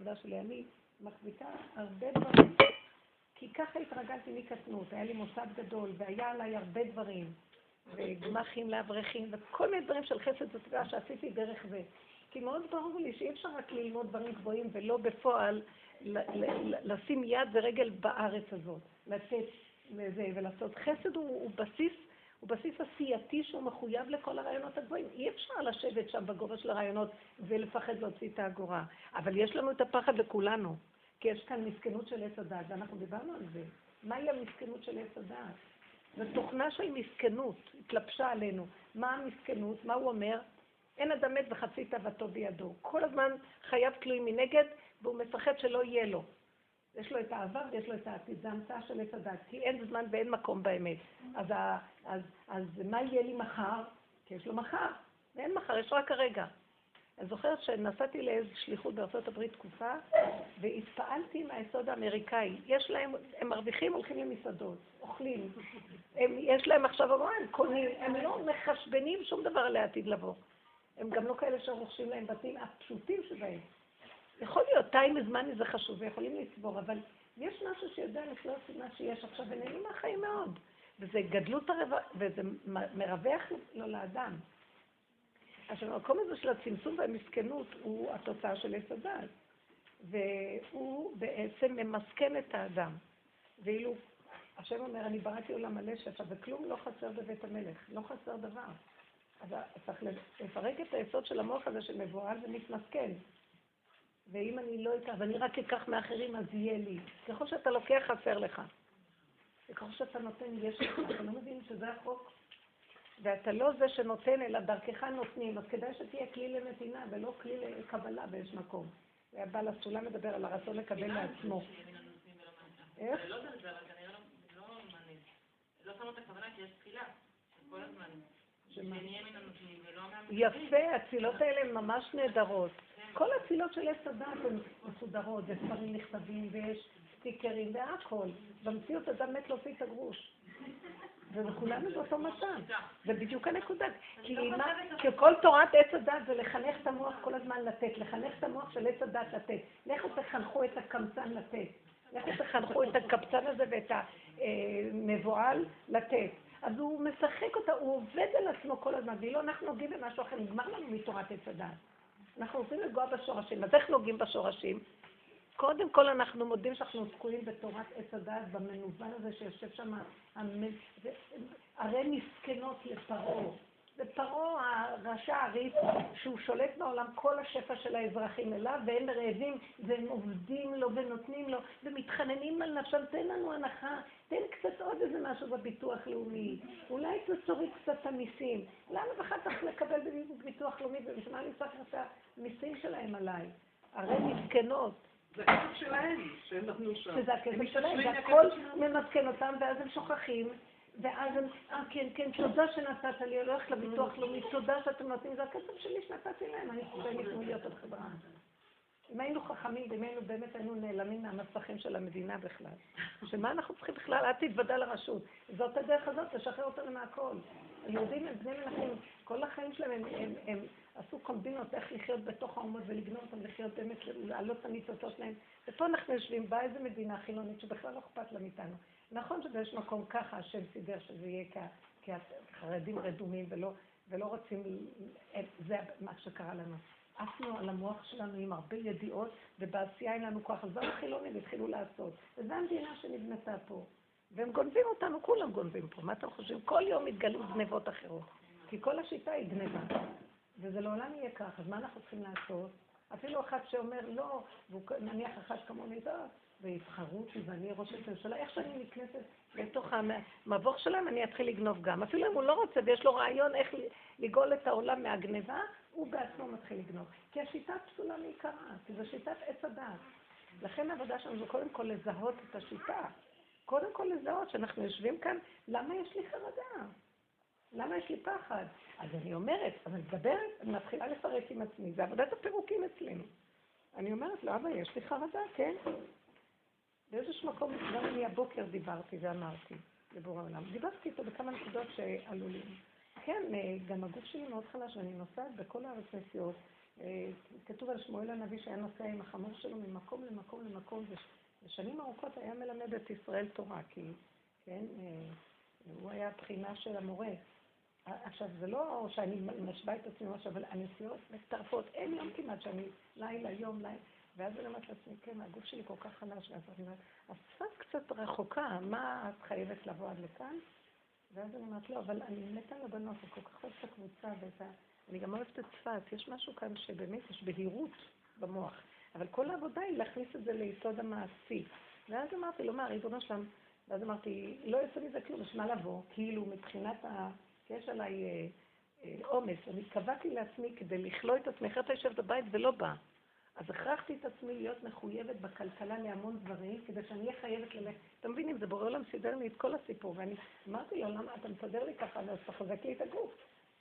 בעבודה שלי, אני מחזיקה הרבה דברים, כי ככה התרגלתי מקטנות, היה לי מוסד גדול, והיה עליי הרבה דברים, וגמחים לאברכים, וכל מיני דברים של חסד ותודה שעשיתי דרך זה. כי מאוד ברור לי שאי אפשר רק ללמוד דברים גבוהים ולא בפועל לשים יד ורגל בארץ הזאת, לתת לזה ולעשות. חסד הוא, הוא בסיס, הוא בסיס עשייתי שהוא מחויב לכל הרעיונות הגבוהים. אי אפשר לשבת שם בגובה של הרעיונות ולפחד להוציא את האגורה. אבל יש לנו את הפחד לכולנו, כי יש כאן מסכנות של עץ הדת, ואנחנו דיברנו על זה. מהי המסכנות של עץ הדת? זו תוכנה של מסכנות, התלבשה עלינו. מה המסכנות? מה הוא אומר? אין אדם מת וחצי תאוותו בידו. כל הזמן חייו תלויים מנגד, והוא מפחד שלא יהיה לו. יש לו את העבר ויש לו את העתיד, זה המצאה של עץ הדת, כי אין זמן ואין מקום באמת. אז, אז, אז מה יהיה לי מחר? כי יש לו מחר, ואין מחר, יש רק הרגע. אני זוכרת שנסעתי לאיזו שליחות בארצות הברית תקופה, והתפעלתי מהיסוד האמריקאי. יש להם, הם מרוויחים, הולכים למסעדות, אוכלים. הם, יש להם עכשיו אמרן, קונים, הם לא מחשבנים שום דבר לעתיד לבוא. הם גם לא כאלה שרוכשים להם בתים הפשוטים שבהם. יכול להיות, טיים זמן זה חשוב, ויכולים לצבור, אבל יש משהו שיודע לחיות מה שיש עכשיו, ונהנים מהחיים מאוד. וזה גדלות הרווה, וזה מרווח לו לאדם. עכשיו, המקום הזה של הצמצום והמסכנות הוא התוצאה של עץ הדת. והוא בעצם ממסכן את האדם. ואילו השם אומר, אני בראתי עולם מלא שפע, וכלום לא חסר בבית המלך, לא חסר דבר. אז צריך לפרק את היסוד של המוח הזה שמבוהל ומתמסכן. ואם אני לא אקח, ואני רק אקח מאחרים, אז יהיה לי. ככל שאתה לוקח, חסר לך. וככל שאתה נותן, יש לך. אתה לא מבין שזה החוק? ואתה לא זה שנותן, אלא דרכך נותנים. אז כדאי שתהיה כלי לנתינה, ולא כלי לקבלה באיזשהו מקום. והבעל הסולם מדבר על הרצון לקבל לעצמו. איך? לא כנראה לא. לא את הכוונה כי יש תפילה, כל הזמן. יפה, התפילות האלה הן ממש נהדרות. כל התפילות של עץ הדת הן מסודרות, וספרים נכתבים, ויש סטיקרים והכל. במציאות אדם מת להוציא את הגרוש. וכולנו באותו מצב. זה בדיוק הנקודה. כי כל תורת עץ הדת זה לחנך את המוח כל הזמן לתת, לחנך את המוח של עץ הדת לתת. לכו תחנכו את הקמצן לתת. לכו תחנכו את הקבצן הזה ואת המבוהל לתת. אז הוא משחק אותה, הוא עובד על עצמו כל הזמן, ואילו אנחנו נוגעים במשהו אחר, נגמר לנו מתורת עץ הדת. אנחנו רוצים לגוע בשורשים. אז איך נוגעים בשורשים? קודם כל אנחנו מודים שאנחנו תקועים בתורת עץ הדת, במנוון הזה שיושב שם, הרי מסכנות לפרעה. ופרעה הרשע הריף, שהוא שולט בעולם, כל השפע של האזרחים אליו, והם רעבים, והם עובדים לו ונותנים לו, ומתחננים על נפשם, תן לנו הנחה, תן קצת עוד איזה משהו בביטוח לאומי, אולי תצורי קצת את המיסים. למה בכלל צריך לקבל ביטוח לאומי, ובשביל מה אני צריך את המיסים שלהם עליי? הרי מסכנות. זה הכסף שלהם, שהם נתנו שם. שזה הכסף שלהם, והכל ממסכן אותם, ואז הם שוכחים. ואז הם, אה, כן, כן, תודה שנתת לי, אני הולכת לביטוח לאומי, תודה שאתם נותנים, זה הכסף שלי שנתתי להם, אני חושבת לי להיות על חברה. אם היינו חכמים, אם היינו באמת היינו נעלמים מהמסכים של המדינה בכלל. שמה אנחנו צריכים בכלל? אל תתוודע לרשות. זאת הדרך הזאת, לשחרר אותנו מהכל. היהודים הם בני מלכים, כל החיים שלהם הם, הם, הם עשו קומבינות איך לחיות בתוך האומות ולגנוב אותם לחיות באמת, להעלות את הניצוצות שלהם. ופה אנחנו יושבים, באה איזה מדינה חילונית שבכלל לא אכפת לה מאיתנו. נכון שבאיזשהו מקום ככה השם סידר שזה יהיה כי החרדים רדומים ולא, ולא רוצים, זה מה שקרה לנו. עפנו על המוח שלנו עם הרבה ידיעות, ובעשייה אין לנו כוח, אז באו חילונים והתחילו לעשות. וזו המדינה שנבנתה פה. והם גונבים אותנו, כולם גונבים פה. מה אתם חושבים? כל יום התגלו גנבות אחרות. כי כל השיטה היא גנבה. וזה לעולם יהיה כך, אז מה אנחנו צריכים לעשות? אפילו אחד שאומר לא, נניח אחד כמוני, טוב, ויבחרו אותי ואני ראש הממשלה, איך שאני נכנסת לתוך המבוך שלהם, אני אתחיל לגנוב גם. אפילו אם הוא לא רוצה ויש לו רעיון איך לגאול את העולם מהגניבה, הוא בעצמו מתחיל לגנוב. כי השיטה פסולה מעיקרה, כי זו שיטת עץ הדעת. לכן העבודה שלנו זה קודם כל לזהות את השיטה. קודם כל לזהות שאנחנו יושבים כאן, למה יש לי חרדה? למה יש לי פחד? אז אני אומרת, אני מדברת, אני מתחילה לפרק עם עצמי, זה עבודת הפירוקים אצלנו. אני אומרת לו, אבא, יש לי חרדה, כן. באיזשהו מקום, גם אני הבוקר דיברתי ואמרתי לבורא העולם. דיברתי איתו בכמה נקודות שעלו לי. כן, גם הגוף שלי מאוד חלש, ואני נוסעת בכל הארץ נסיעות, אה, כתוב על שמואל הנביא שהיה נוסע עם החמור שלו ממקום למקום למקום, ושנים ארוכות היה מלמד את ישראל תורה, כי, כן, אה, הוא היה הבחינה של המורה. עכשיו, זה לא שאני משווה את עצמי משהו, אבל הנסיעות מצטרפות, אין יום כמעט שאני לילה, יום, לילה. ואז אני אומרת לעצמי, כן, הגוף שלי כל כך חלש, ואז אני אומרת, הצפת קצת רחוקה, מה את חייבת לבוא עד לכאן? ואז אני אומרת, לא, אבל אני מתה על הבנות, אני כל כך אוהבת את הקבוצה ואת ה... אני גם אוהבת את צפת, יש משהו כאן שבאמת יש בהירות במוח, אבל כל העבודה היא להכניס את זה ליסוד המעשי. ואז אמרתי לו, מה, ריבונו שלם, ואז אמרתי, לא יוצא מזה כלום, יש מה לבוא, כאילו מבחינת ה... יש עליי עומס, אני קבעתי לעצמי כדי לכלוא את עצמי, אחרת יושבת בבית ולא באה. אז הכרחתי את עצמי להיות מחויבת בכלכלה להמון דברים, כדי שאני אהיה חייבת ללכת. אתה מבין, אם זה בורא עולם סידר לי את כל הסיפור, ואני אמרתי לו, למה אתה מסדר לי ככה, אז תחזק לי את הגוף.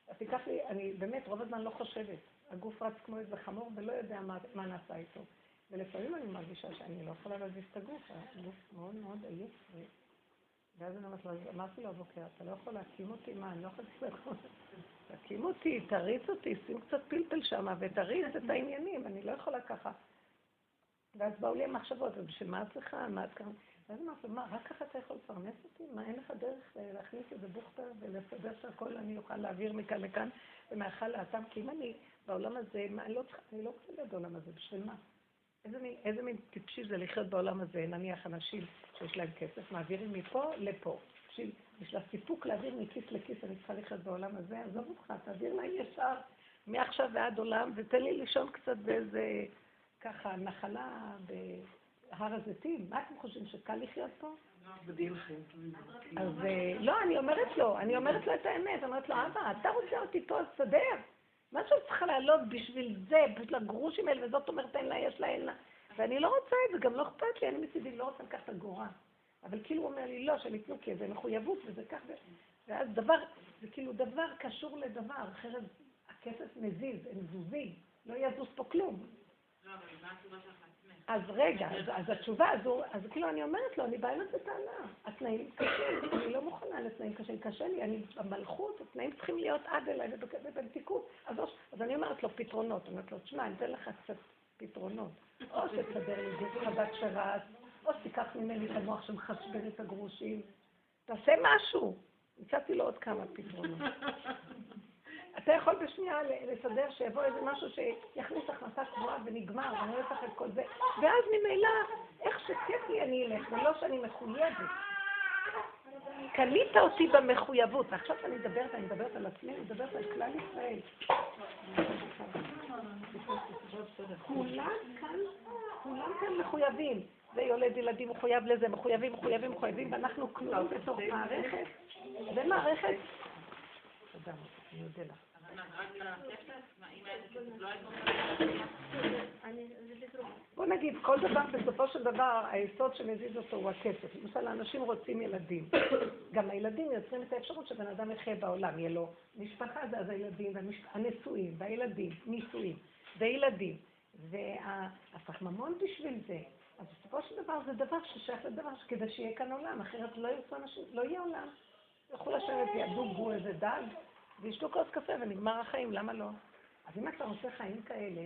אז תיקח לי, אני באמת רוב הזמן לא חושבת. הגוף רץ כמו איזה חמור ולא יודע מה, מה נעשה איתו. ולפעמים אני מרגישה שאני לא יכולה להזיז את הגוף, הגוף מאוד מאוד עייף. ואז אני אומרת לו, אמרתי לו הבוקר, אתה לא יכול להקים אותי? מה, אני לא יכולה. תקים אותי, תריץ אותי, שים קצת פלפל שם ותריץ את העניינים, אני לא יכולה ככה. ואז באו לי המחשבות, ובשביל מה את צריכה, מה את ככה? ואז אמרתי מה, רק ככה אתה יכול לפרנס אותי? מה, אין לך דרך להכניס איזה בוכטה ולסדר שהכל אני אוכל להעביר מכאן לכאן ומאכל לאטם? כי אם אני בעולם הזה, מה, אני לא צריכה, אני לא רוצה להיות בעולם הזה, בשביל מה? איזה מין, איזה מין טיפשי זה לחיות בעולם הזה, נניח אנשים שיש להם כסף, מעבירים מפה לפה. בשביל, בשביל הסיפוק להעביר מכיס לכיס, אני צריכה לחיות בעולם הזה, עזוב אותך, תעביר להם ישר מעכשיו ועד עולם, ותן לי לישון קצת באיזה, ככה, נחלה בהר הזיתים. מה אתם חושבים, שקל לחיות פה? אז אה, לא, אני אומרת לו, אני אומרת לו את האמת, אני אומרת לו, אבא, אתה רוצה אותי פה, אז תסדר. מה שאת צריכה לעלות בשביל זה, בשביל הגרושים האלה, וזאת אומרת אין לה, יש לה, אין לה. ואני לא רוצה את זה, גם לא אכפת לי, אני מצידי לא רוצה לקחת אגורה. אבל כאילו הוא אומר לי, לא, שהם ייתנו כי זה מחויבות וזה כך, ואז דבר, זה כאילו דבר קשור לדבר, אחרת הכסף מזיז, הם זוזים, לא יזוז פה כלום. לא, אבל מה התשובה שלך עצמך? אז רגע, אז, אז התשובה, הוא, אז כאילו אני אומרת לו, אני באה אליו בטענה, התנאים קשים, אני לא מוכנה לתנאים קשים, קשה לי, אני במלכות, התנאים צריכים להיות עד אליי ובנתיקות. אז, אז אני אומרת לו פתרונות, אני אומרת לו, תשמע, אני אתן לך קצת פתרונות. או שתסדר לי גוף חזק שרץ, או שתיקח ממני את המוח שמחשבן את הגרושים. תעשה משהו. הצעתי לו עוד כמה פתרונות. אתה יכול בשנייה לסדר שיבוא איזה משהו שיכניס הכנסה קבועה ונגמר, ואני לא אצטרך את כל זה, ואז ממילא, איך שכיף לי אני אלך, ולא שאני מחויבת. קנית אותי במחויבות, ועכשיו אני מדברת, אני מדברת על עצמי, אני מדברת על כלל ישראל. כולם כאן, כולם כאן מחויבים. זה יולד ילדים מחויב לזה, מחויבים, מחויבים, מחויבים, ואנחנו כלום בתוך מערכת. זה מערכת. תודה, אני אודה לך. בוא נגיד, כל דבר, בסופו של דבר, היסוד שמזיז אותו הוא הכסף. למשל, אנשים רוצים ילדים. גם הילדים יוצרים את האפשרות שבן אדם יחיה בעולם, יהיה לו משפחה, זה אז הילדים, הנשואים, והילדים, נישואים, וילדים. והפחממון בשביל זה. אז בסופו של דבר זה דבר ששייך לדבר שכדי שיהיה כאן עולם, אחרת לא ירצו אנשים, לא יהיה עולם. ילכו לשבת, ידוגו איזה דג, וישתו כוס קפה ונגמר החיים, למה לא? אז אם אתה רוצה חיים כאלה,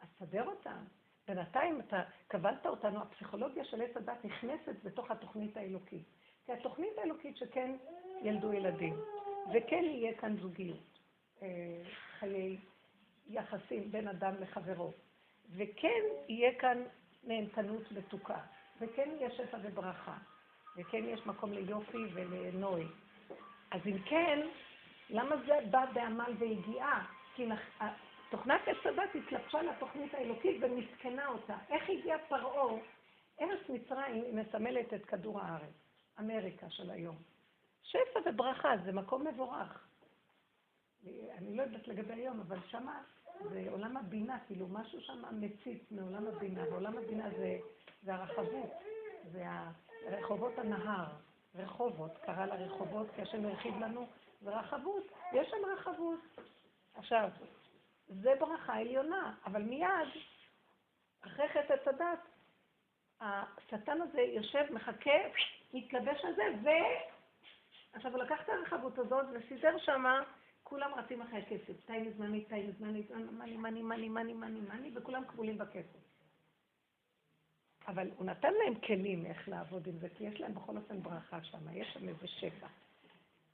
אז סדר אותם. בינתיים אתה קבלת אותנו, הפסיכולוגיה של עץ הדת נכנסת בתוך התוכנית האלוקית. כי התוכנית האלוקית שכן ילדו ילדים, וכן יהיה כאן זוגיות, אה, חיי יחסים בין אדם לחברו, וכן יהיה כאן נהנתנות מתוקה, וכן יש שפע וברכה, וכן יש מקום ליופי ולנוי. אז אם כן, למה זה בא בעמל והגיעה? כי. תוכנת עץ התלבשה לתוכנית האלוקית ומסכנה אותה. איך הגיע פרעה? ארץ מצרים מסמלת את כדור הארץ, אמריקה של היום. שפע וברכה זה מקום מבורך. אני לא יודעת לגבי היום, אבל שמה זה עולם הבינה, כאילו משהו שם מציץ מעולם הבינה, ועולם הבינה זה, זה הרחבות, זה רחובות הנהר, רחובות, קרא לרחובות כי השם הרחיב לנו, זה רחבות, יש שם רחבות. עכשיו, זה ברכה עליונה, אבל מיד, אחרי חטא הדת, השטן הזה יושב, מחכה, מתלבש על זה, ו... עכשיו הוא לקח את הרחבות הזאת וסידר שמה כולם רצים אחרי הכסף, תאי מזמני, תאי מזמני, מאני, מאני, מאני, מאני, מאני, מאני, וכולם כבולים בכסף. אבל הוא נתן להם כלים איך לעבוד עם זה, כי יש להם בכל אופן ברכה שם, יש שם איזה שפע.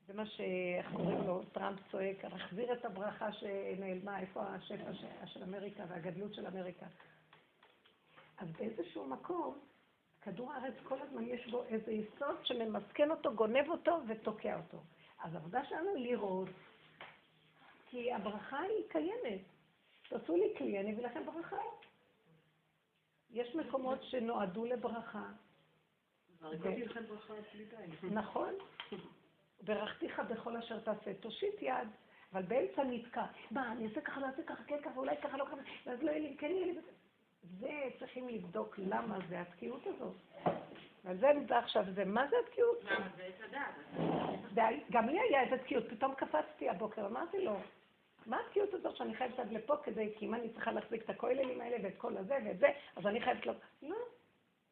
זה מה שאיך קוראים לו, טראמפ צועק, להחזיר את הברכה שנעלמה, איפה השפע של אמריקה והגדלות של אמריקה. אז באיזשהו מקום, כדור הארץ כל הזמן יש בו איזה יסוד שממסכן אותו, גונב אותו ותוקע אותו. אז העבודה שלנו לראות, כי הברכה היא קיימת. תעשו לי כלי, אני אביא לכם ברכה. יש מקומות שנועדו לברכה. נכון. ברכתיך בכל אשר תעשה, תושיט יד, אבל באמצע נתקע. מה, אני אעשה ככה, לא אעשה ככה, כן ככה, אולי ככה, לא ככה, ואז לא יהיה לי, כן יהיה לי. זה צריכים לבדוק למה זה התקיעות הזאת. ועל זה נדע עכשיו, זה מה זה התקיעות? למה זה את הדעת? גם לי היה איזה תקיעות, פתאום קפצתי הבוקר, אמרתי לו, מה התקיעות הזאת שאני חייבת עד לפה כדי, כי אם אני צריכה להחזיק את הכוללים האלה ואת כל הזה ואת זה, אז אני חייבת לו, לא,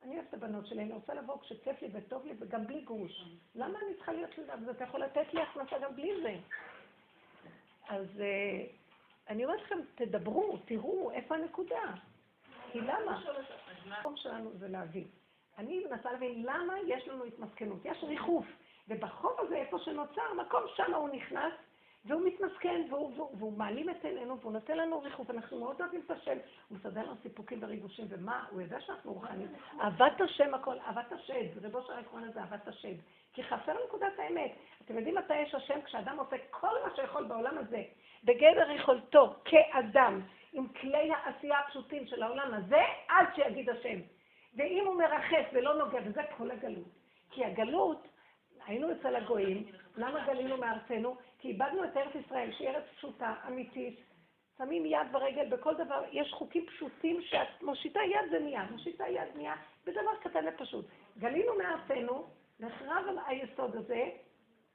אני אוהבת את הבנות שלי, אני רוצה לבוא כשכיף לי וטוב לי וגם בלי גרוש. למה אני צריכה להיות לבד? אז אתה יכול לתת לי הכנסה גם בלי זה. אז אה, אני אומרת לכם, תדברו, תראו איפה הנקודה. כי למה? המקום שלנו זה להבין. אני מנסה להבין למה יש לנו התמסכנות. יש ריחוף, ובחוב הזה, איפה שנוצר, מקום שם הוא נכנס, והוא מתמסכן, והוא, והוא, והוא מעלים את עינינו, והוא נותן לנו ריחוף, אנחנו מאוד אוהבים את השם, הוא מסדר לנו סיפוקים וריגושים, ומה, הוא יודע שאנחנו רוחניים. אהבת השם הכל, אהבת השד, רבו של העקרון הזה, אהבת השד. כי חסר נקודת האמת. אתם יודעים מתי יש השם? כשאדם עושה כל מה שיכול בעולם הזה, בגדר יכולתו, כאדם, עם כלי העשייה הפשוטים של העולם הזה, עד שיגיד השם. ואם הוא מרחף ולא נוגע, וזה כל הגלות. כי הגלות, היינו אצל הגויים, למה גלינו מארצנו? כי איבדנו את ארץ ישראל, שהיא ארץ פשוטה, אמיתית, שמים יד ורגל בכל דבר, יש חוקים פשוטים שאת מושיטה יד זה נהיה, מושיטה יד נהיה בדבר קטן ופשוט. גלינו מארצנו, נחרב על היסוד הזה,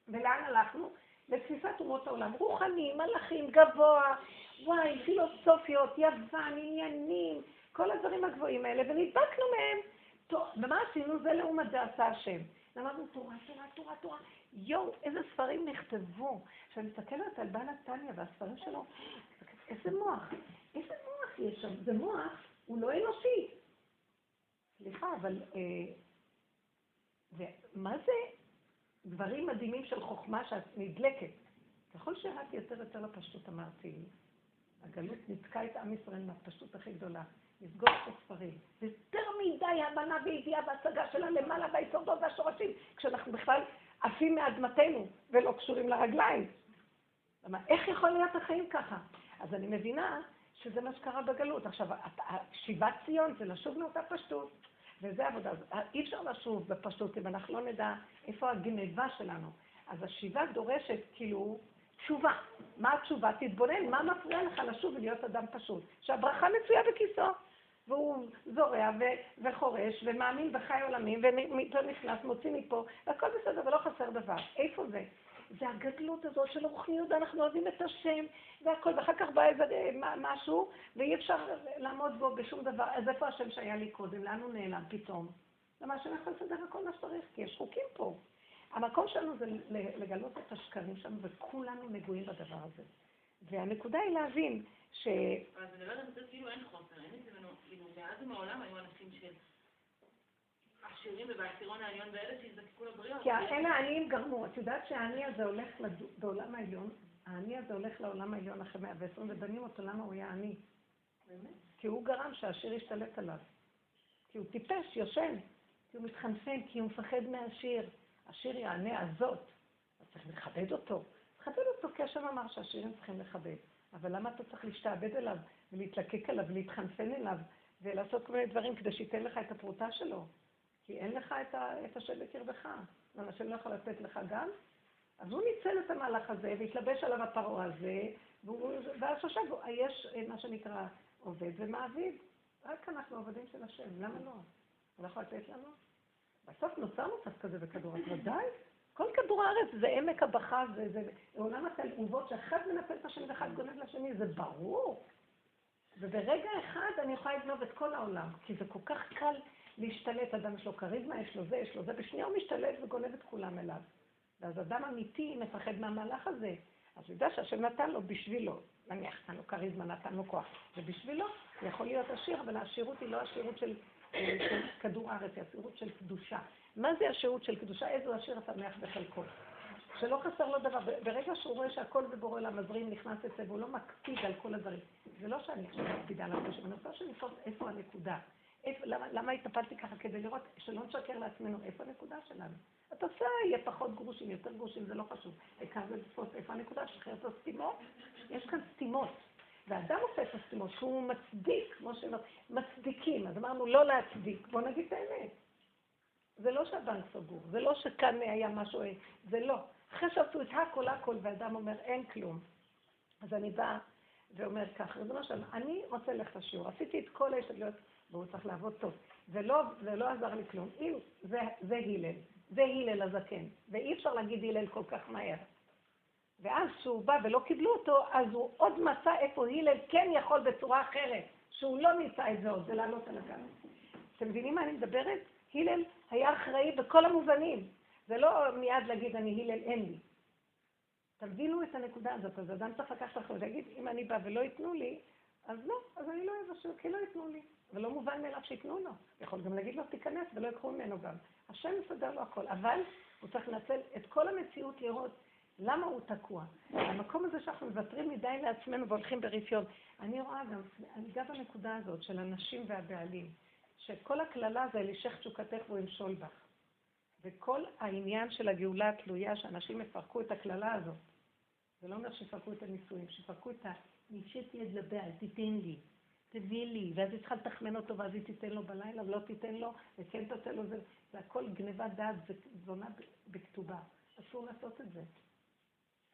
ולאן הלכנו? לתפיסת אומות העולם, רוחני, מלאכים, גבוה, וואי, פילוסופיות, יוון, עניינים, כל הדברים הגבוהים האלה, ונדבקנו מהם. ומה עשינו? זה לעומת זה עשה השם. למדנו תורה, תורה, תורה, תורה. יואו, איזה ספרים נכתבו. כשאני מסתכלת על בעל התניא והספרים שלו, איזה מוח, איזה מוח יש שם. זה מוח, הוא לא אנושי. סליחה, אבל... אה, ומה זה דברים מדהימים של חוכמה שאת נדלקת? ככל שירדתי יותר יותר לפשטות, אמרתי, הגלות ניתקה את עם ישראל מהפשטות הכי גדולה. לסגור את הספרים. יותר מדי הבנה וידיעה והצגה שלה למעלה ביסודות והשורשים, כשאנחנו בכלל עפים מאדמתנו ולא קשורים לרגליים. למה, איך יכול להיות החיים ככה? אז אני מבינה שזה מה שקרה בגלות. עכשיו, שיבת ציון זה לשוב לאותה פשטות, וזה עבודה. אי אפשר לשוב בפשטות אם אנחנו לא נדע איפה הגניבה שלנו. אז השיבה דורשת כאילו תשובה. מה התשובה? תתבונן, מה מפריע לך לשוב ולהיות אדם פשוט? שהברכה מצויה בכיסו. והוא זורע ו- וחורש ומאמין בחי עולמים ונכנס, מוציא מפה, והכל בסדר ולא חסר דבר. איפה זה? זה הגדלות הזאת של רוחניות, אנחנו אוהבים את השם והכל, ואחר כך בא איזה אה, משהו ואי אפשר לעמוד בו בשום דבר. אז איפה השם שהיה לי קודם? לאן הוא נעלם פתאום? למה השם יכול לסדר הכל מה שצריך? כי יש חוקים פה. המקום שלנו זה לגלות את השקרים שלנו, וכולנו נגועים בדבר הזה. והנקודה היא להבין ש... אז אני לא יודעת, כאילו אין חוסר, אין אצלנו, כאילו, מאז ומעולם היו אנשים של עשירים ובעשירון העליון ואלה שהזדקקו לבריות. כי אלה העניים גרמו, את יודעת שהעני הזה הולך בעולם העליון, העני הזה הולך לעולם העליון אחרי מאה ועשרים, ובנים אותו למה הוא היה עני. באמת? כי הוא גרם שהעשיר ישתלט עליו. כי הוא טיפש, יושן, כי הוא מתחנפן, כי הוא מפחד מהעשיר. השיר יענה הזאת, אז צריך לכבד אותו. לכבד אותו, כי השם אמר שהשירים צריכים לכבד. אבל למה אתה צריך להשתעבד אליו, ולהתלקק עליו, ולהתחנפן אליו, ולעשות כל מיני דברים כדי שייתן לך את הפרוטה שלו? כי אין לך את, ה, את השם בקרבך. השם לא יכול לתת לך גם? אז הוא ניצל את המהלך הזה, והתלבש עליו הפרעה הזה, ואז חשב, יש מה שנקרא עובד ומעביד. רק אנחנו עבדים של השם, למה לא? הוא לא יכול לתת לנו? בסוף נוצר מצב כזה בכדור הארץ, ודאי. כל כדור הארץ זה עמק הבכה, זה, זה עולם התלעובות שאחד מנפל את השני ואחד גונב לשני, זה ברור. וברגע אחד אני יכולה לגנוב את כל העולם, כי זה כל כך קל להשתלט, אדם יש לו כריזמה, יש לו זה, יש לו זה, בשנייה הוא משתלט וגונב את כולם אליו. ואז אדם אמיתי מפחד מהמהלך הזה. אז הוא יודע שהשם נתן לו בשבילו. נניח, נתן לו כריזמה, נתן לו כוח. זה בשבילו, הוא יכול להיות עשיר, אבל העשירות היא לא עשירות של, אה, של כדור הארץ, היא עשירות של קדושה. מה זה השירות של קדושה? איזה עשיר השמח בחלקו. שלא חסר לו דבר. ברגע שהוא רואה שהכל בבורא עולם מזרים נכנס אצלו, והוא לא מקפיד על כל הדברים. זה לא שאני עכשיו מקפידה על הכל, אני רוצה שנתפוס איפה הנקודה. איפה, למה, למה התאפלתי ככה? כדי לראות, שלא נשקר לעצמנו, איפה הנקודה שלנו? עושה, יהיה פחות גרושים, יותר גרושים, זה לא חשוב. העיקר זה לתפוס איפה הנקודה, שחרר את הסתימות. יש כאן סתימות. ואדם עושה את הסתימות, שהוא מצדיק, כמו שאומרים, מצדיקים. אז אמרנו לא להצדיק, בואו נגיד את האמת. זה לא שהבנק סגור, זה לא שכאן היה משהו, זה לא. אחרי שעשו את הכל הכל, ואדם אומר, אין כלום. אז אני באה ואומר ככה, ריבונו שלום, אני רוצה ללכת לשיעור, עשיתי את כל ההשתדלויות, והוא צריך לעבוד טוב. ולא, ולא עזר לי כלום. אם זה, זה הלל, זה הלל הזקן, ואי אפשר להגיד הלל כל כך מהר. ואז כשהוא בא ולא קיבלו אותו, אז הוא עוד מצא איפה הלל כן יכול בצורה אחרת, שהוא לא ניסה את זה עוד, זה לעלות על הגב. אתם מבינים מה אני מדברת? הלל היה אחראי בכל המובנים. זה לא מיד להגיד אני הלל אין לי. תבינו את הנקודה הזאת, אז אדם צריך לקחת אחריות, להגיד אם אני בא ולא ייתנו לי, אז לא, אז אני לא אבשל, כי לא ייתנו לי. ולא מובן מאליו שייתנו לו. יכול גם להגיד לו תיכנס ולא יקחו ממנו גם. השם מסדר לו הכל, אבל הוא צריך לנצל את כל המציאות לראות למה הוא תקוע. המקום הזה שאנחנו מוותרים מדי לעצמנו והולכים ברפיון. אני רואה גם, אני גם בנקודה הזאת של הנשים והבעלים, שכל הקללה זה אלישך תשוקתך והוא ימשול בך. וכל העניין של הגאולה התלויה, שאנשים יפרקו את הקללה הזאת. זה לא אומר שיפרקו את הנישואים, שיפרקו את ה... נשאתי יד לבעל, תיתן לי, תביא לי, ואז היא צריכה לתחמן אותו, ואז היא תיתן לו בלילה, ולא תיתן לו, וכן תעשה לו זה. זה הכל גניבת דעת, זה זונה בכתובה. אסור לעשות את זה.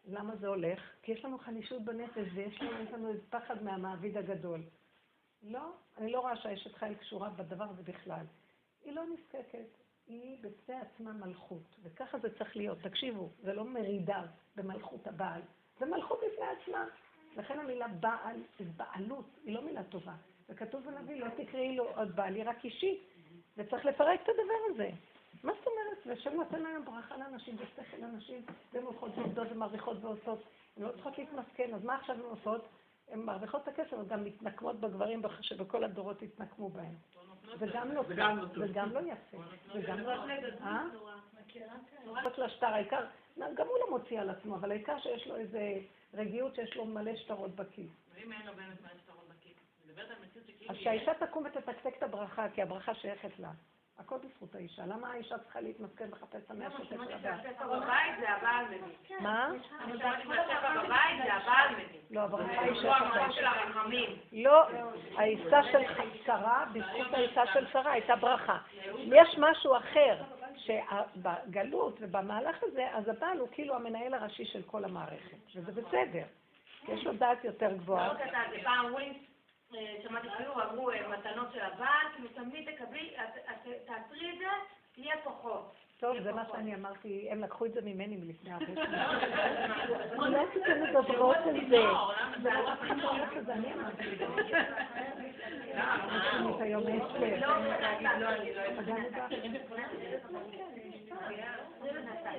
למה זה הולך? כי יש לנו חנישות בנפש, ויש לנו, לנו איזה פחד מהמעביד הגדול. לא, אני לא רואה שהאשת חיל קשורה בדבר הזה בכלל. היא לא נזקקת, היא בפני עצמה מלכות, וככה זה צריך להיות. תקשיבו, זה לא מרידה במלכות הבעל, זה מלכות בפני עצמה. לכן המילה בעל בעלות, היא לא מילה טובה. וכתוב בנביא, לא תקראי לו עוד בעל, היא רק אישית, וצריך לפרק את הדבר הזה. מה זאת אומרת? והשם נותן להם ברכה לאנשים ושכל לאנשים, והן הולכות ועובדות ומרוויחות ועושות. הן לא צריכות להתמסכן, אז מה עכשיו הן עושות? הן מרוויחות את הכסף, אבל גם מתנקמות בגברים שבכל הדורות התנקמו בהם. זה גם לא טוב, זה גם לא יפה. זה גם לא... אה? רק לשטר, העיקר, גם הוא לא מוציא על עצמו, אבל העיקר שיש לו איזה רגיעות שיש לו מלא שטרות בכיס. ואם אין לו באמת מלא שטרות בכיס? מדברת על מציאות שכאילו... אז שהאישה תקום ותתקתק את הברכה, כי הברכה שייכת לה. הכל בזכות האישה. למה האישה צריכה להתמסכן ולחפש את המאה שקל של הבעל? בבית זה הבעל מבין. מה? בבית זה הבעל מבין. לא, הברכה היא הוא המקום של הרחמים. לא, העיסה של שרה, בזכות העיסה של שרה הייתה ברכה. יש משהו אחר, שבגלות ובמהלך הזה, אז הבעל הוא כאילו המנהל הראשי של כל המערכת, וזה בסדר. יש לו דעת יותר גבוהה. אומרים, שמעתי כאילו אמרו מתנות של הבעל, כאילו תמיד תקבלי, תעצרי את זה, תהיה פה חוב. טוב, זה מה שאני אמרתי, הם לקחו את זה ממני מלפני הרבה שנים. אולי תיתן מדברות על זה. לא.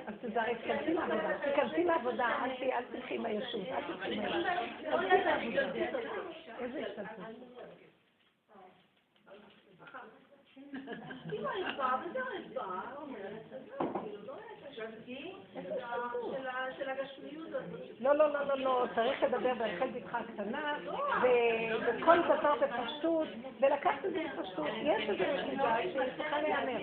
אז תזרי, תכנסי לעבודה, תיכנסי לעבודה, אל תלכי עם הישות, אל תלכי עם הישות. איזה השתלטות? אם הרצפה, וזה הרצפה, אומרת, של הגשמיות הזאת. לא, לא, לא, לא, לא, צריך לדבר ברחל בתך הקטנה, וכל דבר בפשטות, ולקחת את זה בפשטות. יש איזו נקודה שצריכה להיאמר.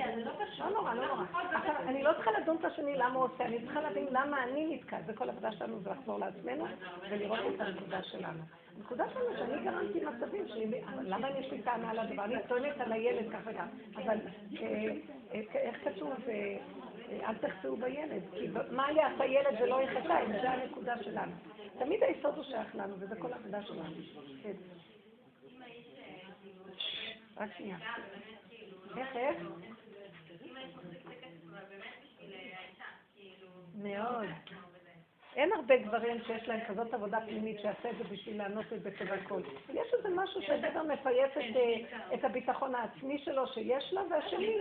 לא נורא, לא נורא. עכשיו, אני לא צריכה לדון את השני למה הוא עושה, אני צריכה להבין למה אני נתקעת. וכל העבודה שלנו זה לחזור לעצמנו ולראות את הנקודה שלנו. הנקודה שלנו שאני גרמתי מצבים שלי, למה יש לי טענה על הדבר? אני טוענת על הילד כך וגם, אבל איך כתוב? אל תחצאו בילד, כי מה יעשה ילד ולא יחטא, אם זה הנקודה שלנו. תמיד היסוד הוא שייך לנו, וזה כל העבודה שלנו. כן. רק שנייה. איך, איך? מאוד. אין הרבה גברים שיש להם כזאת עבודה פנימית שיעשה את זה בשביל לענות את זה כבכל. יש איזה משהו שהגבר מפייס את הביטחון העצמי שלו שיש לו, והשני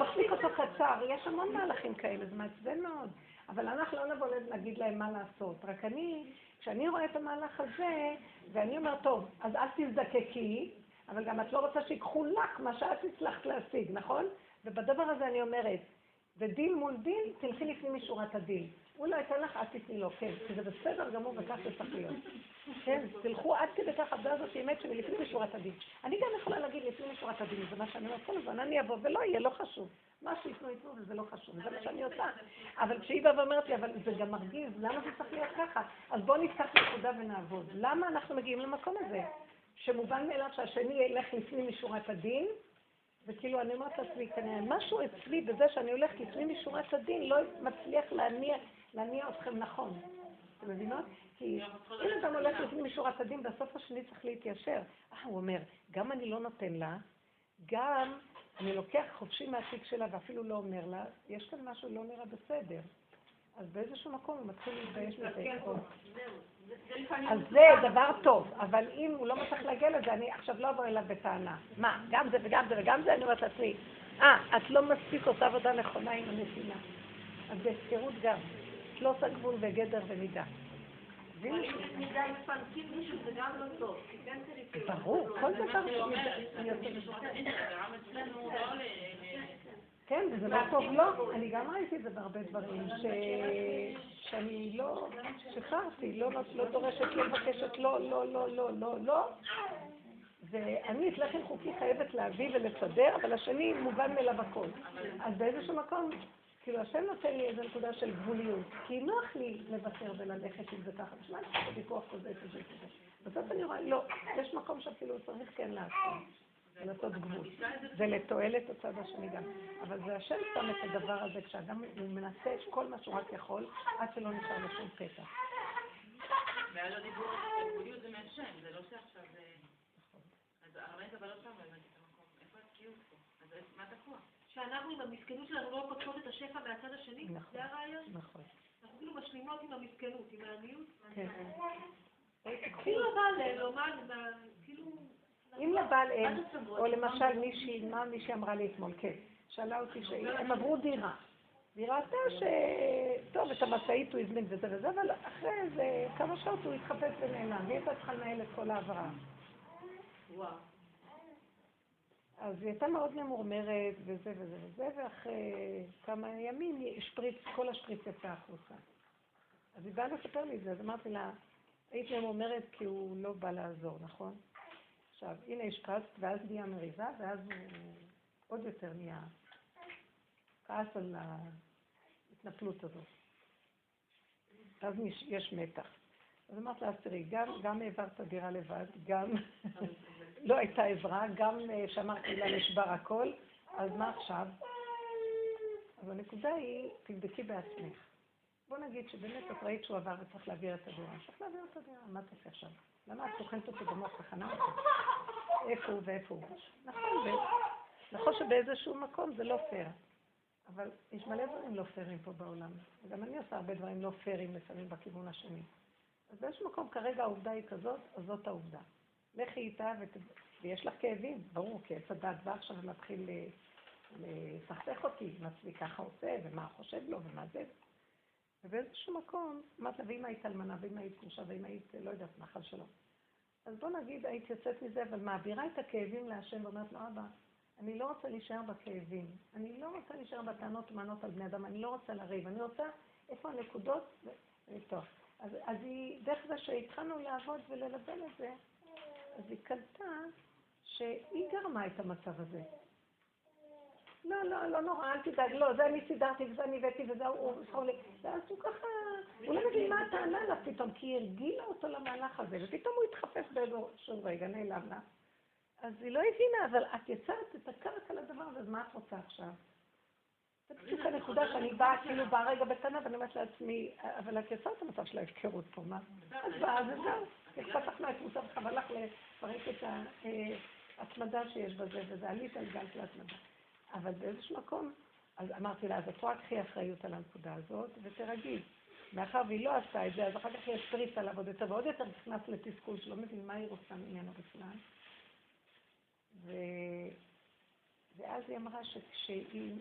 מחזיק אותו קצר. יש המון מהלכים כאלה, זה מעצבן מאוד. אבל אנחנו לא נבוא להגיד להם מה לעשות. רק אני, כשאני רואה את המהלך הזה, ואני אומר, טוב, אז אל תזדקקי, אבל גם את לא רוצה שיקחו לך מה שאת הצלחת להשיג, נכון? ובדבר הזה אני אומרת, ודין מול דין, תלכי לפנים משורת הדין. הוא לא ייתן לך, את תתני לו, כן, כי זה בסדר גמור וכך זה צריך להיות. כן, תלכו עד כדי כך, העבודה הזאת היא אמת שמלפנים משורת הדין. אני גם יכולה להגיד לפנים משורת הדין, זה מה שאני אומרת כל הזמן, אני אבוא ולא יהיה, לא חשוב. מה שיתנו ייתנו וזה לא חשוב, זה מה שאני עושה. אבל כשהיא באה ואומרת לי, אבל זה גם מרגיז, למה זה צריך להיות ככה? אז בואו נפתח נקודה ונעבוד. למה אנחנו מגיעים למקום הזה? שמובן מאליו שהשני ילך לפנים משורת הדין, וכאילו אני אומרת לעצמי, כנראה משהו אצלי בזה שאני הולכת לפנים משורת הדין לא מצליח להניע, להניע אתכם נכון. אתם מבינות? כי אם אדם הולך לפנים משורת הדין, בסוף השני צריך להתיישר. אה, הוא אומר, גם אני לא נותן לה, גם אני לוקח חופשי מהתיק שלה ואפילו לא אומר לה, יש כאן משהו לא נראה בסדר. אז באיזשהו מקום הוא מתחיל להתבייש מזה. אז זה דבר טוב, אבל אם הוא לא מצליח להגיע לזה, אני עכשיו לא אבוא אליו בטענה. מה, גם זה וגם זה וגם זה, אני אומרת לעצמי, אה, את לא מספיק עושה עבודה נכונה עם הנתינה. אז זה הפקרות גם. לא עושה גבול וגדר ומידה. ברור, כל דבר כן, וזה לא טוב לא. אני גם ראיתי את זה בהרבה דברים, שאני לא, שחררתי, לא, לא דורשת, לא מבקשת, לא, לא, לא, לא, לא, לא. ואני את לחם חוקי חייבת להביא ולסדר, אבל השני מובן מאליו הכל. אז באיזשהו מקום כאילו, השם נותן לי איזו נקודה של גבוליות, כי נוח לי לוותר וללכת עם זה ככה, בשביל מה אני ויכוח כזה כזה כזה. בסוף אני רואה, לא, יש מקום שאפילו צריך כן לעשות, לעשות גבול. זה לתועלת הצד השני גם. אבל זה השם שם את הדבר הזה, כשאדם מנסה את כל מה שהוא רק יכול, עד שלא נשאר לו שום פתח. והיה לו דיבור גבוליות זה מהשם, זה לא שעכשיו... אז הרבנית אבל לא שמה באמת את המקום, איפה התקיעות פה? אז מה תקוע? שאנחנו עם המסכנות שלנו לא פותחות את השפע מהצד השני? נכון. זה הרעיון? נכון. אנחנו כאילו משלימות עם המסכנות, עם העניות. כן. כאילו הבעל לומר, כאילו... אם לבעל אין, או למשל מישהי, מה מישהי אמרה לי אתמול, כן, שאלה אותי שהם עברו דירה. והיא ראתה ש... טוב, את המשאית הוא הזמין וזה וזה, אבל אחרי איזה כמה שעות הוא התחפש ונעלם, והיא הייתה צריכה לנהל את כל ההעברה. אז היא הייתה מאוד ממורמרת וזה וזה וזה, ואחרי כמה ימים שפריץ, כל השפריץ יצא החוצה. אז היא באה לספר לי את זה, אז אמרתי לה, היית ממורמרת כי הוא לא בא לעזור, נכון? עכשיו, הנה השפרצת, ואז נהיה מריבה, ואז הוא עוד יותר נהיה כעס על ההתנפלות הזאת. אז יש מתח. אז אמרת לה, תראי, גם, גם העברת דירה לבד, גם לא הייתה עזרה, גם אה, שאמרתי לה נשבר הכל, אז מה עכשיו? אז הנקודה היא, תבדקי בעצמך. בוא נגיד שבאמת את ראית שהוא עבר וצריך להעביר את הדירה. צריך להעביר את הדירה, מה תעשה עכשיו? למה את סוכנת אותו במוח אותו? איפה הוא ואיפה הוא? נכון, נכון שבאיזשהו מקום זה לא פייר. אבל יש מלא דברים לא פיירים פה בעולם. וגם אני עושה הרבה דברים לא פיירים לפעמים בכיוון השני. אז באיזשהו מקום כרגע העובדה היא כזאת, אז זאת העובדה. לכי איתה, ות... ויש לך כאבים, ברור, כי עץ הדת בא עכשיו ומתחיל לסכסך אותי, מה צבי ככה עושה, ומה חושב לו, ומה זה. ובאיזשהו מקום, אמרת לה, ואם היית אלמנה, ואם היית גרושה, ואם היית, לא יודעת, נחל שלום. אז בוא נגיד, היית יוצאת מזה, אבל מעבירה את הכאבים להשם ואומרת לו, אבא, אני לא רוצה להישאר בכאבים, אני לא רוצה להישאר בטענות ומענות על בני אדם, אני לא רוצה לריב, אני רוצה, איפה הנקודות? טוב. אז, אז היא, דרך זה שהתחלנו לעבוד וללבן את זה, אז היא קלטה שהיא גרמה את המצב הזה. לא, לא, לא נורא, אל תדאג, לא, זה אני סידרתי וזה אני הבאתי וזה הוא זכור לי. ואז הוא ככה, הוא לא מבין מה הטענה לה פתאום, כי היא הרגילה אותו למהלך הזה, ופתאום הוא התחפש באיזשהו רגע, נעלם לה. אז היא לא הבינה, אבל את יצרת את הקרקע לדבר הזה, אז מה את רוצה עכשיו? זה בדיוק הנקודה שאני באה, כאילו באה רגע בטענה, ואני אומרת לעצמי, אבל את יצרת את המצב של ההפקרות פה, מה? אז באה וזהו. אכפת לך מהקבוצה שלך, והלך לפרק את ההתמדה שיש בזה, וזה עלית על גל של ההתמדה. אבל באיזשהו מקום, אז אמרתי לה, אז את רואה קחי אחריות על הנקודה הזאת, ותרגי. מאחר והיא לא עשתה את זה, אז אחר כך היא הסטריס עליו עוד יותר, ועוד יותר נכנס לתסכול שלא מבין מה היא רוצה ממנו בכלל. ו... ואז היא אמרה שכשהיא,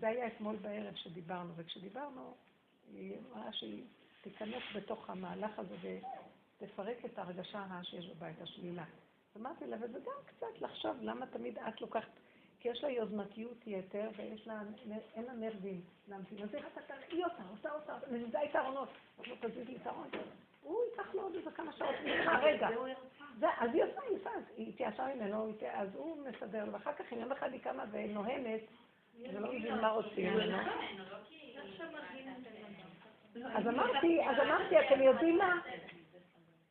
זה היה אתמול בערב שדיברנו, וכשדיברנו, היא אמרה שהיא תיכנס בתוך המהלך הזה ותפרק את ההרגשה הרעה שיש בבית, השלילה. אמרתי לה, וזה גם קצת לחשוב למה תמיד את לוקחת, כי יש לה יוזמתיות יתר ויש לה, אין לה נרבים להמתין. אז איך אתה תראי אותה, עושה אותה, מזיזה את הארונות. אז לא תזיז לי את הארון. הוא ייקח לו עוד איזה כמה שעות, רגע. זה, אז היא עושה, היא עושה, היא התייעשה ממנו, אז הוא מסדר לו, ואחר כך יום אחד היא קמה ונוהמת, ולא מבין מה רוצים ממנו. אז אמרתי, אז אמרתי, אתם יודעים מה?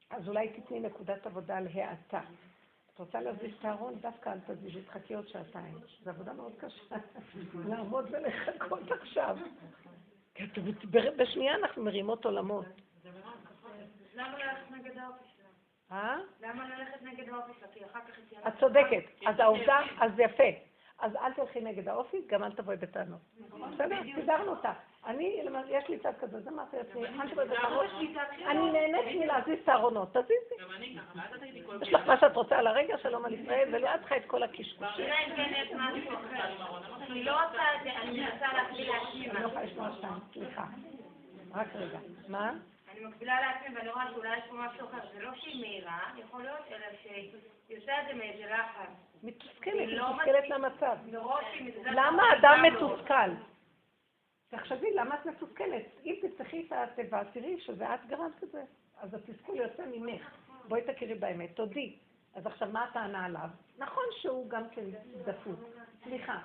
אז אולי תתני נקודת עבודה על האטה. את רוצה להזיז את הארון, דווקא אל תזיזי, תחכי עוד שעתיים. זו עבודה מאוד קשה, לעמוד ולחכות עכשיו. בשנייה אנחנו מרימות עולמות. למה ללכת נגד האופי שלה? אה? למה ללכת נגד האופי שלה? כי אחר כך את צודקת. אז העובדה, אז זה יפה. אז אל תלכי נגד האופי, גם אל תבואי בטענות. בסדר? סידרנו אותה. אני, יש לי צד כזה, אז אמרתי לעצמי, אל תבואי בטענות. אני נהנית מלהזיז את הארונות, תזיזי. יש לך מה שאת רוצה על הרגע, שלום על ישראל, ולא את צריכה את כל הקשקוש. אלא אם כן. אני לא עושה את זה, אני מנסה להפעיל לעצמי אני לא יכולה לשמוע שתיים, סליחה. רק רגע. מה? אני מקבילה לעצמי ואני רואה שאולי יש פה משהו אחר. זה לא שהיא מהירה, יכול להיות, אלא שהיא עושה את זה מאיזה לחץ. מתוסכלת, מתוסכלת למצב. למה אדם מתוסכל? תחשבי, למה את מתוסכלת? אם תפתחי את התיבה, תראי שזה את גרמת לזה. אז התסכול יוצא ממך. בואי תכירי באמת, תודי. אז עכשיו, מה הטענה עליו? נכון שהוא גם כן דפוק. סליחה.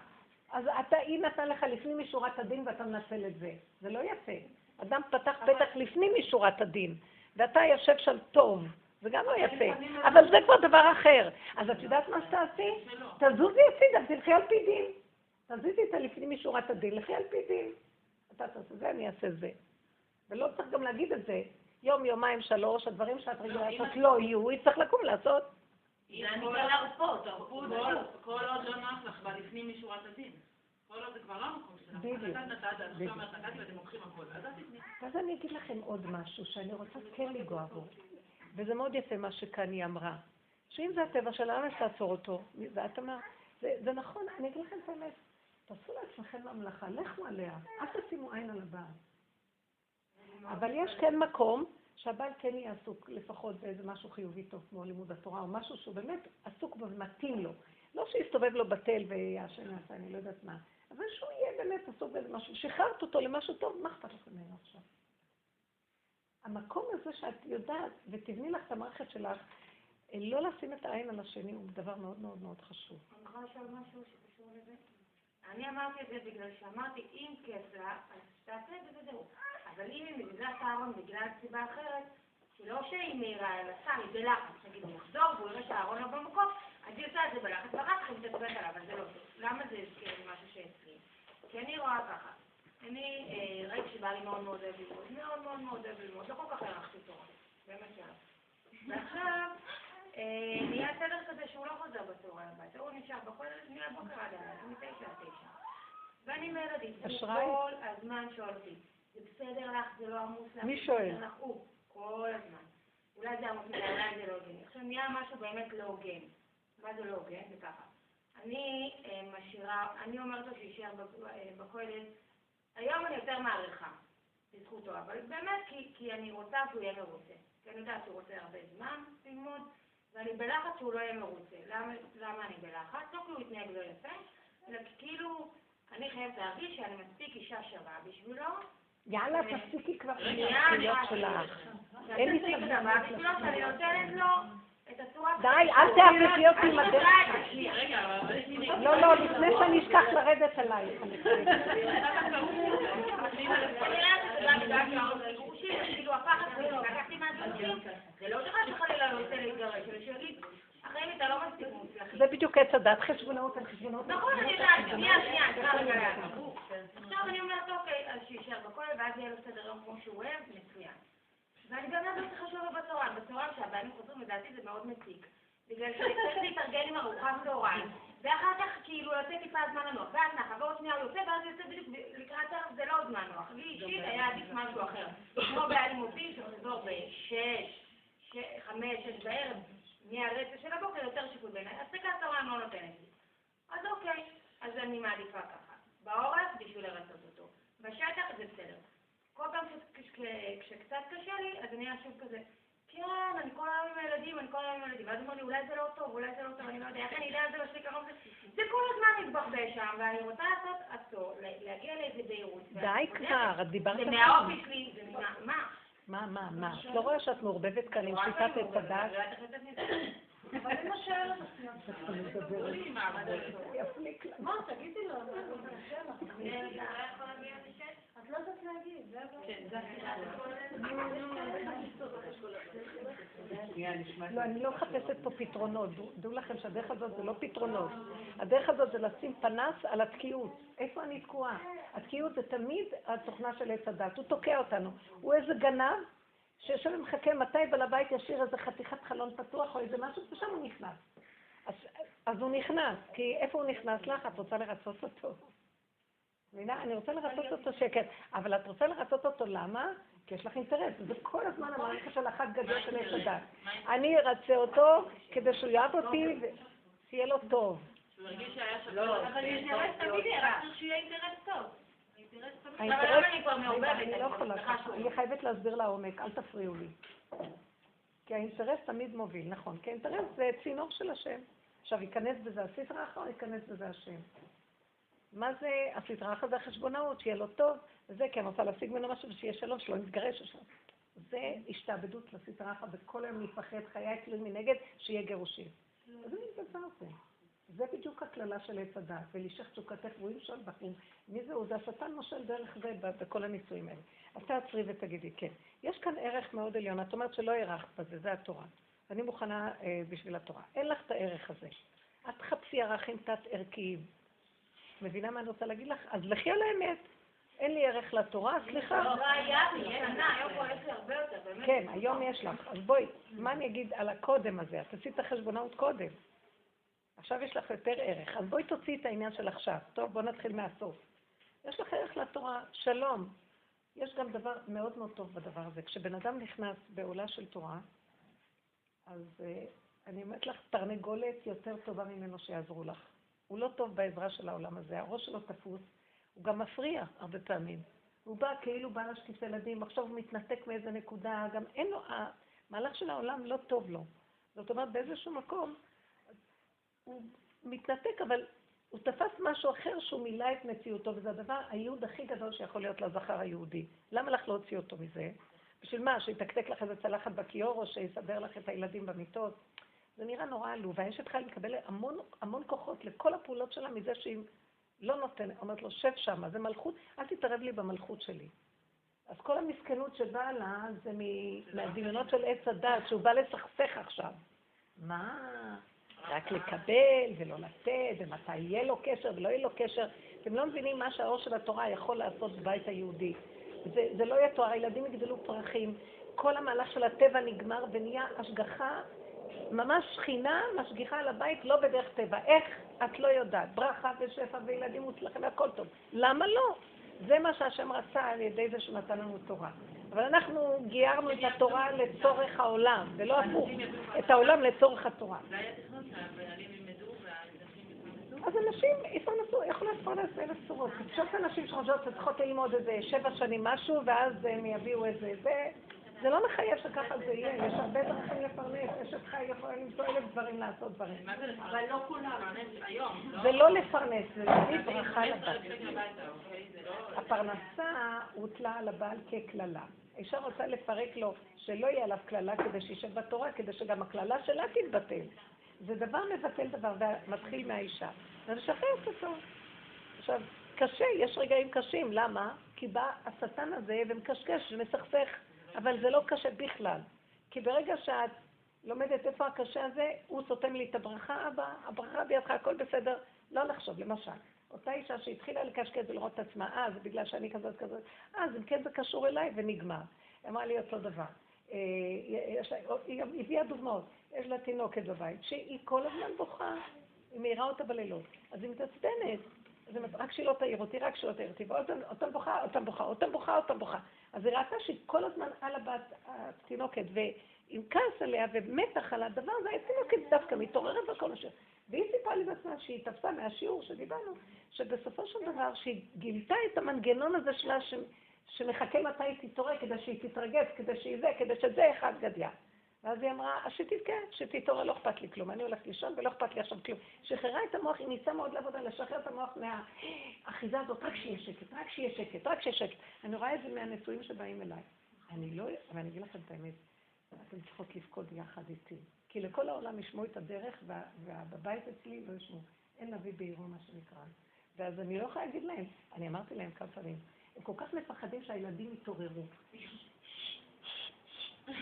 אז אתה, היא נתן לך לפנים משורת הדין ואתה מנצל את זה. זה לא יפה. אדם פתח פתח לפנים משורת הדין, ואתה יושב שם טוב. זה גם לא יפה. אבל זה כבר דבר אחר. אז את יודעת מה שתעשי? תזוזי הצידה, תלכי על פי דין. תזיזי את הלפנים משורת הדין, לכי על פי דין. אתה תעשה זה, אני אעשה זה. ולא צריך גם להגיד את זה. יום, יומיים, שלוש, הדברים שאת רגילה לעשות לא יהיו, היא צריך לקום לעשות. כבר להרפות, תרפות, כל עוד לא נוח לך בלפנים משורת הדין. כל עוד זה כבר לא המקום. אז אני אגיד לכם עוד משהו שאני רוצה כן לנגוע בו. וזה מאוד יפה מה שכאן היא אמרה. שאם זה הטבע שלה, למה יש לעצור אותו? ואת אמרת, זה, נכון, אני אגיד לכם את האמת. תעשו לעצמכם ממלכה, לכו עליה, אל תשימו עין על הבעל. אבל יש כן מקום שהבעל כן יהיה עסוק לפחות באיזה משהו חיובי טוב, כמו לימוד התורה, או משהו שהוא באמת עסוק בו ומתאים לו. לא שיסתובב לו בתל ויעשן נעשה, אני לא יודעת מה, אבל שהוא יהיה באמת עסוק באיזה משהו. שחררת אותו למשהו טוב, מה אכפת לכם ממנו עכשיו? המקום הזה שאת יודעת, ותבני לך את המערכת שלך, לא לשים את העין על השני הוא דבר מאוד מאוד מאוד חשוב. אני יכולה לשאול משהו שקשור לזה? אני אמרתי את זה בגלל שאמרתי, אם כיף לה, אז תעשה את זה וזהו. אבל אם היא מזיזה את הארון בגלל סיבה אחרת, שלא שהיא מהירה, אלא סתם, היא בלחץ, נגיד, הוא יחזור והוא יראה שהארון לא במקום, אז היא עושה את זה בלחץ, ואחר כך היא מתעצבנת עליו, אבל זה לא טוב. למה זה הזכיר לי משהו שאצלי? כי אני רואה ככה. אני ראיתי שבא לי מאוד מאוד אוהב ללמוד, מאוד מאוד מאוד אוהב ללמוד, לא כל כך הערכתי תורה, באמת שלא. ועכשיו, נהיה סדר כזה שהוא לא חוזר בצהריים הביתה, הוא נשאר בכל מהבוקר עד הלילה, מתשע עד תשע. ואני אשראי? כל הזמן שואל אותי, זה בסדר לך, זה לא עמוס לך, מי שואל? בסדר לך?" הוא, כל הזמן. אולי זה מדי, אולי זה לא הוגן. עכשיו נהיה משהו באמת לא הוגן. מה זה לא הוגן? זה ככה. אני אה, משאירה, אני אומרת לו שיישאר ב- אה, בכולל, היום אני יותר מעריכה, בזכותו, אבל באמת כי, כי אני רוצה שהוא יהיה מרוצה. כי אני יודעת שהוא רוצה הרבה זמן ללמוד, ואני בלחץ שהוא לא יהיה מרוצה. למה, למה אני בלחץ? לא כי הוא יתנהג לא יפה, אלא כאילו, אני חייבת להרגיש שאני מספיק אישה שווה בשבילו. יאללה, תפסיקי כבר עם אני השטויות שלך. אין לי סבלנות שאני נותנת לו את הצורה... די, אל תאבדי אותי עם אני הדרך. את. לא, לא, לפני שאני אשכח לרדת עלייך. אני. אני זה לא שחלילה לא רוצה להתגרש, אלא שיגיד, החיים אתה לא מספיק. זה בדיוק עץ הדת, חשבונאות על חשבונאות. נכון, אני יודעת, שנייה, שנייה. עכשיו אני אומרת, אוקיי, אז שיישאר בכולל, ואז יהיה לו סדר יום כמו שהוא אוהב, מצוין. ואני באמת לא צריכה לשאול בצהריים, בצהריים שהבנים חוזרים, לדעתי זה מאוד מציק. בגלל שאני צריך להתארגן עם ארוחת צהריים, ואחר כך כאילו יוצא טיפה זמן לנוח, ואז נחה, ועוד שנייה הוא יוצא, ואז יוצא בדיוק לקראת ערב, זה לא זמן נוח. לי אישית היה עדיף משהו אחר. כמו באלימותי, שמחזור בשש, ש- חמש, שש בערב, מהרצף של הבוקר, יותר שיקול בעיניי. הפסקת צהריים לא נותנת לי. אז אוקיי, אז אני מעדיפה ככה. בעורף בשביל לרצות אותו. בשטח זה בסדר. כל פעם כשקצת קשה לי, אז אני אהיה שוב כזה, כן, אני כל היום עם הילדים, אני כל היום עם הילדים. ואז הוא אומר לי, אולי זה לא טוב, אולי זה לא טוב, אני לא יודע, איך אני אדע על זה מספיק קרוב? זה- זה כל הזמן מתבחבש שם, ואני רוצה לעשות עצור, להגיע לאיזה בהירות. די כבר, את דיברת זה פעם. מהאופי שלי, זה מה? מה? מה, מה? את לא רואה שאת מעורבבת כאן עם שיטת עץ הדת? אבל לו שאלות עצמיות. יפליק לה. מה, תגידי לו, את לא יודעת להגיד, זה שנייה, נשמע לא, אני לא מחפשת פה פתרונות. דעו- דעו לכם שהדרך הזאת זה לא פתרונות. הדרך הזאת זה לשים פנס על התקיעות. איפה אני תקועה? התקיעות זה תמיד התוכנה של עץ הדת. הוא תוקע אותנו. הוא איזה גנב שיושב ומחכה מתי בעל הבית ישאיר איזה חתיכת חלון פתוח או איזה משהו, ושם הוא נכנס. אז, אז הוא נכנס, כי איפה הוא נכנס לך? את רוצה לרצות אותו. מבינה? אני רוצה לרצות אותו שקט, אבל את רוצה לרצות אותו למה? כי יש לך אינטרס, זה כל הזמן המערכת של אחת גדול של עץ הדת. אני ארצה אותו כדי שהוא יאהב אותי ושיהיה לו טוב. שהוא הרגיש שהיה שווה. לא, אבל אינטרס תמיד יהיה, רק צריך שיהיה אינטרס טוב. אני לא יכולה ככה. אני חייבת להסביר לעומק, אל תפריעו לי. כי האינטרס תמיד מוביל, נכון, כי האינטרס זה צינור של השם. עכשיו, ייכנס בזה הסטרא אחר, ייכנס בזה השם. מה זה הסטרא אחר? זה החשבונאות, שיהיה לו טוב, וזה כי אני רוצה להשיג ממנו משהו ושיהיה שלום, שלא נתגרש עכשיו. זה השתעבדות לסטרא אחר, וכל היום להיפחד, חיי תלויים מנגד, שיהיה גירושים. איזה מין דבר זה? זה בדיוק הקללה של עץ הדת, ולשך תשוקתך והוא ימשול בכם. מי זהו? זה השטן מושל דרך זה בכל הניסויים האלה. אז תעצרי ותגידי, כן. יש כאן ערך מאוד עליון, את אומרת שלא הערכת בזה, זה התורה. אני מוכנה אה, בשביל התורה. אין לך את הערך הזה. את תחפשי ערכים תת-ערכיים. מבינה מה אני רוצה להגיד לך? אז לכי על האמת. אין לי ערך לתורה, סליחה. לא היה לי, שנה, היום פה יש לי הרבה יותר, באמת. כן, היום יש לך. אז בואי, מה אני אגיד על הקודם הזה? את עשית את החשבונאות קודם. עכשיו יש לך יותר ערך. אז בואי תוציאי את העניין של עכשיו. טוב, בואו נתחיל מהסוף. יש לך ערך לתורה, שלום. יש גם דבר מאוד מאוד טוב בדבר הזה. כשבן אדם נכנס בעולה של תורה, אז uh, אני אומרת לך, תרנגולת יותר טובה ממנו שיעזרו לך. הוא לא טוב בעזרה של העולם הזה, הראש שלו תפוס, הוא גם מפריע הרבה פעמים. הוא בא כאילו בא להשקיף ילדים, עכשיו הוא מתנתק מאיזה נקודה, גם אין לו, המהלך של העולם לא טוב לו. זאת אומרת, באיזשהו מקום הוא מתנתק, אבל הוא תפס משהו אחר שהוא מילא את מציאותו, וזה הדבר, הייעוד הכי גדול שיכול להיות לזכר היהודי. למה לך להוציא אותו מזה? בשביל מה? שיתקתק לך איזה צלחת בכיור, או שיסדר לך את הילדים במיטות? זה נראה נורא עלוב. והאשת חייל מקבלת המון, המון כוחות לכל הפעולות שלה מזה שהיא לא נותנת, אומרת לו, שב שמה, זה מלכות, אל תתערב לי במלכות שלי. אז כל המסכנות שבאה לה זה מ- מהדמיונות של עץ הדת, שהוא בא לסכסך עכשיו. מה? רק לקבל ולא לתת, ומתי יהיה לו קשר ולא יהיה לו קשר. אתם לא מבינים מה שהאור של התורה יכול לעשות בבית היהודי. זה, זה לא יהיה תואר, הילדים יגדלו פרחים, כל המהלך של הטבע נגמר ונהיה השגחה, ממש שכינה משגיחה על הבית, לא בדרך טבע. איך? את לא יודעת. ברכה ושפע וילדים מוצלחים והכל טוב. למה לא? זה מה שהשם רצה על ידי זה שהוא נתן לנו תורה. אבל אנחנו גיירנו את התורה לצורך העולם, ולא הפוך, את העולם לצורך התורה. אז אנשים יפרנסו, יכולים לפרנס באלף צורות. פשוט אנשים שחושבות שצריכות ללמוד איזה שבע שנים משהו, ואז הם יביאו איזה זה. זה לא מחייב שככה זה יהיה, יש הרבה דרכים לפרנס, אשת חי יכולה למצוא אלף דברים לעשות דברים. אבל לא כולם. היום, לא? זה לא לפרנס, זה להביא ברכה 15,000 לבת. שקל הביתה? זה לא... הפרנסה הוטלה על הבעל כקללה. האישה רוצה לפרק לו שלא יהיה עליו קללה כדי שישב בתורה, כדי שגם הקללה שלה תתבטל. זה דבר מבטל דבר, ומתחיל מהאישה. ולשחרר אותו. עכשיו, קשה, יש רגעים קשים, למה? כי בא השטן הזה ומקשקש ומסכסך, אבל זה לא קשה בכלל. כי ברגע שאת לומדת איפה הקשה הזה, הוא סותם לי את הברכה, אבא, הברכה בידך, הכל בסדר. לא לחשוב, למשל. אותה אישה שהתחילה לקשקש ולראות את עצמה, אה, זה בגלל שאני כזאת כזאת, אה, אם כן זה קשור אליי, ונגמר. אמרה לי אותו דבר. אה, היא הביאה דוגמאות. יש לה תינוקת בבית, שהיא כל הזמן בוכה, היא מעירה אותה בלילות. אז היא מתעצבנת. רק שהיא לא תעיר אותי, רק שהיא לא תעיר אותי, ועוד אותם בוכה, אותם בוכה, אותם בוכה, אותם בוכה. אז היא ראתה שהיא כל הזמן על הבת התינוקת, ועם כעס עליה ומתח על הדבר הזה, התינוקת דווקא מתעוררת וכל השם. והיא סיפרה לי בעצמה שהיא תפסה מהשיעור שדיברנו, שבסופו של דבר, שהיא גילתה את המנגנון הזה שלה, ש... שמחכה מתי היא תתעורר, כדי שהיא תתרגז, כדי שהיא זה, כדי שזה אחד גדיה. ואז היא אמרה, אז שתתקן, שתתעורר, לא אכפת לי כלום, אני הולכת לישון ולא אכפת לי עכשיו כלום. שחררה את המוח, היא ניסה מאוד לעבודה, לשחרר את המוח מהאחיזה הזאת, רק שיהיה שקט, רק שיהיה שקט, רק שיהיה שקט. אני רואה את זה מהנשואים שבאים אליי. אני לא, אבל אני אגיד לכם את האמת, אתן צריכות לבכות יחד איתי. כי לכל העולם ישמעו את הדרך, ובבית אצלי לא ישמעו. אין נביא בעירו, מה שנקרא. ואז אני לא יכולה להגיד להם, אני אמרתי להם כמה פעמים, הם כל כך מפחדים שהילדים יתעוררו.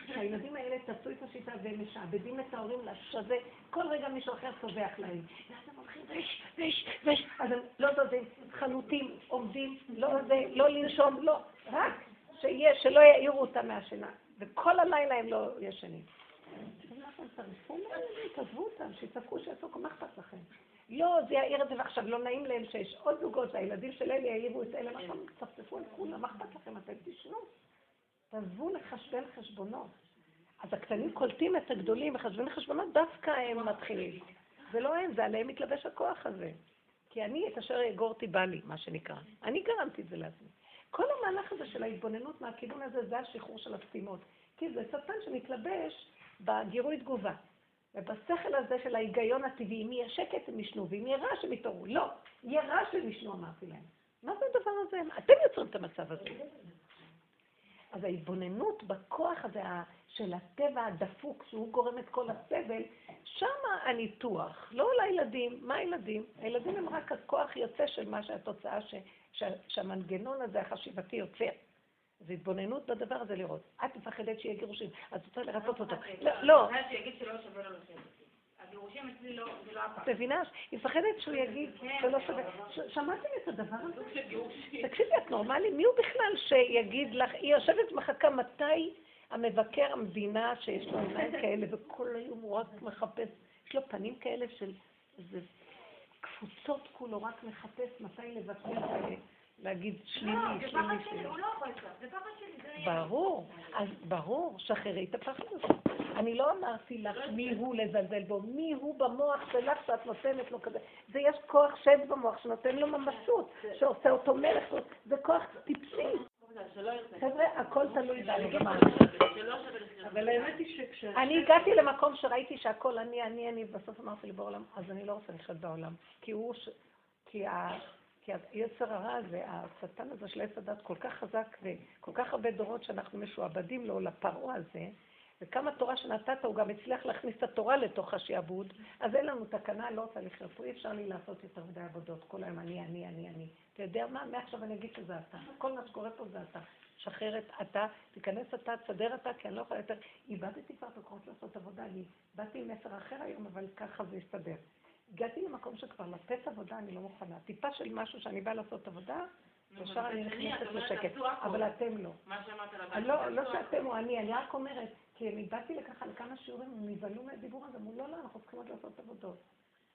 שהילדים האלה תעשו את השיטה והם משעבדים את ההורים לשווה, כל רגע מישהו אחר צווח להם. ואז הם הולכים ויש, ויש, ויש, אז הם לא זזים, חלוטים, עומדים, לא זה, לא לנשום, לא, רק שיהיה, שלא יעירו אותם מהשינה. וכל הלילה הם לא ישנים. תעזבו אותם, שיצעקו, שיעשו, מה אכפת לכם? לא, זה יעיר את זה, ועכשיו לא נעים להם שיש עוד זוגות, והילדים של אלה יעירו את אלה, נכון, תצפצפו על כולם, מה אכפת לכם? אתם תשנו. תעזבו לחשבן חשבונות. אז הקטנים קולטים את הגדולים וחשבן חשבונות, דווקא הם מתחילים. זה לא הם, זה עליהם מתלבש הכוח הזה. כי אני, את אשר יגורתי בא לי, מה שנקרא. אני גרמתי את זה לעצמי. כל המהלך הזה של ההתבוננות מהכיוון הזה, זה השחרור של הסתימות. כי זה שטן שמתלבש בגירוי תגובה. ובשכל הזה של ההיגיון הטבעי, אם יהיה שקט הם ישנו, ואם יהיה רעש הם יתעוררו. לא, יהיה רעש הם ישנו, אמרתי להם. מה זה הדבר הזה? אתם יוצרים את המצב הזה. אז ההתבוננות בכוח הזה של הטבע הדפוק, שהוא גורם את כל הסבל, שמה הניתוח, לא לילדים. מה הילדים? הילדים הם רק הכוח יוצא של מה שהתוצאה, ש, ש, שהמנגנון הזה החשיבתי יוצר. זה התבוננות בדבר הזה לראות. את מפחדת שיהיה גירושים, אז רוצה לרצות אותו. לא, לא. הגירושים אצלי לא, זה לא הפעם. את מבינה? היא מפחדת שהוא יגיד כן, שלא שווה. שמעתם את הדבר הזה? נורמלי? מי הוא בכלל שיגיד לך, היא יושבת מחכה מתי המבקר המדינה שיש לו עיניים כאלה וכל היום הוא רק מחפש, יש לו פנים כאלה של איזה קפוצות כולו, רק מחפש מתי לבקר להגיד שלילי, לא, שלילי, שלילי. הוא לא יכול זה פחד שלי. ברור, אז ברור, שחררי את הפחד הזה. אני לא אמרתי לך מי הוא לזלזל בו, מי הוא במוח שלך שאת נותנת לו כזה. זה יש כוח שד במוח שנותן לו ממשות, שעושה אותו מלך, זה כוח טיפשי. חבר'ה, הכל תלוי בנגמר. אבל האמת היא שכש... אני הגעתי למקום שראיתי שהכל אני, אני, אני, בסוף אמרתי לי בעולם, אז אני לא רוצה לחיות בעולם. כי הוא, כי ה... כי היצר הרע הזה, השטן הזה של עץ הדת כל כך חזק וכל כך הרבה דורות שאנחנו משועבדים לו, לפרעה הזה, וכמה תורה שנתת, הוא גם הצליח להכניס את התורה לתוך השעבוד, אז אין לנו תקנה, לא רוצה לחיות אי אפשר לי לעשות יותר מדי עבודות, כל היום אני, אני, אני, אני. אתה יודע מה? מעכשיו אני אגיד שזה אתה. כל מה שקורה פה זה אתה. שחרר את אתה, תיכנס אתה, תסדר אתה, כי אני לא יכולה יותר. איבדתי כבר את הכוחות לעשות עבודה, אני באתי עם מסר אחר היום, אבל ככה זה יסתדר. הגעתי למקום שכבר לתת עבודה אני לא מוכנה. טיפה של משהו שאני באה לעשות עבודה, ישר אני נכנסת בשקט. אבל אתם לא. מה שאמרת הבית. לא, לא שאתם או אני, אני רק אומרת, כי אני באתי לככה לכמה שיעורים, הם נבהלו מהדיבור הזה, אמרו, לא, לא, אנחנו צריכים עוד לעשות עבודות.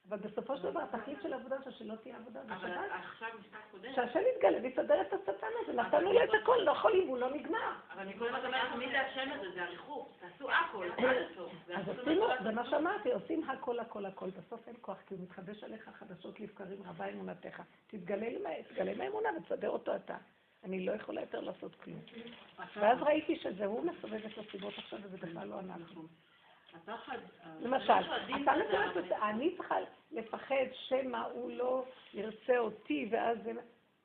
אבל בסופו של דבר, התכלית של העבודה זה שלא תהיה עבודה אבל בשבת. עכשיו משפט קודם. שהשם יתגלה ויסדר את השטן הזה, נתנו לו את הכל, לא יכולים, הוא לא נגמר. אבל אני כל הזמן אומרת, מי זה השם הזה? זה הריחוף. תעשו הכל, הסוף. אז עשינו, זה מה שאמרתי, עושים הכל, הכל, הכל. בסוף אין כוח, כי הוא מתחדש עליך חדשות לבקרים, רבה אמונתך. תתגלה עם ה- תתגלה עם האמונה ותסדר אותו אתה. אני לא יכולה יותר לעשות כלום. ואז ראיתי שזה הוא מסובב את הסיבות עכשיו, וזה בכלל לא אנחנו. למשל, אתה מסובב את אני צריכה לפחד שמא הוא לא ירצה אותי, ואז זה...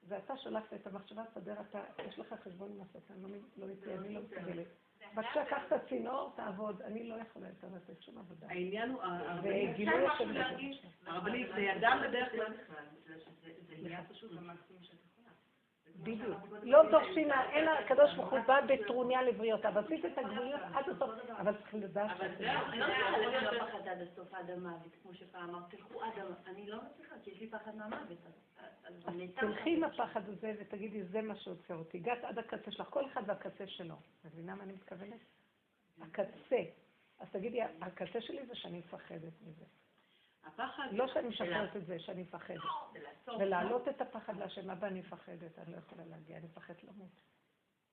ואתה שלחת את המחשבה, תסדר אתה, יש לך חשבון עם השטן, לא לא איתי, אני לא מסוגלת. בבקשה, קח את הצינור, תעבוד, אני לא יכולה יותר לתת שום עבודה. העניין הוא... הרבנית, זה אדם בדרך כלל... זה נהיה פשוט המקסימום שאת יכולה. בדיוק. לא דורשים, אין הקדוש ברוך הוא בא בטרוניה לבריאותיו. עשית את הגבוליות עד הסוף, אבל צריך לדעת אבל אני לא יכולה אני להיות... לא פחד עד הסוף עד המוות, כמו שפעם אמרת, תלכו עד המוות. אני לא מצליחה, כי יש לי פחד מהמוות. אז-. תלכי עם הפחד הזה ותגידי, זה מה שעוצר אותי. הגעת עד הקצה שלך, כל אחד והקצה שלו. מבינה מה אני מתכוונת? הקצה. אז תגידי, הקצה שלי זה שאני מפחדת מזה. הפחד... לא שאני משחררת את זה, שאני מפחדת. ולהעלות את הפחד להשם, אבא, אני מפחדת, אני לא יכולה להגיע, אני מפחדת למות.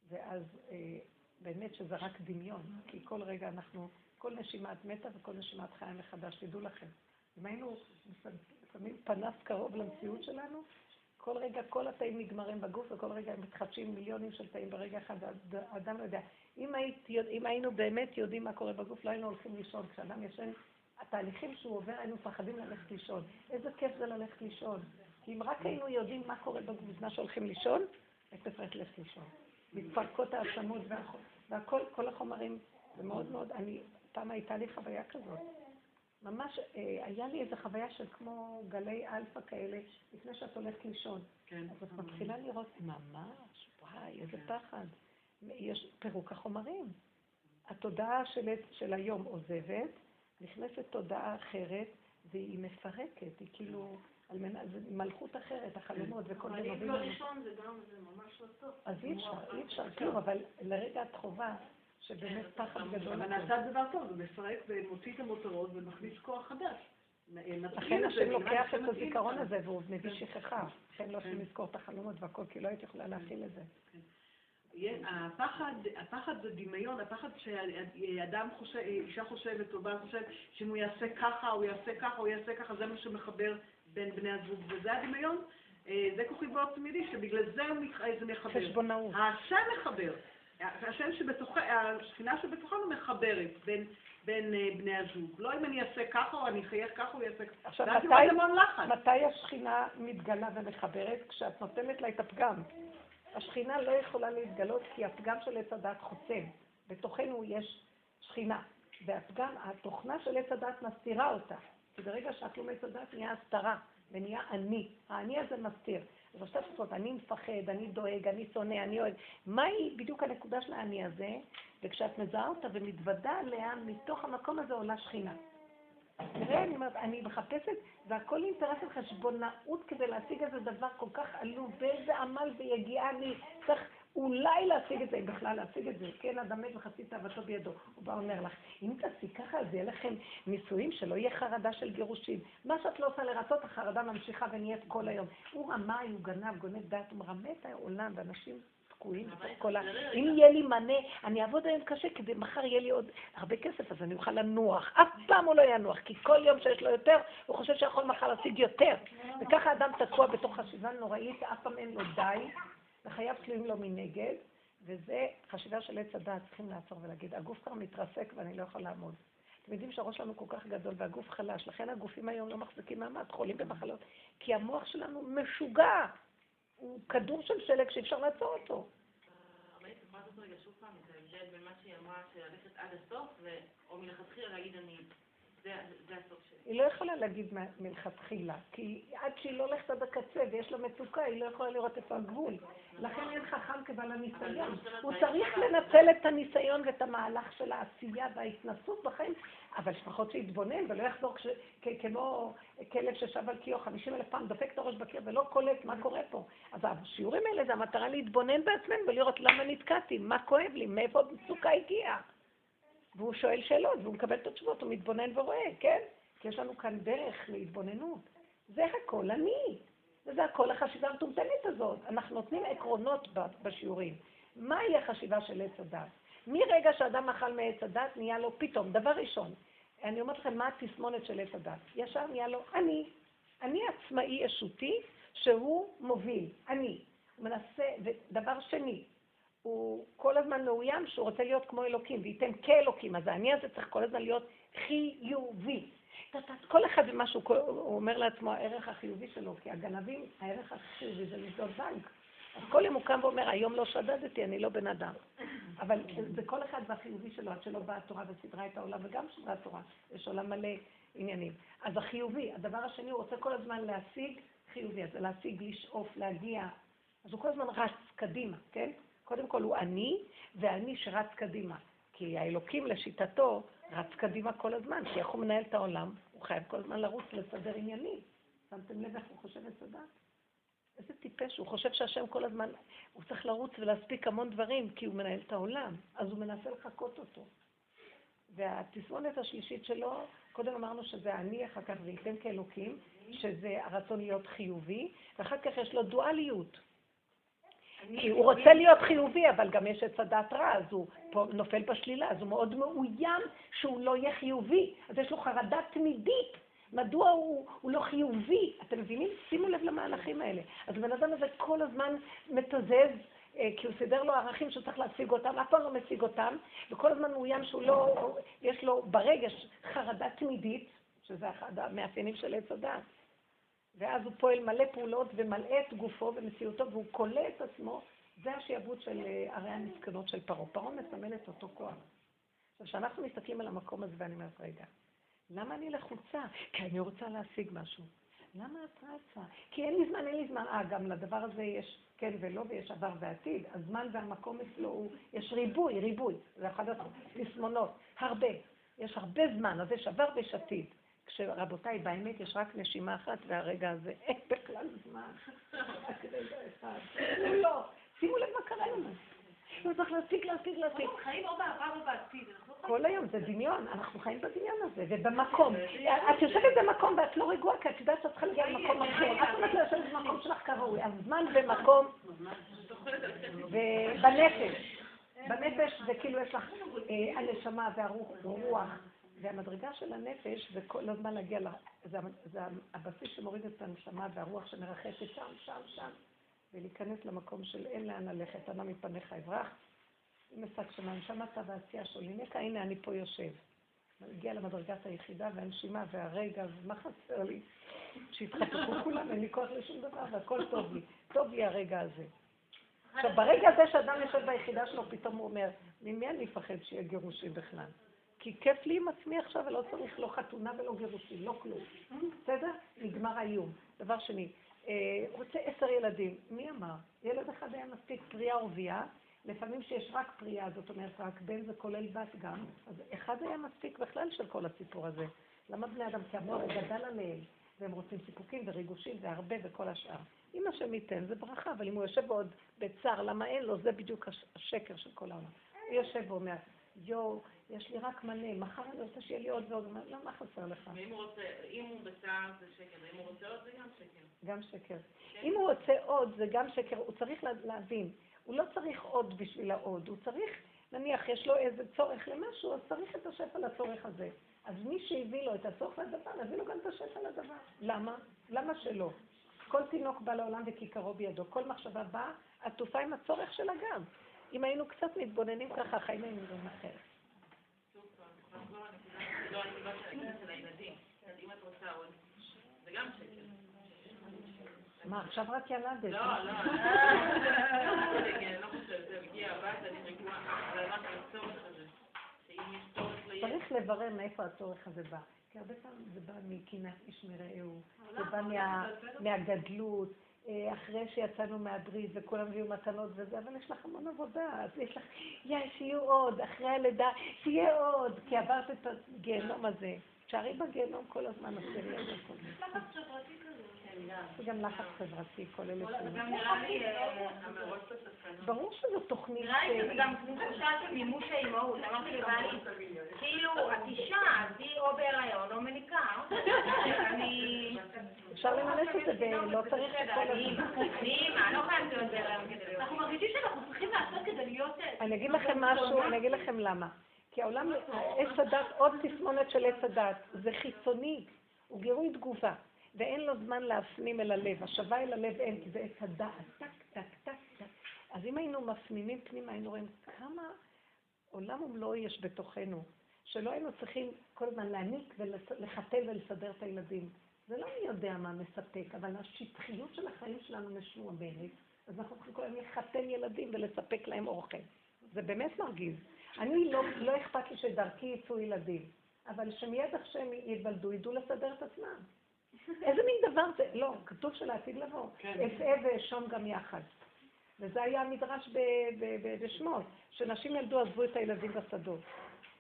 ואז אה, באמת שזה רק דמיון, כי כל רגע אנחנו, כל נשימה את מתה וכל נשימה את חיה מחדש, תדעו לכם. אם היינו שמים פנס קרוב למציאות שלנו, כל רגע כל התאים נגמרים בגוף, וכל רגע הם מתחדשים מיליונים של תאים ברגע אחד, האדם לא יודע. אם, היית, אם היינו באמת יודעים מה קורה בגוף, לא היינו הולכים לישון. כשאדם ישן, התהליכים שהוא עובר, היינו מפחדים ללכת לישון. איזה כיף זה ללכת לישון. כי אם רק היינו יודעים מה קורה בזמן שהולכים לישון, הייתי צריך ללכת לישון. מתפרקות העצמות והכל, כל החומרים, זה מאוד מאוד, אני, פעם הייתה לי חוויה כזאת. ממש, אה, היה לי איזו חוויה של כמו גלי אלפא כאלה, לפני שאת הולכת לישון. כן. אז את מתחילה לראות, ממש, וואי, איזה כן. פחד. יש פירוק החומרים. התודעה של, של היום עוזבת, נכנסת תודעה אחרת, והיא מפרקת, היא כאילו, על מנת, זה מלכות אחרת, החלומות וכל זה. אבל אם לא לישון זה גם, זה ממש לא טוב. אז אי אפשר, אי אפשר כלום, אבל לרגע את חובה שבאמת פחד גדול. אבל נעשה דבר טוב, הוא מפרק ומוציא את המותרות ומכניס כוח חדש. לכן השם לוקח את הזיכרון הזה והוא מביא שכחה. לכן לא יכולים לזכור את החלומות והכל, כי לא הייתי יכולה להכיל את זה. הפחד, הפחד זה דמיון, הפחד שאדם חושב, אישה חושבת או בעל חושב שאם הוא יעשה ככה, הוא יעשה ככה, הוא יעשה ככה, זה מה שמחבר בין בני הזוג, וזה הדמיון, אה, זה כוכבו תמידי, שבגלל זה זה מחבר. חשבונאות. השם מחבר. השם שבתוכנו, השכינה שבתוכנו מחברת בין, בין אה, בני הזוג. לא אם אני אעשה ככה או אני אחייך ככה או יעשה ככה. עכשיו, מתי, מתי השכינה מתגלה ומחברת? כשאת נותנת לה את הפגם. השכינה לא יכולה להתגלות כי הפגם של עץ הדת חוסם. בתוכנו יש שכינה, והפגם, התוכנה של עץ הדת מסתירה אותה. כי ברגע לא עץ הדת נהיה הסתרה, ונהיה אני. האני הזה מסתיר. אז עכשיו זאת אני מפחד, אני דואג, אני שונא, אני אוהב. מהי בדיוק הנקודה של האני הזה? וכשאת מזהה אותה ומתוודה עליה, מתוך המקום הזה עולה שכינה. תראה, אני אומרת, אני מחפשת, והכל אינטרס של חשבונאות כדי להשיג איזה דבר כל כך עלוב, ואיזה עמל ויגיעה אני צריך אולי להשיג את זה, אם בכלל להשיג את זה, כן, אדם מת וחצי תאוותו בידו. הוא בא ואומר לך, אם תעשי ככה, אז יהיה לכם נישואים שלא יהיה חרדה של גירושים. מה שאת לא עושה לרצות, החרדה ממשיכה ונהיית כל היום. הוא רמאי, הוא גנב, גונב דעת, הוא מרמה את העולם, ואנשים תקועים בתוך כל ה... אם יהיה לי מנה, אני אעבוד היום קשה כדי מחר יהיה לי עוד הרבה כסף, אז אני אוכל לנוח. אף פעם הוא לא ינוח, כי כל יום שיש לו יותר, הוא חושב שיכול מחר להשיג יותר. וככה אדם תקוע בתוך חשיבה נוראית, אף פעם אין לו די, וחייו תלויים לו מנגד, וזה חשיבה של עץ הדעת, צריכים לעצור ולהגיד, הגוף כבר מתרסק ואני לא יכול לעמוד. אתם יודעים שהראש שלנו כל כך גדול והגוף חלש, לכן הגופים היום לא מחזיקים מעמד, חולים במחלות, כי המוח שלנו משוגע. הוא כדור של שלג שאי אפשר לעצור אותו. אבל את יכולה לעשות רגע שוב פעם את ההבדל בין מה שהיא אמרה, של עד הסוף, או מלכתחילה להגיד אני... היא לא יכולה להגיד מלכתחילה, כי עד שהיא לא הולכת עד הקצה ויש לה מצוקה, היא לא יכולה לראות איפה הגבול. לכן אין חכם כבעל הניסיון. הוא צריך לנצל את הניסיון ואת המהלך של העשייה וההתנסות בחיים, אבל לפחות שיתבונן ולא יחזור כמו כלב ששב על קיו 50 אלף פעם, דופק את הראש בקיר ולא קולט מה קורה פה. אז השיעורים האלה זה המטרה להתבונן בעצמנו ולראות למה נתקעתי, מה כואב לי, מאיפה המצוקה הגיעה. והוא שואל שאלות, והוא מקבל את התשובות, הוא מתבונן ורואה, כן? כי יש לנו כאן דרך להתבוננות. זה הכל אני. וזה הכל החשיבה המטומטמת הזאת. אנחנו נותנים עקרונות בשיעורים. מהי החשיבה של עץ הדת? מרגע שאדם אכל מעץ הדת, נהיה לו פתאום, דבר ראשון, אני אומרת לכם מה התסמונת של עץ הדת. ישר נהיה לו אני. אני עצמאי ישותי שהוא מוביל. אני. הוא מנסה, ודבר שני, הוא כל הזמן מאוים שהוא רוצה להיות כמו אלוקים, וייתן כאלוקים. אז האני הזה צריך כל הזמן להיות חיובי. כל אחד ומה שהוא אומר לעצמו, הערך החיובי שלו, כי הגנבים, הערך החיובי זה לבדוק בנק. אז כל יום הוא קם ואומר, היום לא שדדתי, אני לא בן אדם. אבל זה כל אחד והחיובי שלו, עד שלא באה התורה וסידרה את העולם, וגם סידרה התורה, יש עולם מלא עניינים. אז החיובי, הדבר השני, הוא רוצה כל הזמן להשיג חיובי, אז להשיג, לשאוף, להגיע. אז הוא כל הזמן רץ קדימה, כן? קודם כל הוא אני, ואני שרץ קדימה. כי האלוקים לשיטתו רץ קדימה כל הזמן, כי איך הוא מנהל את העולם? הוא חייב כל הזמן לרוץ לסדר עניינים. שמתם לב איך הוא חושב לסדר? איזה טיפש, הוא חושב שהשם כל הזמן, הוא צריך לרוץ ולהספיק המון דברים, כי הוא מנהל את העולם, אז הוא מנסה לחקות אותו. והתסמונת השלישית שלו, קודם אמרנו שזה אני, אחר כך וייתן כאלוקים, שזה הרצון להיות חיובי, ואחר כך יש לו דואליות. כי הוא רוצה להיות חיובי, אבל גם יש את הדת רע, אז הוא נופל בשלילה, אז הוא מאוד מאוים שהוא לא יהיה חיובי. אז יש לו חרדה תמידית מדוע הוא, הוא לא חיובי? אתם מבינים? שימו לב למהלכים האלה. אז הבן אדם הזה כל הזמן מתזז, אה, כי הוא סידר לו ערכים שהוא צריך להשיג אותם, אף פעם לא משיג אותם, וכל הזמן מאוים שהוא לא, יש לו ברגש חרדה תמידית, שזה אחד המאפיינים של עץ הדת. ואז הוא פועל מלא פעולות ומלא את גופו ומציאותו, והוא כולא את עצמו. זה השיעבוד של אה, ערי המסכנות של פרעה. פרעה מסמל את אותו כוח. עכשיו, כשאנחנו מסתכלים על המקום הזה, ואני אומרת, רגע, למה אני לחוצה? כי אני רוצה להשיג משהו. למה את רצה? כי אין לי זמן, אין לי זמן. אה, גם לדבר הזה יש כן ולא, ויש עבר ועתיד. הזמן והמקום אצלו הוא, יש ריבוי, ריבוי. זה אחד התסמונות. הרבה. יש הרבה זמן, אז יש עבר ויש עתיד. כשרבותיי, באמת יש רק נשימה אחת, והרגע הזה אין בכלל זמן. רק רגע אחד. לא, שימו לב מה קרה לנו. הוא צריך להשיג, להשיג, להשיג. חיים או בעבר או בעתיד. כל היום זה דמיון, אנחנו חיים בדמיון הזה, ובמקום. את יושבת במקום ואת לא רגועה, כי את יודעת שאת צריכה להגיע למקום אחר. את אומרת לשבת במקום שלך כראוי. אז זמן ומקום, ובנפש. בנפש זה כאילו יש לך אה, הנשמה והרוח, והמדרגה של הנפש זה כל הזמן להגיע, זה הבסיס שמוריד את הנשמה והרוח שמרחפת שם, שם, שם. ולהיכנס למקום של אין לאן ללכת, אנא מפניך אברח. אם אשק שמיים, שמעת ועשייה שלי, נקע, הנה אני פה יושב. הגיע למדרגת היחידה והנשימה והרגע, ומה חסר לי? שהתחפקו כולם, אין לי כוח לשום דבר, והכל טוב לי. טוב לי הרגע הזה. עכשיו, ברגע הזה שאדם יושב ביחידה שלו, פתאום הוא אומר, ממי אני אפחד שיהיה גירושים בכלל? כי כיף לי עם עצמי עכשיו ולא צריך לא חתונה ולא גירושים, לא כלום. בסדר? נגמר האיום. דבר שני, אה, רוצה עשר ילדים. מי אמר? ילד אחד היה מספיק פריאה ורבייה, לפעמים שיש רק פריאה, זאת אומרת רק בן זה כולל בת גם, אז אחד היה מספיק בכלל של כל הסיפור הזה. למה בני אדם? כי המוח גדל עליהם, והם רוצים סיפוקים וריגושים והרבה וכל השאר. אם השם ייתן זה ברכה, אבל אם הוא יושב עוד בצער, למה אין לו? זה בדיוק השקר של כל העולם. הוא יושב ואומר, יואו, יש לי רק מלא, מחר אני רוצה שיהיה לי עוד ועוד, לא, מה חסר לך? ואם הוא רוצה, אם הוא בצער זה שקר, ואם הוא רוצה עוד זה גם שקר. גם שקר. אם הוא רוצה עוד זה גם שקר, הוא צריך להבין, הוא לא צריך עוד בשביל העוד, הוא צריך, נניח יש לו איזה צורך למשהו, אז צריך את השפע לצורך הזה. אז מי שהביא לו את הצורך לדבר, נביא לו גם את השפע לדבר. למה? למה שלא? כל תינוק בא לעולם וכיכרו בידו, כל מחשבה באה עטופה עם הצורך שלה גם. אם היינו קצת מתבוננים ככה, החיים היינו נראים אחרת. לא. מה, עכשיו רק ילדת? לא, לא. לא חושבת, זה מגיע הביתה, אני רגועה, אבל אמרתי, הצורך הזה. שאם יש צורך לילד... צריך לברר מאיפה הצורך הזה בא. כי הרבה פעמים זה בא מקנאת איש מרעהו, זה בא מהגדלות. אה, אחרי שיצאנו מהברית וכולם הביאו מתנות וזה, אבל יש לך המון עבודה, אז יש לך, יא, שיהיו עוד, אחרי הלידה, שיהיה עוד, כי עברת את הגיהנום הזה. תשארי בגיהנום כל הזמן, אז תראי את הכל. לחץ חברתי כזה. זה גם לחץ חברתי, כל אלה גם נראה לי, אה, ברור שזו תוכנית... נראה לי שזה גם תחושה של מימוש האימהות. אמרתי לבעלי, כאילו, את אישה, אז היא או בהיריון או מניקה. אני... אפשר למלא את זה, ולא צריך את כל לא. אנחנו מרגישים שאנחנו צריכים לעשות כדי להיות... אה, אני אגיד לכם משהו, אני אגיד לכם למה. כי העולם, עץ הדת, עוד תסמונת של עץ הדת, זה חיצוני, הוא גירוי תגובה. ואין לו זמן להפנים אל הלב. השבה אל הלב אין, כי זה עץ הדעת, טק, טק, טק, טק. אז אם היינו מפנימים פנימה, היינו רואים כמה עולם ומלואו יש בתוכנו, שלא היינו צריכים כל הזמן להעניק ולחתל ולסדר את הילדים. זה לא מי יודע מה מספק, אבל השטחיות של החיים שלנו משועבדת, אז אנחנו צריכים כל הזמן לחתן ילדים ולספק להם אוכל. זה באמת מרגיז. אני, לא, לא אכפת לי שדרכי יצאו ילדים, אבל שמיד עכשיו ייוולדו, ידעו לסדר את עצמם. איזה מין דבר זה? לא, כתוב שלעתיד לבוא. כן. אפעה ואשום גם יחד. וזה היה המדרש בשמות, שנשים ילדו עזבו את הילדים בשדות.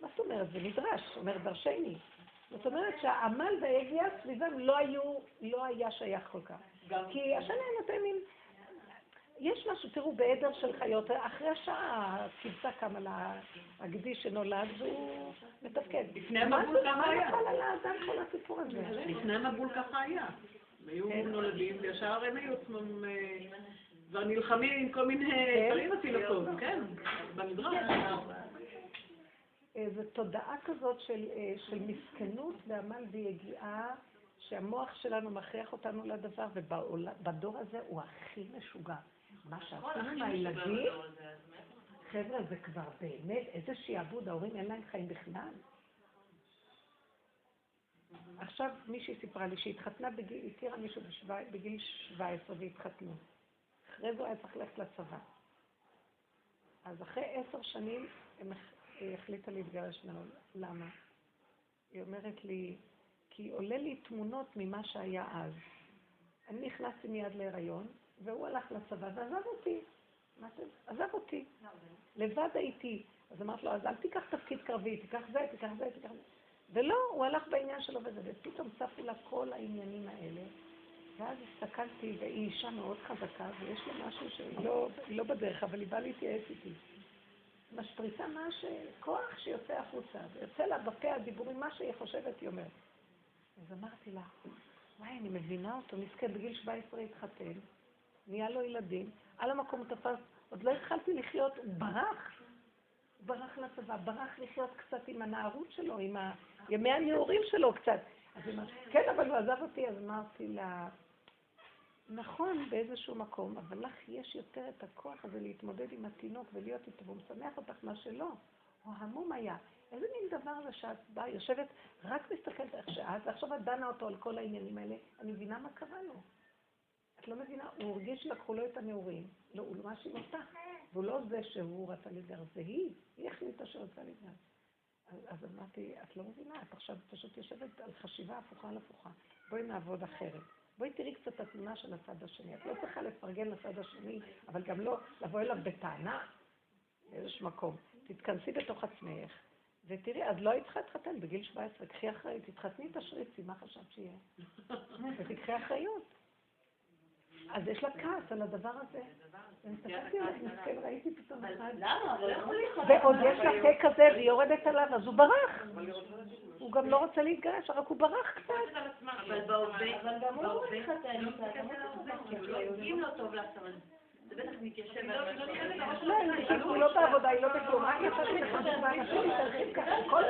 מה זאת אומרת? זה מדרש, אומר דרשני. זאת אומרת שהעמל והיגיעה סביבם לא היו, לא היה שייך כל כך. כי השם היה נותן מין... יש משהו, תראו, בעדר של חיות, אחרי השעה הכבשה קמה להגדי שנולד והוא מתפקד. לפני המבול ככה היה. מה נפל על האדם כל הסיפור הזה? לפני המבול ככה היה. הם היו כן. נולדים, וישר הם היו עצמם אה, כבר נלחמים עם כל מיני כן. דברים התינוקות, כן, במדרש. איזו תודעה כזאת של, אה, של מסכנות ועמל ויגיעה שהמוח שלנו מכריח אותנו לדבר, ובדור הזה הוא הכי משוגע. מה שעשינו מהילדים, חבר'ה, זה כבר באמת איזה שיעבוד, ההורים אין להם חיים בכלל. עכשיו מישהי סיפרה לי שהיא התחתנה בגיל, הכירה מישהו בגיל 17 והתחתנו. אחרי זה הוא היה צריך ללכת לצבא. אז אחרי עשר שנים היא החליטה להתגרש ממנו. למה? היא אומרת לי, כי עולה לי תמונות ממה שהיה אז. אני נכנסתי מיד להיריון, והוא הלך לצבא ועזב אותי. מה זה? עזב אותי. לבד הייתי. אז אמרתי לו, אז אל תיקח תפקיד קרבי, תיקח זה, תיקח זה, תיקח זה. ולא, הוא הלך בעניין שלו וזה, ופתאום צפו לה כל העניינים האלה. ואז הסתכלתי, והיא אישה מאוד חזקה, ויש לה משהו שהיא לא, לא בדרך, אבל היא באה להתייעץ איתי. משפריצה ש... כוח שיוצא החוצה, ויוצא לה בפה הדיבורים, מה שהיא חושבת, היא אומרת. אז אמרתי לה, וואי, אני מבינה אותו, מסכן, בגיל 17 התחתן, נהיה לו ילדים, על המקום תפס, עוד לא התחלתי לחיות, הוא ברח. ברח לצבא, ברח לחיות קצת עם הנערות שלו, עם. ימי הנעורים שלו קצת. כן, אבל הוא עזב אותי, אז אמרתי לה, נכון באיזשהו מקום, אבל לך יש יותר את הכוח הזה להתמודד עם התינוק ולהיות איתו, והוא משמח אותך מה שלא. הוא המום היה. איזה מין דבר זה שאת באה, יושבת, רק מסתכלת איך שאת, ועכשיו את דנה אותו על כל העניינים האלה, אני מבינה מה קרה לו. את לא מבינה, הוא הרגיש שלקחו לו את הנעורים, לא, הוא לא מאשים אותך, והוא לא זה שהוא רצה להתגרש, זה היא, היא החליטה שרצה להתגרש. אז, אז אמרתי, את לא מבינה, את עכשיו פשוט יושבת על חשיבה הפוכה על הפוכה. בואי נעבוד אחרת. בואי תראי קצת את התמונה של הצד השני. את לא צריכה לפרגן לצד השני, אבל גם לא לבוא אליו בטענה באיזשהו מקום. תתכנסי בתוך עצמך, ותראי, אז לא היית צריכה להתחתן בגיל 17, קחי אחריות, תתחתני את השריצי, מה חשבת שיהיה? ותקחי אחריות. אז יש לה כעס על הדבר הזה. הסתכלתי עליו, מסכן, ראיתי פתאום אחד. ועוד יש לה פה כזה, והיא יורדת עליו, אז הוא ברח. הוא גם לא רוצה להתגרש, רק הוא ברח קצת. אבל גם הוא לא מתחתן אם לא טוב לעשות זה בטח מתיישב לא, היא לא בעבודה, היא לא בכלום. רק יצאתי לחשוב באנשים מתארחים ככה, כל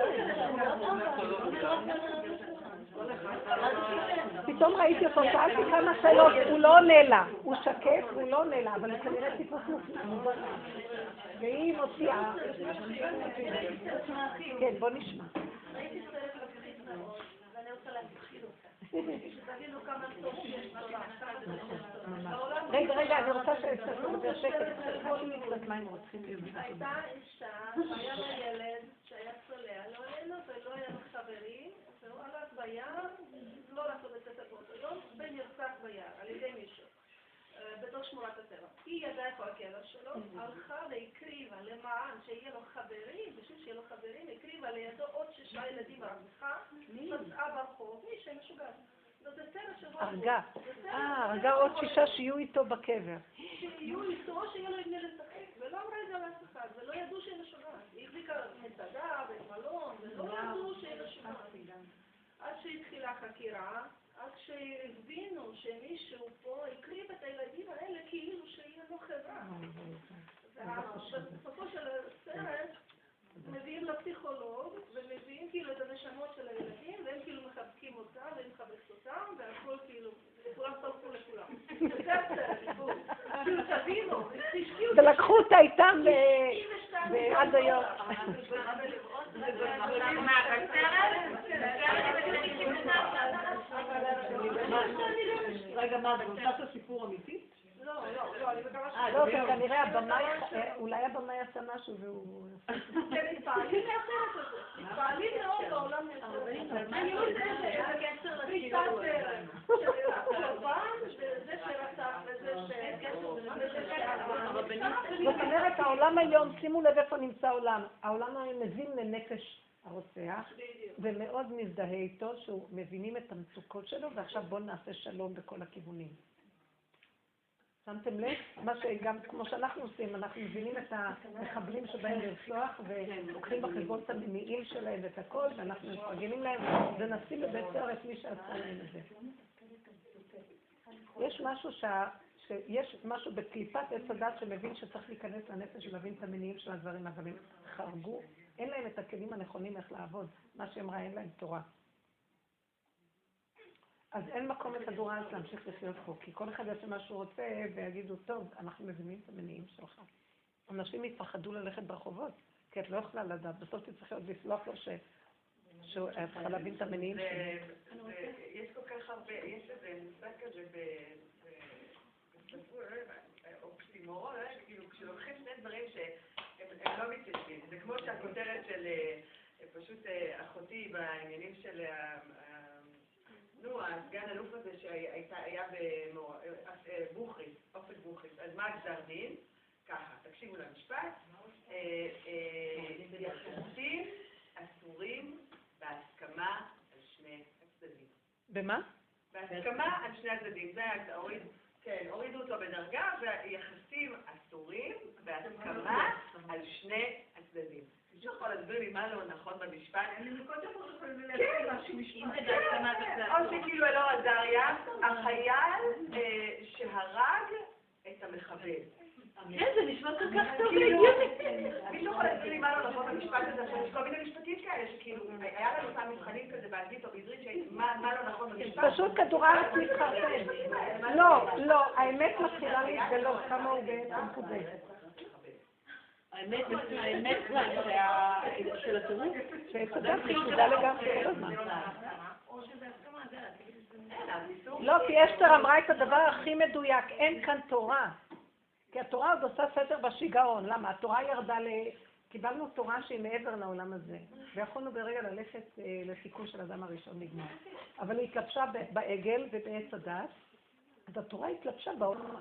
פתאום ראיתי אותו, שאלתי כמה שאלות, הוא לא עונה לה. הוא שקט, הוא לא עונה לה, אבל כנראה טיפוס מוזר. והיא מוציאה... כן, בוא נשמע. רגע, רגע, אני רוצה שקט. הייתה אישה, היה לה ילד שהיה צולע, לא היה לו ולא היה לו חברים, והוא הלך ביער, לא לעשות את באותו יום, ונרצח ביער על ידי מישהו. בתוך שמורת הטבע. היא ידעה איפה הקבר שלו, הלכה והקריבה למען שיהיה לו חברים, בשביל שיהיה לו חברים, הקריבה לידו עוד שישה ילדים ברווחה, מצאה ברחוב, מי שמשוגע. הרגה. אה, הרגה עוד שישה שיהיו איתו בקבר. שיהיו איתו, שיהיה לו עם מי לשחק, ולא אמרה את זה לאף אחד, ולא ידעו שהיא משוגעת. היא החזיקה מסעדה ומלון, ולא ידעו שהיא משוגעת. עד שהתחילה חקירה, עד שהבינו שמישהו פה הקריב את הילדים האלה כאילו שיהיה לו חברה. של הסרט מביאים לפסיכולוג, ומביאים כאילו את הנשמות של הילדים, והם כאילו מחבקים אותם, והם מחבקת אותם, והכל כאילו, כולם צלחו לכולם. זה כאילו תבינו, תשקיעו. ולקחו אותה איתם ועד היום. רגע, מה, זה מבוסס הסיפור אמיתי? לא, לא, לא, אני מקווה ש... לא, כי כנראה הבמאי, אולי הבמאי עשה משהו והוא... כן, מתפעלים מהסרט הזה. מתפעלים מאוד בעולם מהסרט. אני יודעת שזה פריצת דרך. הקורבן, וזה שרצח, וזה ש... זאת אומרת, העולם היום, שימו לב איפה נמצא העולם. העולם היום מבין לנפש הרוצח, ומאוד מזדהה איתו, שהוא מבינים את המצוקות שלו, ועכשיו בואו נעשה שלום בכל הכיוונים. שמתם לב? מה שגם, כמו שאנחנו עושים, אנחנו מבינים את המחבלים שבאים לרצוח, ולוקחים בחשבון את המניעים שלהם ואת הכל, ואנחנו מפרגנים להם, ונשים בבית סוהר את מי שעשה להם את זה. יש משהו שה... שיש משהו בקליפת עץ הדת שמבין שצריך להיכנס לנפש ולהבין את המניעים של הדברים, אבל הם חרגו, אין להם את הכלים הנכונים איך לעבוד. מה שהיא אמרה, אין להם תורה. אז אין מקום לכדור הארץ להמשיך לחיות פה, כי כל אחד יעשה מה שהוא רוצה ויגידו, טוב, אנחנו מבינים את המניעים שלך. אנשים יפחדו ללכת ברחובות, כי את לא יכולה לדעת, בסוף תצטרכי עוד לסלוח לו ש... שאת צריכה להבין את המניעים שלו. יש כל כך הרבה, יש איזה מושג כזה בספרות, אוקסימורון, כאילו כשלוקחים שני דברים שהם לא מתיישבים, זה כמו שהכותרת של פשוט אחותי בעניינים של נו, הסגן אלוף הזה שהיה בבוכריס, אופק בוכריס, אז מה הגזר דין? ככה, תקשיבו למשפט, יחסים אסורים בהסכמה על שני הצדדים. במה? בהסכמה על שני הצדדים, זה היה, כן, הורידו אותו בדרגה, ויחסים אסורים בהסכמה על שני הצדדים. מישהו יכול להסביר לי מה לא נכון במשפט? אני מקודם יכולים להסביר משהו משפט. או שכאילו אלאור עזריה, החייל שהרג את המחבל. כן, זה נשמע כל כך טוב כאילו, והגיוני. מישהו יכול להסביר לי מה לא נכון במשפט הזה? עכשיו יש כל מיני משפטים כאלה שכאילו, היה לנו פעם מבחנים כזה באנגלית או בעברית, מה לא נכון במשפט? פשוט כדור הארץ מתחרפן. לא, לא, האמת מתחילה להתגלות כמה הוא בעצם כזה. האמת, האמת זה של הטירוף. שעץ הדת יחודה לגמרי כל הזמן. לא, כי אסתר אמרה את הדבר הכי מדויק, אין כאן תורה. כי התורה עוד עושה סדר בשיגעון. למה? התורה ירדה ל... קיבלנו תורה שהיא מעבר לעולם הזה, ויכולנו ברגע ללכת אה, לתיקון של אדם הראשון נגמר. אבל היא התלבשה בעגל ובעץ הדת, אז התורה התלבשה בעולם,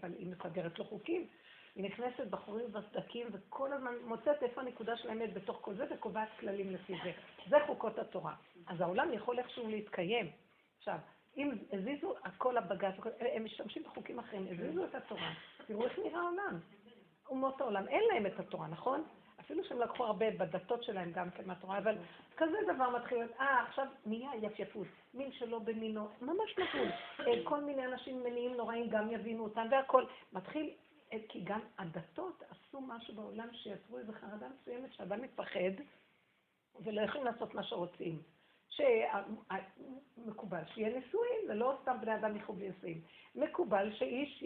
אבל היא מסדרת לו חוקים. היא נכנסת בחורים וסדקים וכל הזמן מוצאת איפה הנקודה של האמת בתוך כל זה וקובעת כללים לפי זה. זה חוקות התורה. אז העולם יכול איכשהו להתקיים. עכשיו, אם הזיזו הכל הבג"ץ, הם משתמשים בחוקים אחרים, הזיזו את התורה, תראו איך נראה העולם. אומות העולם, אין להם את התורה, נכון? אפילו שהם לקחו הרבה בדתות שלהם גם כן מהתורה, אבל כזה דבר מתחיל אה, עכשיו נהיה יפייפות, מין שלא במינו, ממש נתון. כל מיני אנשים מניעים נוראים גם יבינו אותם, והכל מתחיל, כי גם הדתות עשו משהו בעולם שיצרו איזו חרדה מסוימת שאדם מפחד ולא יכולים לעשות מה שרוצים. שמקובל שיהיה נישואים, ולא סתם בני אדם יחו בלי נישואים. מקובל שאיש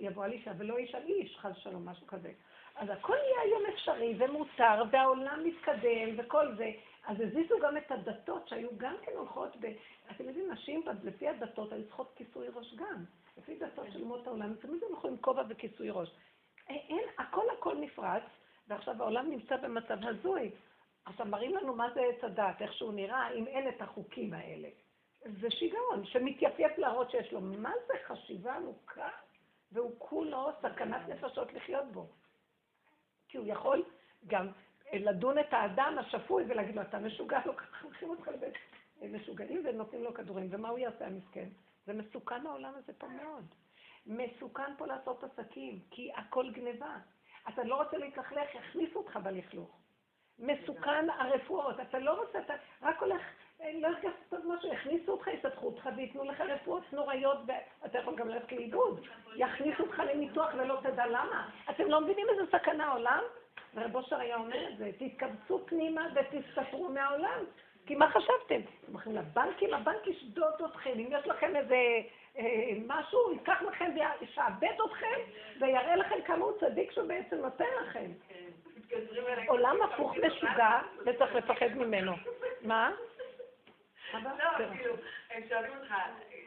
יבוא על אישה ולא איש על איש, חס שלום, משהו כזה. אז הכל יהיה היום אפשרי ומותר, והעולם מתקדם וכל זה. אז הזיזו גם את הדתות שהיו גם כן הולכות ב... אתם יודעים, נשים לפי הדתות היו צריכות כיסוי ראש גם. לפי דתות של אומות העולם, תמיד הולכים עם כובע וכיסוי ראש. אין, הכל הכל נפרץ, ועכשיו העולם נמצא במצב הזוי. עכשיו מראים לנו מה זה עץ הדת, איך שהוא נראה, אם אין את החוקים האלה. זה שיגעון שמתייפייף להראות שיש לו. מה זה חשיבה עמוקה? והוא כולו סכנת נפשות לחיות בו. כי הוא יכול גם לדון את האדם השפוי ולהגיד לו, אתה משוגע, הולכים אותך לבית משוגעים ונותנים לו כדורים. ומה הוא יעשה המסכן? זה מסוכן העולם הזה פה מאוד. מסוכן פה לעשות עסקים, כי הכל גניבה. אתה לא רוצה להתלכלך, יכניסו אותך בלכלוך. מסוכן הרפואות, אתה לא רוצה, אתה רק הולך, לא הרגשת טוב משהו, יכניסו אותך, יסתחו אותך וייתנו לך רפואות נוראיות, ואתה יכול גם ללכת לאיבוד. יכניסו אותך לניתוח ולא תדע למה. אתם לא מבינים איזה סכנה העולם? ורב אושר היה אומר את זה, תתכווצו פנימה ותסתתרו מהעולם. כי מה חשבתם? אתם הולכים לבנקים, הבנק ישדוד אתכם, אם יש לכם איזה אה, משהו, ייקח לכם וישעבד אתכם, ויראה לכם כמה הוא צדיק שהוא בעצם נותן לכם. עולם הפוך משוגע, וצריך לפחד ממנו. מה? לא, כאילו, הם שואלים אותך,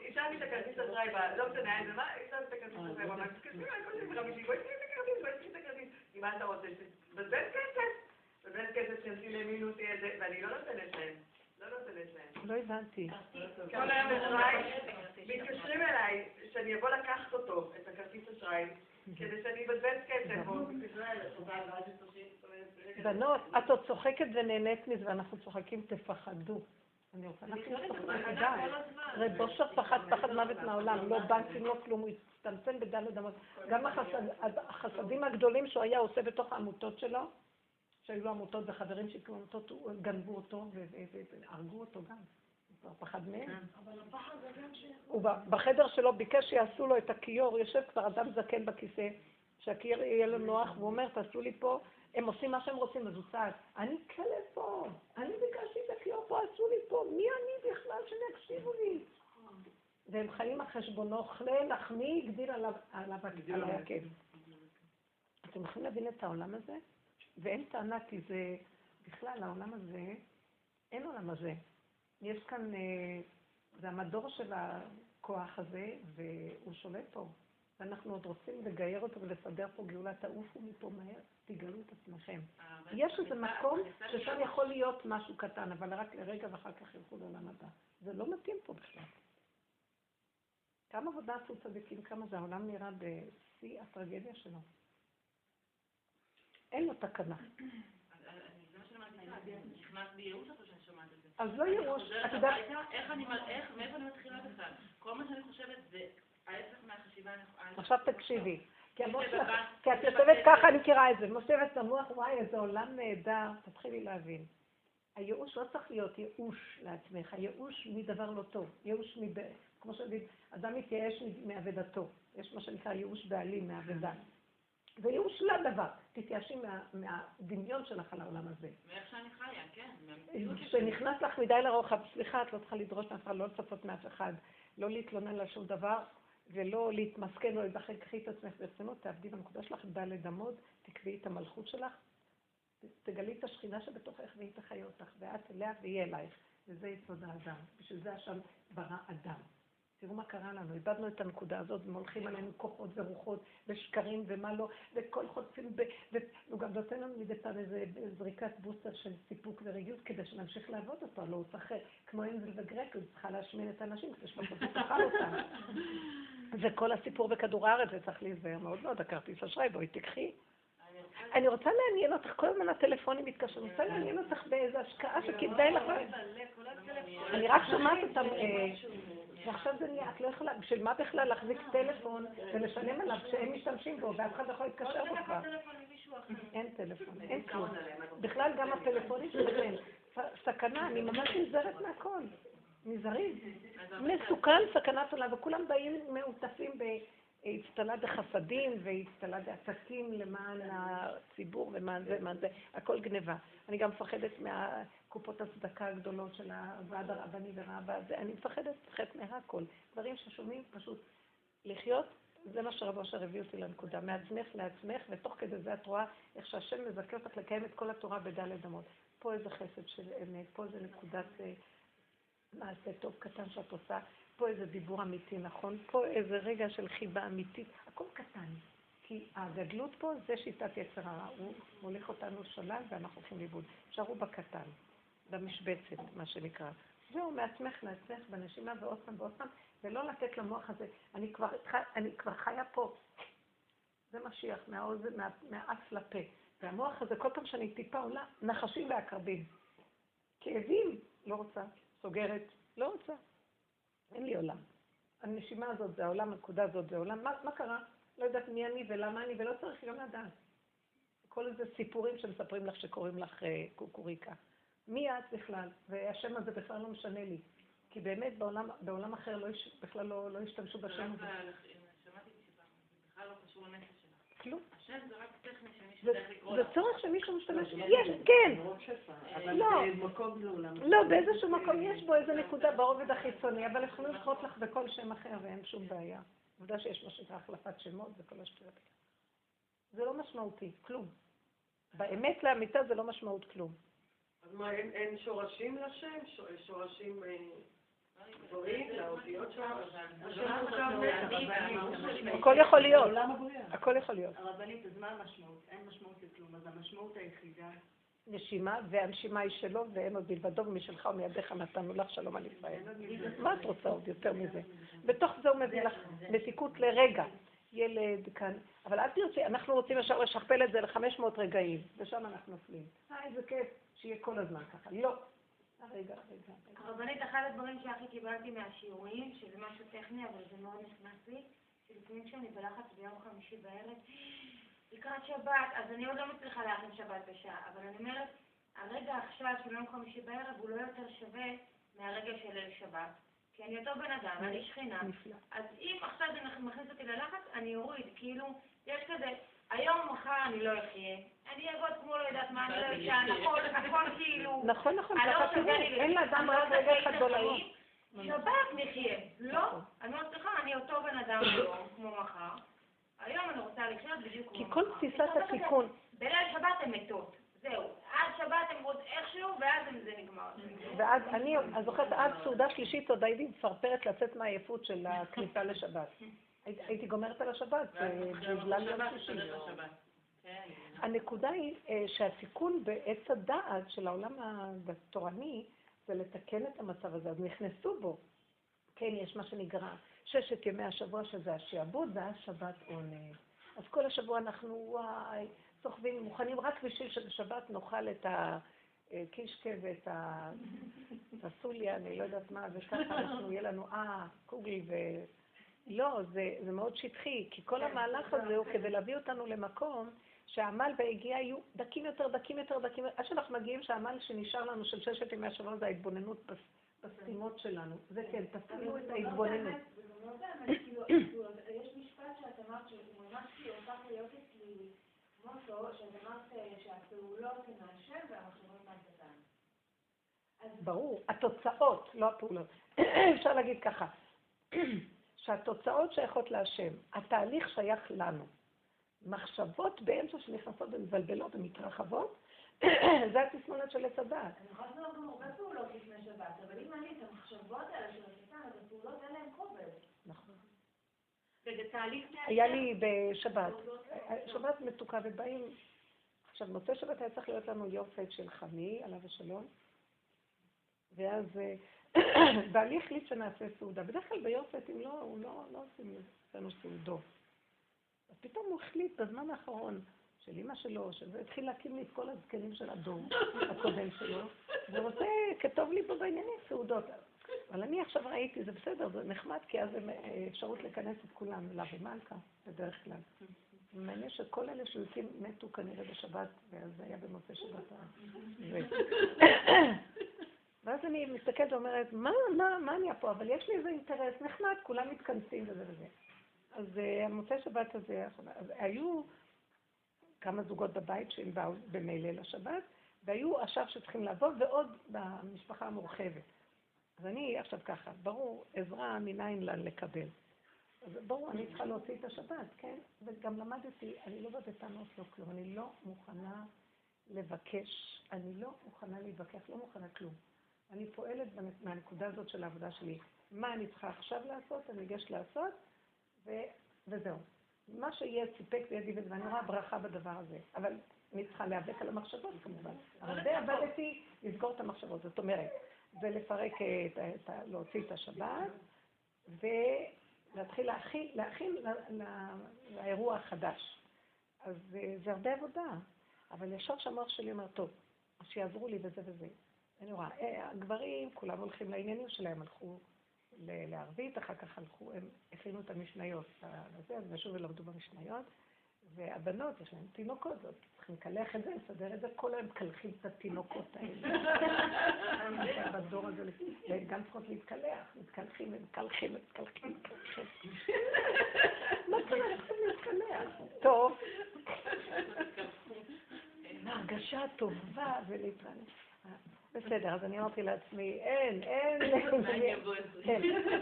השארתי את הכרטיס אשראי, לא משנה איזה מה, השארתי את הכרטיס אשראי, הוא אמר, תתקשרי אליי כל חמישי, בואי תקחי את הכרטיס, בואי תקחי את הכרטיס. אם מה אתה רוצה? בזבז כסף. בזבז כסף שעושים למינוס, ואני לא נותנת להם. לא. לא הבנתי. כל היום אשראי, מתקשרים אליי, שאני אבוא לקחת אותו, את הכרטיס אשראי, כדי שאני אבזבז כסף. בנות, את עוד צוחקת ונהנית מזה, ואנחנו צוחקים, תפחדו. אני רוצה. רב אושר פחד פחד מוות מהעולם, לא בנקים, לא כלום, הוא הצטמצם בדלת אמות. גם החסדים הגדולים שהוא היה עושה בתוך העמותות שלו, שהיו לו עמותות וחברים שהקימו עמותות, גנבו אותו והרגו אותו גם. הוא כבר פחד מהם. הוא בחדר שלו ביקש שיעשו לו את הכיור, יושב כבר אדם זקן בכיסא, שהכיור יהיה לו נוח, והוא אומר, תעשו לי פה הם עושים מה שהם רוצים, אז הוא צעק, אני כלב פה, אני ביקשתי את הכיור פה, עשו לי פה, מי אני בכלל שהם יקשיבו לי? והם חיים על חשבונו, כלה לחמי הגדיל עליו עליו על היקב. אתם יכולים להבין את העולם הזה? ואין טענה, כי זה, בכלל, העולם הזה, אין עולם הזה. יש כאן, אה, זה המדור של הכוח הזה, והוא שולט פה. ואנחנו עוד רוצים לגייר אותו ולסדר פה גאולה, תעופו מפה מהר, תגלו את עצמכם. יש איזה מקום ששם יכול להיות משהו קטן, אבל רק לרגע ואחר כך ילכו לעולם הבא. זה לא מתאים פה בכלל. כמה עבודה עשו צדיקים, כמה זה העולם נראה בשיא הטרגדיה שלו. אין לו תקנה. אז לא ייאוש, חוזרת את יודעת, הביתה, איך אני, איך, מאיפה אני מתחילה בכלל? כל מה שאני חושבת זה ההפך מהחשיבה. עכשיו תקשיבי. כי המוח את יושבת. ככה, אני מכירה את זה, מושבת במוח, וואי, איזה עולם נהדר, תתחילי להבין. הייאוש לא צריך להיות ייאוש לעצמך, הייאוש מדבר לא טוב, ייאוש מב... כמו שאומרים, אדם מתייאש מעבדתו, יש מה שנקרא ייאוש בעלים מעבדה. זה ייאוש לדבר, תתייאשי מה, מהדמיון שלך על העולם הזה. מאיך שאני חיה, כן. שלי. כשנכנס לך מדי לרוחב, סליחה, את לא צריכה לדרוש מאף אחד, לא לצפות מאף אחד, לא להתלונן על שום דבר, ולא להתמסכן, לא להידחק, קחי את עצמך ברצינות, תעבדי בנקודה שלך, ד' אמות, תקבעי את המלכות שלך, תגלי את השכינה שבתוכך והיא תחיה אותך, ואת אליה ויהיה אלייך, וזה יסוד האדם. בשביל זה השם ברא אדם. תראו מה קרה לנו, איבדנו את הנקודה הזאת, והולכים עלינו כוחות ורוחות ושקרים ומה לא, וכל חוטפים, והוא גם נותן לנו מדי פעם איזה זריקת בוסטר של סיפוק ורגיעות כדי שנמשיך לעבוד אותו, לא הוא צריך, כמו אנזל וגרק, הוא צריכה להשמין את האנשים כדי שבסוף תאכל אותם. זה כל הסיפור בכדור הארץ, וצריך להיזהר מאוד מאוד, הכרטיס אשראי, בואי תיקחי. אני רוצה לעניין אותך, כל הזמן הטלפונים מתקשרים, אני רוצה לעניין אותך באיזו השקעה שכדאי לך. אני רק שומעת אותם, אה, ועכשיו זה נהיה, את לא יכולה, בשביל מה בכלל להחזיק טלפון ולשלם עליו כשהם משתמשים בו ואף אחד לא יכול להתקשר בו כבר? אין טלפון, אין כלום. בכלל גם הפלאפונים שלכם, סכנה, אני ממש נזהרת מהכל. נזהרים. מסוכן, סכנת עולם, וכולם באים מעוטפים באצטלה דחסדים ואצטלה בעסקים למען הציבור ומען זה, למען זה, הכל גניבה. אני גם מפחדת מהקופות הצדקה הגדולות של הוועד הרבני ורב הזה, אני מפחדת, מפחדת מהכל. דברים ששומעים פשוט לחיות, זה מה שרב אושר הביא אותי לנקודה, מעצמך לעצמך, ותוך כדי זה את רואה איך שהשם מזכה אותך לקיים את כל התורה בדלת אמות. פה איזה חסד של אמת, פה איזה נקודת אה, מעשה טוב קטן שאת עושה, פה איזה דיבור אמיתי נכון, פה איזה רגע של חיבה אמיתית, הכל קטן. כי הגדלות פה זה שיטת יצר הרע, הוא מוליך אותנו שולל ואנחנו הולכים לאיבוד. שערו בקטן, במשבצת, מה שנקרא. זהו, מעצמך לעצמך, בנשימה ועוד פעם ועוד פעם, ולא לתת למוח הזה, אני כבר, אני כבר חיה פה. זה משיח, מהאוזן, מה, מהאף לפה. והמוח הזה, כל פעם שאני טיפה עולה, נחשים ועקרבים. כאבים, לא רוצה, סוגרת, לא רוצה. אין לי עולם. הנשימה הזאת זה העולם, הנקודה הזאת זה העולם. מה, מה קרה? לא יודעת מי אני ולמה אני, ולא צריך גם לדעת. כל איזה סיפורים שמספרים לך שקוראים לך אה, קוקוריקה. מי את בכלל? והשם הזה בכלל לא משנה לי. כי באמת בעולם, בעולם אחר לא, יש- בכלל לא, לא השתמשו בשם הזה. שמעתי זה בכלל לא קשור לנפש שלך. כלום. השם זה רק טכני שמישהו צריך לקרוא זה. צורך שמישהו משתמש, יש, כן, אבל לא. לא, באיזשהו מקום יש בו איזה נקודה ברובד החיצוני, אבל יכולים לקרות לך בכל שם אחר ואין שום בעיה. עובדה שיש מה שנקרא החלפת שמות וכל השטויות. האלה. זה לא משמעותי, כלום. באמת לאמיתה זה לא משמעות כלום. אז מה, אין- אין שורשים לשם? שורשים אה, גבוהים, לאותיות שם? מתח. הכל יכול להיות. הכל יכול להיות. הרבנית, אז מה המשמעות? אין משמעות לכלום, אז המשמעות היחידה... נשימה, והנשימה היא שלו ואין עוד מלבדו ומשלך ומידיך נתנו לך שלום על ישראל. מה את רוצה עוד יותר מזה? בתוך זה הוא מביא לך מתיקות לרגע. ילד כאן, אבל אל תרצי, אנחנו רוצים ישר לשכפל את זה ל-500 רגעים, ושם אנחנו נופלים. אה, איזה כיף, שיהיה כל הזמן ככה. לא. רגע, רגע. הרבנית, אחד הדברים שהכי קיבלתי מהשיעורים, שזה משהו טכני, אבל זה מאוד נכנס לי, שלפעמים כשאני בלחץ ביום חמישי בערב, לקראת שבת, אז אני עוד לא מצליחה להכין שבת בשעה, אבל אני אומרת, הרגע עכשיו של יום חמישי בערב הוא לא יותר שווה מהרגע של ליל שבת. כי אני אותו בן אדם, אני שכינה. אז אם עכשיו זה מכניס אותי ללחץ, אני אוריד, כאילו, יש כזה, היום או מחר אני לא אחיה, אני אעבוד כמו לא יודעת מה, אני לא אשן, הכל, הכל כאילו, נכון, נכון, לא ככה תראי, אין לאדם רק רגע אחד בעולמו. שבת נחיה. לא, אני אומרת, סליחה, אני אותו בן אדם היום, כמו מחר. היום אני רוצה לחיות בדיוק כמו כי מחר. כל תפיסת התיקון, בליל שבת הן מתות. זהו. עד שבת הן עוד איכשהו, ואז זה נגמר. ואז אני, אני זוכרת עד סעודה שלישית עוד הייתי מפרפרת לצאת מהעייפות של הכניסה לשבת. הייתי- גומרת על השבת, אה, בגלל יום שישי. לשבת. כן. הנקודה היא אה, שהתיקון בעץ הדעת של העולם התורני זה לתקן את המצב הזה, אז נכנסו בו. כן, יש מה שנקרא ששת ימי השבוע שזה השעבוד ואז שבת עונג. אז כל השבוע אנחנו, וואי, סוחבים, מוכנים רק בשביל שבשבת נאכל את הקישקה ואת ה- את הסוליה, אני לא יודעת מה, וככה אנחנו, יהיה לנו, אה, קוגל ו... לא, זה, זה מאוד שטחי, כי כל המהלך הזה הוא כדי להביא אותנו למקום שהעמל והיגיעה יהיו דקים יותר, דקים יותר, דקים יותר, עד שאנחנו מגיעים שהעמל שנשאר לנו של ששת ימי השבוע זה ההתבוננות בס- בסתימות שלנו. זה כן, תפעילו את ההתבוננות. כאילו, יש משפט שאת אמרת שהוא ממש כאילו הפך להיות אצלי מוטו, שאת אמרת אה, שהפעולות הן מהשם והמחשבות מהשטן. ברור, התוצאות, לא הפעולות. אפשר להגיד ככה, שהתוצאות שייכות להשם, התהליך שייך לנו. מחשבות באמצע שנכנסות ומבלבלות ומתרחבות, זה התסמונת של עץ הדעת. אני יכולה לעשות גם הרבה פעולות לפני שבת, אבל אם אני את המחשבות האלה של השטן, אז הפעולות אין להן כובד. נכון. היה לי בשבת, שבת מתוקה ובאים, עכשיו מוצאי שבת היה צריך להיות לנו יופת של חמי, עליו השלום, ואז אה, בעלי החליט שנעשה סעודה. בדרך כלל ביופת, אם לא, הוא לא, לא עושים לנו סעודות. אז פתאום הוא החליט בזמן האחרון, של אימא שלו, שזה התחיל להקים לי את כל הזקנים של הדור הקודם שלו, ורוצה, כתוב לי בו בעניינים, סעודות. אבל אני עכשיו ראיתי, זה בסדר, זה נחמד, כי אז אה, אפשרות לכנס את כולם, לה ומלכה, בדרך כלל. מעניין שכל אלה שהוא הקים מתו כנראה בשבת, ואז זה היה במוצאי שבת. ואז אני מסתכלת ואומרת, מה, מה, מה נהיה פה? אבל יש לי איזה אינטרס נחמד, כולם מתכנסים וזה וזה. אז uh, המוצאי שבת הזה, אז היו כמה זוגות בבית שהם באו במילא לשבת, והיו עכשיו שצריכים לעבוד, ועוד במשפחה המורחבת. אז אני עכשיו ככה, ברור, עזרה מניין לה לקבל. אז ברור, אני צריכה להוציא את השבת, כן? וגם למדתי, אני לא באה בטענות, לא כלום, אני לא מוכנה לבקש, אני לא מוכנה להתווכח, לא מוכנה כלום. אני פועלת מהנקודה הזאת של העבודה שלי. מה אני צריכה עכשיו לעשות, אני אגש לעשות, ו... וזהו. מה שיהיה סיפק בידי וזה, ואני רואה ברכה בדבר הזה. אבל אני צריכה להיאבק על המחשבות כמובן. די עבדתי לסגור את המחשבות. זאת אומרת, זה לפרק, את, ה- את, ה- להוציא את השבת, ולהתחיל להכין, להכין ל- ל- לאירוע החדש. אז אה, זה הרבה עבודה. אבל ישר שהמוח שלי אומר, טוב, אז שיעזרו לי וזה וזה. אני רואה, אה, הגברים, כולם הולכים לעניינים שלהם, הלכו לערבית, אחר כך הלכו, הם הכינו את המשניות לזה, אז נשוב ולמדו במשניות, והבנות, יש להן תינוקות, אז צריכים לקלח את זה, לסדר את זה, כל היום מקלחים את התינוקות האלה. בדור הזה, והן גם צריכות להתקלח, מתקלחים ומקלחים ומקלחים ומקלחים. מה? צריכים להתקלח. טוב. הרגשה טובה ולהתרענן. בסדר, אז אני אמרתי לעצמי, אין, אין, כן,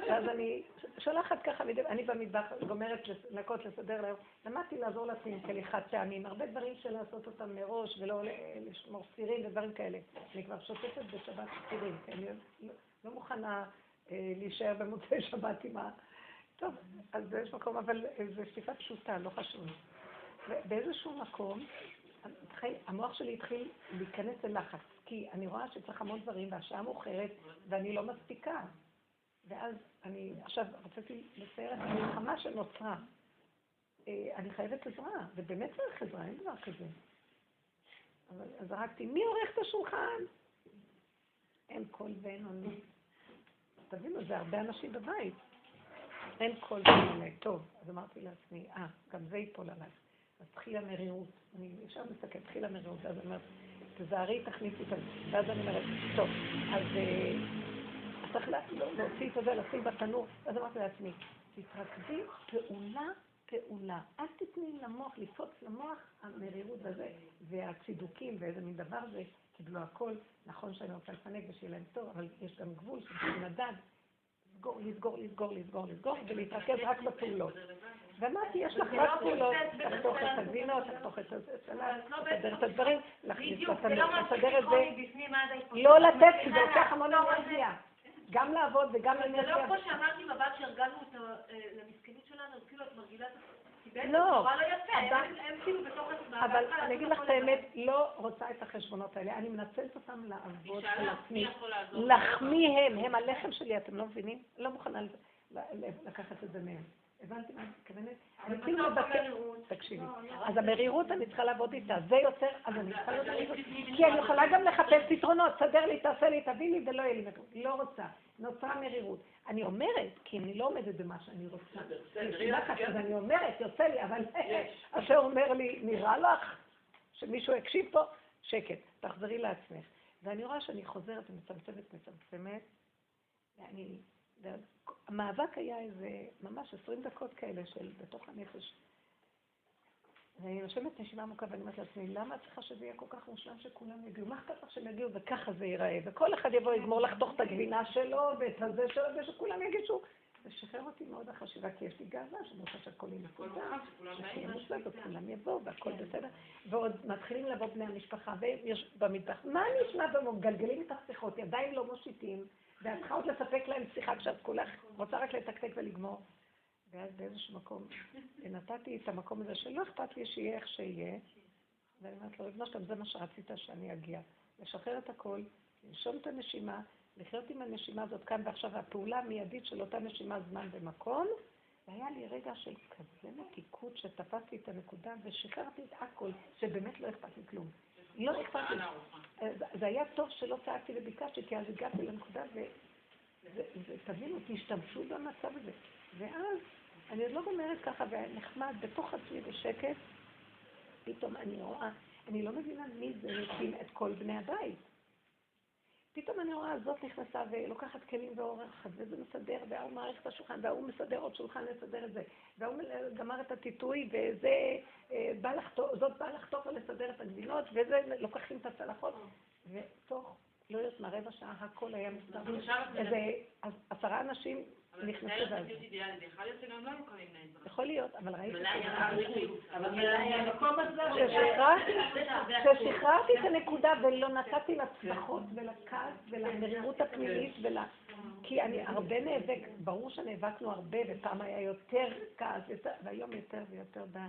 אז אני שולחת ככה, אני במטבח גומרת לנקות, לסדר להם, למדתי לעזור לעצמי עם כליחת טעמים, הרבה דברים של לעשות אותם מראש ולא לשמור סירים ודברים כאלה. אני כבר שוטפת בשבת סירים, כי אני לא- מוכנה אה, להישאר במוצאי שבת עם ה... טוב, אז יש מקום, אבל זו שטיפה פשוטה, לא חשוב. באיזשהו מקום, המוח שלי התחיל להיכנס ללחץ, כי אני רואה שצריך המון דברים והשעה מאוחרת ואני לא מספיקה. ואז אני עכשיו רציתי לצייר את המלחמה שנוצרה. אה, אני חייבת עזרה, ובאמת צריך עזרה, אין דבר כזה. אבל אז זרקתי, מי עורך את השולחן? אין קול ואין עונה. תבינו, זה הרבה אנשים בבית. אין קול ואין עונה. טוב, אז אמרתי לעצמי, אה, גם זה ייפול עליי. אז התחילה מרירות. אני ישר מסתכלת, התחילה מרירות, אני אומרת, תזהרי, תכניסי את זה. ואז אני אומרת, טוב, אז אה, צריך לה- לא- להוציא את זה, לשים בתנור. אז אמרתי לעצמי, תתרכזי פעולה, פעולה. אל תתני למוח, לקפוץ למוח המרירות הזה, והצידוקים ואיזה מין דבר זה, קיבלו הכל. נכון שאני רוצה לפנק ושיהיה להם טוב, אבל יש גם גבול שצריכים לדעת. לסגור, לסגור, לסגור, לסגור, לסגור, ולהתרכז רק בפעולות. ואמרתי, יש לך רק פעולות, לחתוך את הגבינות, לחתוך את הסלט, לסדר את הדברים, להכניס לא לתנור, משהו לסדר את זה. לא לתת, כי זה לוקח המון אנרגיה. גם לעבוד וגם זה לא. כמו שאמרתי בבת שהרגלנו את ה- אה, שלנו, כאילו את מרגילה את לא. לא יפה, אבל- כאילו אני אגיד לעשות לך את האמת, לא רוצה את החשבונות האלה. אני מנצלת אותם לעבוד על עצמי. לחמי הם, הם הלחם שלי, אתם לא מבינים? לא מוכנה לקחת את זה מהם. הבנתי מה אני מתכוונת? אני כאילו בסוף מבקשת, המרירות. תקשיבי, אז המרירות אני צריכה לעבוד איתה, זה יוצר, אז אני צריכה להיות מרירות, כי אני יכולה גם לחפש פתרונות, תסדר לי, תעשה לי, תביא לי, ולא יהיה לי לא רוצה, נוצרה מרירות. אני אומרת, כי אני לא עומדת במה שאני רוצה. אז אני אומרת, יוצא לי, אבל אשר אומר לי, נראה לך שמישהו יקשיב פה? שקט, תחזרי לעצמך. ואני רואה שאני חוזרת ומצמצמת, מצמצמת, ואני... המאבק היה איזה ממש עשרים דקות כאלה של בתוך הנפש. ואני נושמת נשימה עמוקה ואני אומרת לעצמי, למה את צריכה שזה יהיה כל כך מושלם שכולם יגיעו? מה אכפת לך שהם יגיעו וככה זה ייראה? וכל אחד יבוא יגמור לחתוך את הגבינה שלו ואת הזה שלו ושכולם יגישו. זה שחרר אותי מאוד החשיבה, כי יש לי גאווה שאני רוצה שהכל יהיה מסודר. שכולם. שכולם מושלם וכולם יבואו והכל בסדר. ועוד מתחילים לבוא בני המשפחה ויש במטבח. מה נשמע ומגלגלים איתך שיחות, ידיים לא מושיטים, ואת צריכה עוד לספק להם שיחה כשאת כולך רוצה רק לתקתק ולגמור. ואז באיזשהו מקום נתתי את המקום הזה שלא אכפת לי שיהיה איך שיהיה, ואני אומרת לו, ריבונו שלום, זה מה שרצית שאני אגיע. לשחרר את הכל, לנשום את הנשימה, לחיות עם הנשימה הזאת כאן ועכשיו, והפעולה המיידית של אותה נשימה זמן ומקום, והיה לי רגע של כזה מתיקות שתפסתי את הנקודה ושחררתי את הכל, שבאמת לא אכפת לי כלום. לא אכפת לי. זה- היה טוב שלא צעקתי וביקשתי, כי אז הגעתי לנקודה. ו- ותבינו, תשתמשו במצב הזה. ואז, אני עוד לא גומרת ככה, ונחמד, בתוך עצמי בשקט, פתאום אני רואה, אני לא מבינה מי זה הקים את כל בני הבית. פתאום אני רואה, זאת נכנסה ולוקחת כלים ואורחת, וזה מסדר, וההוא מערכת את השולחן, וההוא מסדר עוד שולחן לסדר את זה, וההוא גמר את הטיטוי, וזה אה, בא לחתוך, זאת באה לחתוך ולסדר את הגבינות, וזה לוקחים את הצלחות, ותוך, לא יודעת מה, רבע שעה הכל היה את איזה עשרה אנשים נכנסו ואז. יכול להיות לא. יכול להיות, אבל ראיתי... כששחררתי את הנקודה ולא נתתי לצלחות ולכעס ולמרירות הפנימית ול... כי אני הרבה נאבק, ברור שנאבקנו הרבה ופעם היה יותר כעס, והיום יותר ויותר די.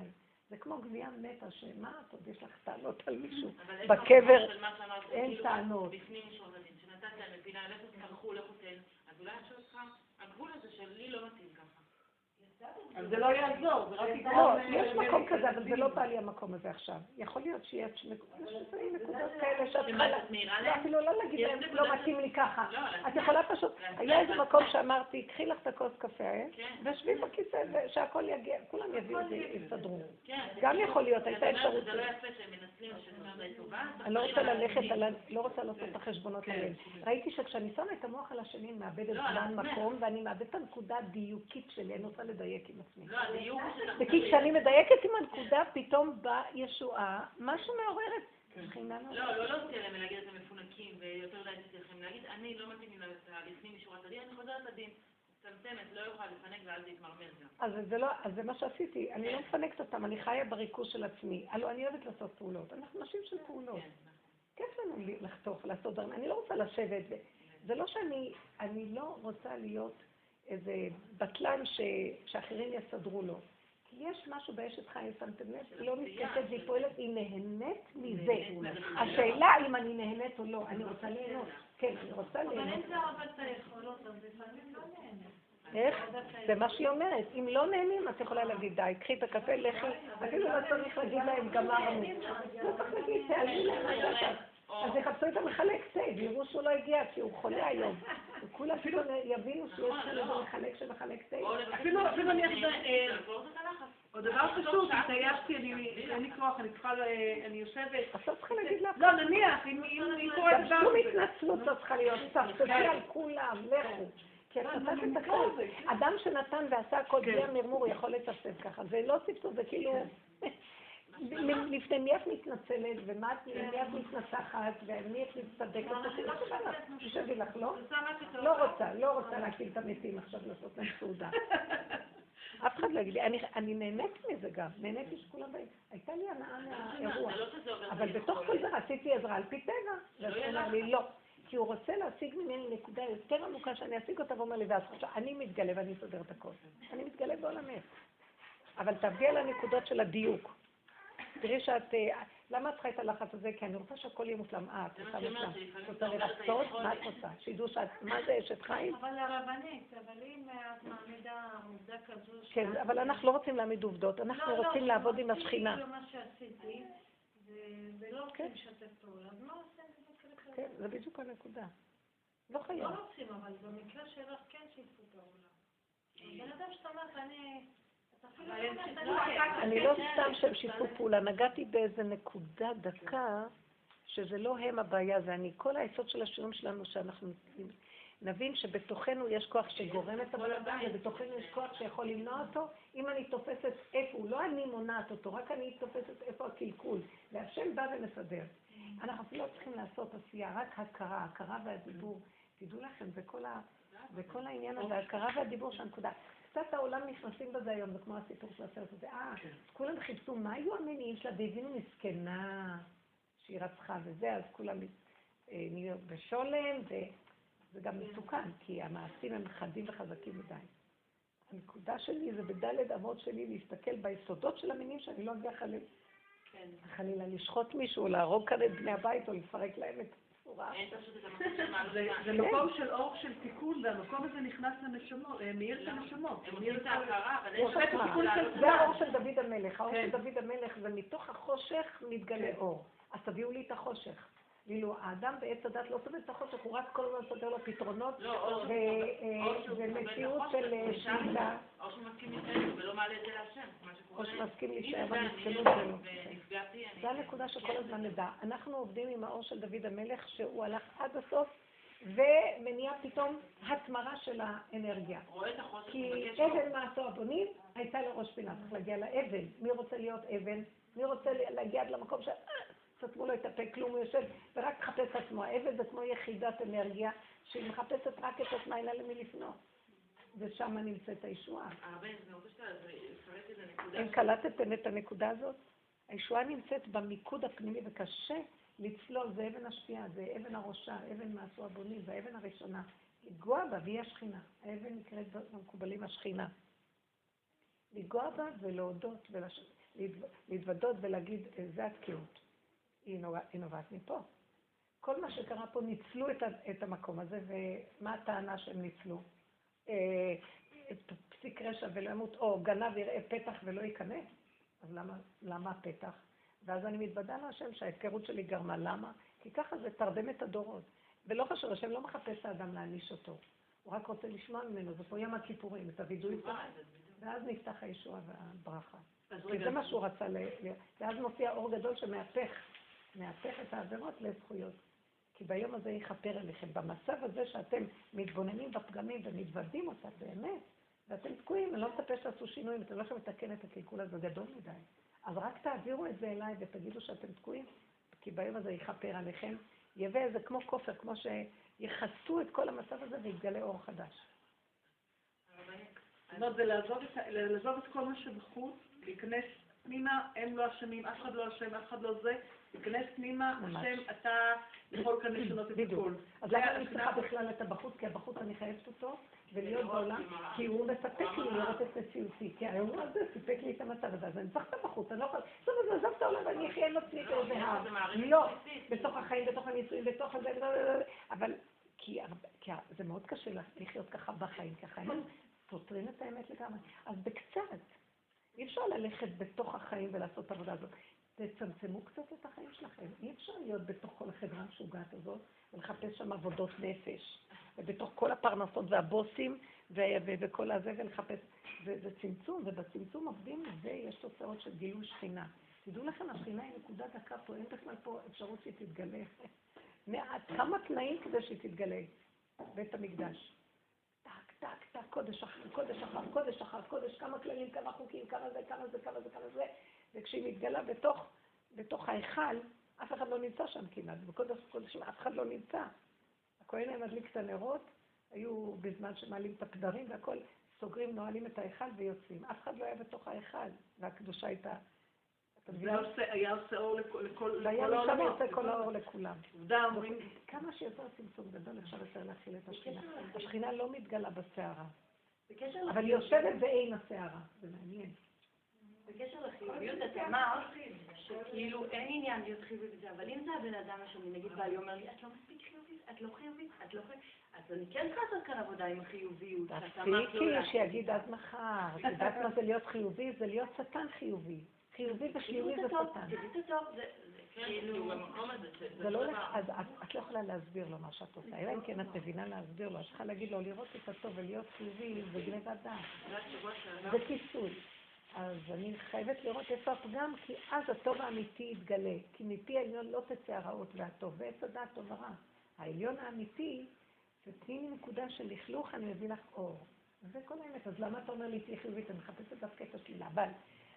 זה כמו גבייה מתה, שמה את עוד יש לך טענות על מישהו? בקבר של אין כאילו, טענות. בפנים יש עורכת שנתת להם בפינה, לכו תקרחו, לכו תן, אז אולי עכשיו הגבול הזה שלי לא מתאים. אז זה לא יעזור, זה רק יגרום... לא, אה, יש מקום כזה, אבל זה לא בא לי המקום הזה עכשיו. יכול להיות שיש נקודות כאלה שאת צריכה... שמה, לה- את מעירה לא? אפילו לא להגיד להם, לא מתאים לי ככה. לא, את להצביע. יכולה פשוט, היה איזה להצביע. מקום שאמרתי, קחי לך את הכוס קפה, אה? כן. ושבי בכיסא, ושהכול יגיע, כולם יביאו את זה, יסתדרו. כן. גם יכול להיות, הייתה אפשרות. שזה לא יפה שהם מנצלים שאת די טובה. אני לא רוצה ללכת. לא רוצה לעשות את החשבונות כן. האלה. ראיתי שכשאני שמה את המוח על השני, אני מאבדת לא, זמן. מקום, ואני מאבדת את הנקודה הדיוקית שלי, אני רוצה לדייק עם עצמי. לא. וכי כשאני מדייקת עם הנקודה, פתאום באה ישועה, משהו מעוררת. שכינה לא. לא להוציא עליהם ולהגיד אתם מפונקים ויותר מדי תצליחים. להגיד, אני לא מתאים לי לפנים משורת הדין, אני חוזרת לדין. מצמצמת, לא יכולה לפנק ואז להתמרמר גם. אז זה לא, אז זה מה שעשיתי, אני לא מפנקת אותם, אני חיה בריכוז של עצמי. הלו, אני אוהבת לעשות פעולות, אנחנו נשים של פעולות. כן. כיף לנו לחתוך, לעשות דברים, אני לא רוצה לשבת, זה לא שאני, אני לא רוצה להיות איזה בטלן ש, שאחרים יסדרו לו. יש משהו באשת חיים, שמתם לב, היא לא מתקשת והיא פועלת, היא נהנית מזה. השאלה אם אני נהנית או לא, אני רוצה ליהנות. כן, אני רוצה אבל ליהנות. אם זה עובד את היכולות, אז לפעמים לא נהנה. איך? זה מה שהיא אומרת. אם לא נהנים, את יכולה להגיד, די, קחי את הקפה, לכי. אפילו לא צריך להגיד להם, גמרנו. לא צריך להגיד, תעלמי להם. אז יחפשו את המחלק תה, ויראו שהוא לא הגיע, כי הוא חולה היום. וכולם פתאום יבינו שיש כאן איזה מחלק שמחלק תה. אפילו אפילו אני... הלחץ. עוד דבר פשוט, התעייפתי, אני- אין לי כוח, אני צריכה, אני יושבת. לא צריכה להגיד לה, לא, נניח, אם אם- אם קורה דבר שום כזה. התנצלות לא צריכה להיות, צפצפי על כולם, לכו. כי את נתת את הכל. אדם שנתן ועשה הכל בלי המרמור, יכול לצפצף ככה. זה לא צפצוף, זה כאילו... לפני מי את מתנצלת, ומה את, למי את מתנצחת, ומי את מצטדקת, תשבי לך, לא? לא רוצה, לא רוצה להקים את המתים עכשיו לעשות להם סעודה. אף אחד לא יגיד לי, אני, נהנית מזה גם, נהניתי שכולם באים. הייתה לי הנאה מהאירוע, אבל בתוך כל זה רציתי עזרה על פי טבע, ואז הוא אמר לי, לא. כי הוא רוצה להשיג ממני נקודה יותר עמוקה שאני אשיג אותה, ואומר לי, ואז עכשיו אני מתגלה ואני אסדר את הכל. אני מתגלה בעולמך. אבל תעבדי על הנקודות של הדיוק. תראי שאת, אה, למה את צריכה את הלחץ הזה? כי אני רוצה שהכל יהיה מושלם. אה, את רוצה מושלם. את רוצה לרצות? מה את רוצה? שידעו שאת, מה זה אשת חיים? אבל הרבנית, אבל אם את מעמידה עובדה כזו... כן, אבל אנחנו לא רוצים להעמיד עובדות, אנחנו לא, רוצים לעבוד עם השכינה. לא, לא, מה שעשיתי, ולא רוצים לשתף פעולה, אז מה עושים? כן, זה בדיוק הנקודה. לא חייב. לא רוצים, אבל במקרה שלך כן שיתפו פעולה. בן אדם שאתה אומרת, אני... אני לא סתם שהם שיתפו פעולה, נגעתי באיזה נקודה דקה, שזה לא הם הבעיה, זה אני. כל היסוד של השיעורים שלנו, שאנחנו נבין שבתוכנו יש כוח שגורם את הבן אדם, ובתוכנו יש כוח שיכול למנוע אותו. אם אני תופסת איפה הוא, לא אני מונעת אותו, רק אני תופסת איפה הקלקול, והשם בא ומסדר. אנחנו לא צריכים לעשות עשייה, רק הכרה, הכרה והדיבור. תדעו לכם, זה כל העניין הזה, הכרה והדיבור של הנקודה. קצת העולם נכנסים בזה היום, זה כמו הסיפור של הסרט הזה. אה, כן. כולם חיפשו מה היו המניעים שלה, והבינו מסכנה שהיא רצחה וזה, אז כולם אה, נהיו בשולם, וזה גם מסוכן, כי המעשים הם חדים וחזקים מדי. הנקודה שלי זה בדלת אמות שלי להסתכל ביסודות של המינים שאני לא אגיע חלילה. כן. חלילה לשחוט מישהו, להרוג כאן את בני הבית או לפרק להם את צורה. זה מקום של אור של תיקון, והמקום הזה נכנס לנשמות, אה, מאיר את הנשמות. זה האור של דוד המלך. האור של דוד המלך זה מתוך החושך מתגלה אור. אז תביאו לי את החושך. כאילו, האדם בעץ הדת לא סובל את החושך, הוא רק כל הזמן סודר לו פתרונות ומציאות של שליטה. או שהוא מסכים להישאר ולא מעלה את זה להשם. או שמסכים להישאר במסכנות שלו. זה הנקודה שכל הזמן נדע. אנחנו עובדים עם האור של דוד המלך, שהוא הלך עד הסוף. ומניע פתאום התמרה של האנרגיה. כי אבן מעשו הבונים הייתה לראש פינה, צריך להגיע לאבן. מי רוצה להיות אבן? מי רוצה להגיע עד למקום ש... סתמו לו את הפה, כלום, הוא יושב ורק מחפש עצמו. זה כמו יחידת אנרגיה, שהיא מחפשת רק את עצמה, אין לה למי לפנות. ושם נמצאת הישועה. אם קלטתם את הנקודה הזאת? הישועה נמצאת במיקוד הפנימי וקשה לצלול, זה אבן השפיעה, זה אבן הראשה, אבן מעשו הבונים, זה האבן הראשונה. לגוע בה והיא השכינה. האבן נקראת במקובלים השכינה. לגוע בה ולהודות, להתוודות ולהגיד, זה התקיעות. היא נובעת מפה. כל מה שקרה פה, ניצלו את, את המקום הזה, ומה הטענה שהם ניצלו? אה, פסיק רשע ולא ימות, או גנב יראה פתח ולא ייכנס. אז למה, למה הפתח? ואז אני מתוודה להשם שההפקרות שלי גרמה. למה? כי ככה זה תרדמת הדורות. ולא חשוב, השם לא מחפש את האדם להעניש אותו. הוא רק רוצה לשמוע ממנו, זה פה ים הכיפורים, את הווידוי ואז נפתח הישועה והברכה. כי זה מה שהוא רצה, ואז מופיע אור גדול שמהפך מהפך את העבירות לזכויות. כי ביום הזה יכפר עליכם. במצב הזה שאתם מתבוננים בפגמים ומתוודים אותה באמת, ואתם תקועים, אני לא מצפה שתעשו שינויים, אתם לא יכולים לתקן את הקלקול הזה גדול מדי. אז רק תעבירו את זה אליי ותגידו שאתם תקועים, כי ביום הזה יכפר עליכם. יביא איזה כמו כופר, כמו שיכסו את כל המצב הזה ויתגלה אור חדש. אומרת, זה לעזוב את כל מה שבחוץ, להיכנס פנימה, הם לא אשמים, אף אחד לא אשם, אף אחד לא זה, תיכנס פנימה, השם, אתה יכול כאן לשנות את הכול. אז למה אני צריכה בכלל את הבחוץ? כי הבחוץ אני חייבת אותו, ולהיות בעולם, כי הוא מספק לי לראות את מציאותי. כי האירוע הזה סיפק לי את המצב הזה, אז אני צריך את הבחוץ, אני לא יכולה... טוב, אז עזוב את העולם ואני אחיה עם עצמי באיזה הר. לא, בתוך החיים, בתוך הנישואים, בתוך הזה, אבל... כי זה מאוד קשה לחיות ככה בחיים, כי החיים סותרים את האמת לגמרי. אז בקצת. אי אפשר ללכת בתוך החיים ולעשות את העבודה הזאת. תצמצמו קצת את החיים שלכם. אי אפשר להיות בתוך כל החברה המשוגעת הזאת ולחפש שם עבודות נפש. ובתוך כל הפרנסות והבוסים וכל הזה ולחפש. זה צמצום, ובצמצום עובדים ויש תוצאות של גילוי שכינה. תדעו לכם, השכינה היא נקודה דקה פה, אין בכלל פה אפשרות שהיא תתגלה. מעט, כמה תנאים כדי שהיא תתגלה. בית המקדש. טק, טק, טק, קודש אחר, קודש אחר, קודש אחר, קודש, כמה כללים, כמה חוקים, כמה זה, כמה זה, כמה זה, כמה זה. וכשהיא שמתגלה בתוך, בתוך ההיכל, אף אחד לא נמצא שם כמעט, בקודש קודשים אף אחד לא נמצא. הכהן היה מדליק את הנרות, היו בזמן שמעלים את הפדרים והכל, סוגרים, נועלים את ההיכל ויוצאים. אף אחד לא היה בתוך ההיכל, והקדושה הייתה... עושה- היה עושה אור לכל לכל- והיה. יוצא כל האור לכולם. עובדה, אומרים, כמה שיותר צמצום גדול אפשר יותר להכיל את השכינה. השכינה לא מתגלה בסערה, אבל היא יושבת בעין הסערה, זה מעניין. בקשר לחיוביות, את אמרת שכאילו אין עניין להיות חיובי בזה, אבל אם זה הבן אדם השני, נגיד בעלי אומר לי, את לא מספיק חיובית, את לא חיובית, את לא חיובית, אז אני כן צריכה לעשות כאן עבודה עם החיוביות, תפסיקי לא. שיגיד עד מחר. את יודעת מה זה להיות חיובי? זה להיות שטן חיובי. חיובי ושלילי זה שטן. תראו את הטוב, זה זה במקום הזה, ש- זה לא הולך, אז את- לא יכולה להסביר לו מה שאת עושה, אלא אם כן את מבינה להסביר לו. את צריכה להגיד לו, לראות את הטוב ולהיות חיובי זה גניבת דעת. זה כיסוי. אז אני חייבת לראות איפה הפגם, כי אז הטוב האמיתי יתגלה. כי מפי העליון לא תצא הרעות והטוב, ועץ הדעת טוב ורע. העליון האמיתי, זה תני לי נקודה של לכלוך, אני מביא לך אור. זה כל האמת. אז למה אתה אומר לי תהיי חיובית? אני מחפשת דווקא את השלילה. אבל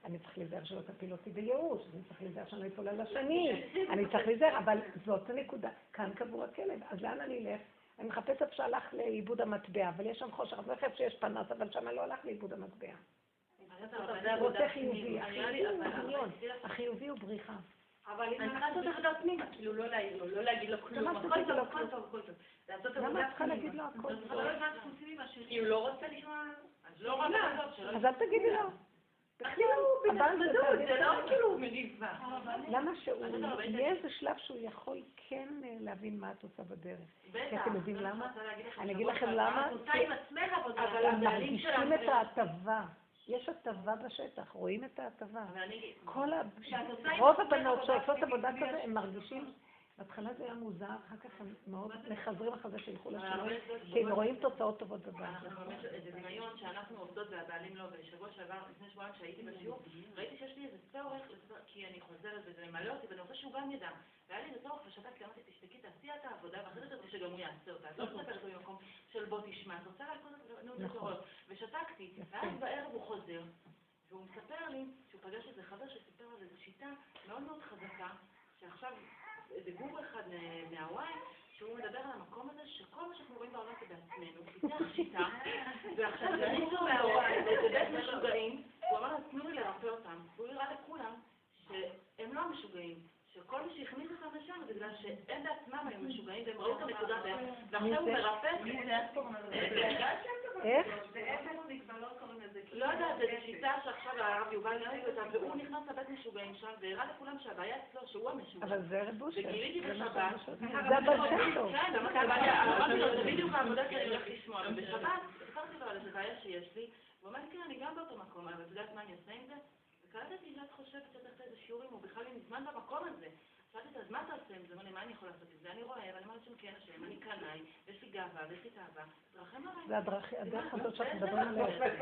אני צריך להיזהר שלא תפיל אותי בייאוש, אני צריך להיזהר שאני לא אפול על השני, אני צריך להיזהר, אבל זאת הנקודה. כאן קבור הכלב. אז לאן אני אלך? אני מחפשת שהלך לאיבוד המטבע, אבל יש שם חושך, אז לא איפה שיש פנס, אבל שם לא הלך לאיבוד המטבע. הוא רוצה חיובי. החיובי הוא דמיון, החיובי הוא בריחה. אבל אני צריכה לעשות עבודה פנימה, כאילו לא להעיר לו, לא להגיד לו כלום, למה הכל טוב, הכל כלום? טוב, הכל טוב. לעשות למה עבודה את צריכה להגיד פנימה. לא. כי הוא לא רוצה לשמוע... אז לא שלא... אז אל תגידי לו. כאילו, אבל זה בנחמדות, תהליך זה לא. כאילו מריבה. למה שהוא, יהיה איזה שלב שהוא יכול כן אה, להבין מה את עושה בדרך. כי אתם יודעים למה? אני אגיד לכם למה? את עושה עם עצמך אבל הם הבעלים מרגישים שלך. את ההטבה. יש הטבה בשטח, רואים את ההטבה. כל ה... רוב הבנות שעושות עבודה כזה, הם מרגישים, בהתחלה זה היה מוזר, אחר כך הם מאוד מחזרים אחרי זה שילכו לשינוי, כי הם רואים תוצאות טובות באמת, איזה דמיון שאנחנו עובדות והבעלים לא, בשבוע שעבר, לפני שבועיים שהייתי בשיעור, ראיתי שיש לי איזה צורך, כי אני חוזרת וזה ממלא אותי, ואני רוצה שהוא גם ידע. והיה לי איזה צורך, ושתקתי, אמרתי, תשתקי, תעשי את העבודה, ואחרי זה תרצי שגם הוא יעשה אותה. את לא מספרת לו ממקום של בוא תשמע, את רוצה לעשות את זה, נכון. ושתקתי, ואז בערב הוא חוזר, והוא מספר לי שהוא פגש איזה חבר שסיפר על איזו שיטה מאוד מאוד חזקה, שעכשיו איזה גור אחד מהוואי, שהוא מדבר על המקום הזה שכל מה שאנחנו רואים בעולם זה בעצמנו, פיתח שיטה, ועכשיו הכניסו מהוואי לאיזה בית משוגעים, הוא אמר להם, תנו לי לרפא אותם, והוא הראה לכולם שהם לא המשוגעים. שכל מי שהכניס אותם לשם זה בגלל שהם בעצמם היו משוגעים והם ראו את הנקודה בהם ועכשיו הוא מרפא. איך? לא יודעת, זו שיטה שעכשיו הרב יובל נהג אותה, והוא נכנס לבית משוגעים שם, והראה לכולם שהבעיה אצלו, שהוא המשוגע. אבל זה רב אושר. וגיליתי בשבת. זה הבן שם טוב. כן, זה בדיוק העבודה שאני הולך לשמוע, ובשבת סיפרתי לו על איזה בעיה שיש לי, הוא אמר לי, כן, אני גם באותו מקום, אבל את יודעת מה אני עושה עם זה? וקלטתי שאת חושבת שאת עושה איזה שיעורים, הוא בכלל מזמן במקום הזה. שאלתי אותה, אז מה אתה עושה עם זה? אמר לי, מה אני יכול לעשות עם זה? אני רואה, ואני אומרת שם כן השם, אני קנאי, יש לי גאווה, ויש לי תאווה, תרחם עליי. זה הדרך הדרך הזאת שאנחנו מדברים עליה. אמרתי,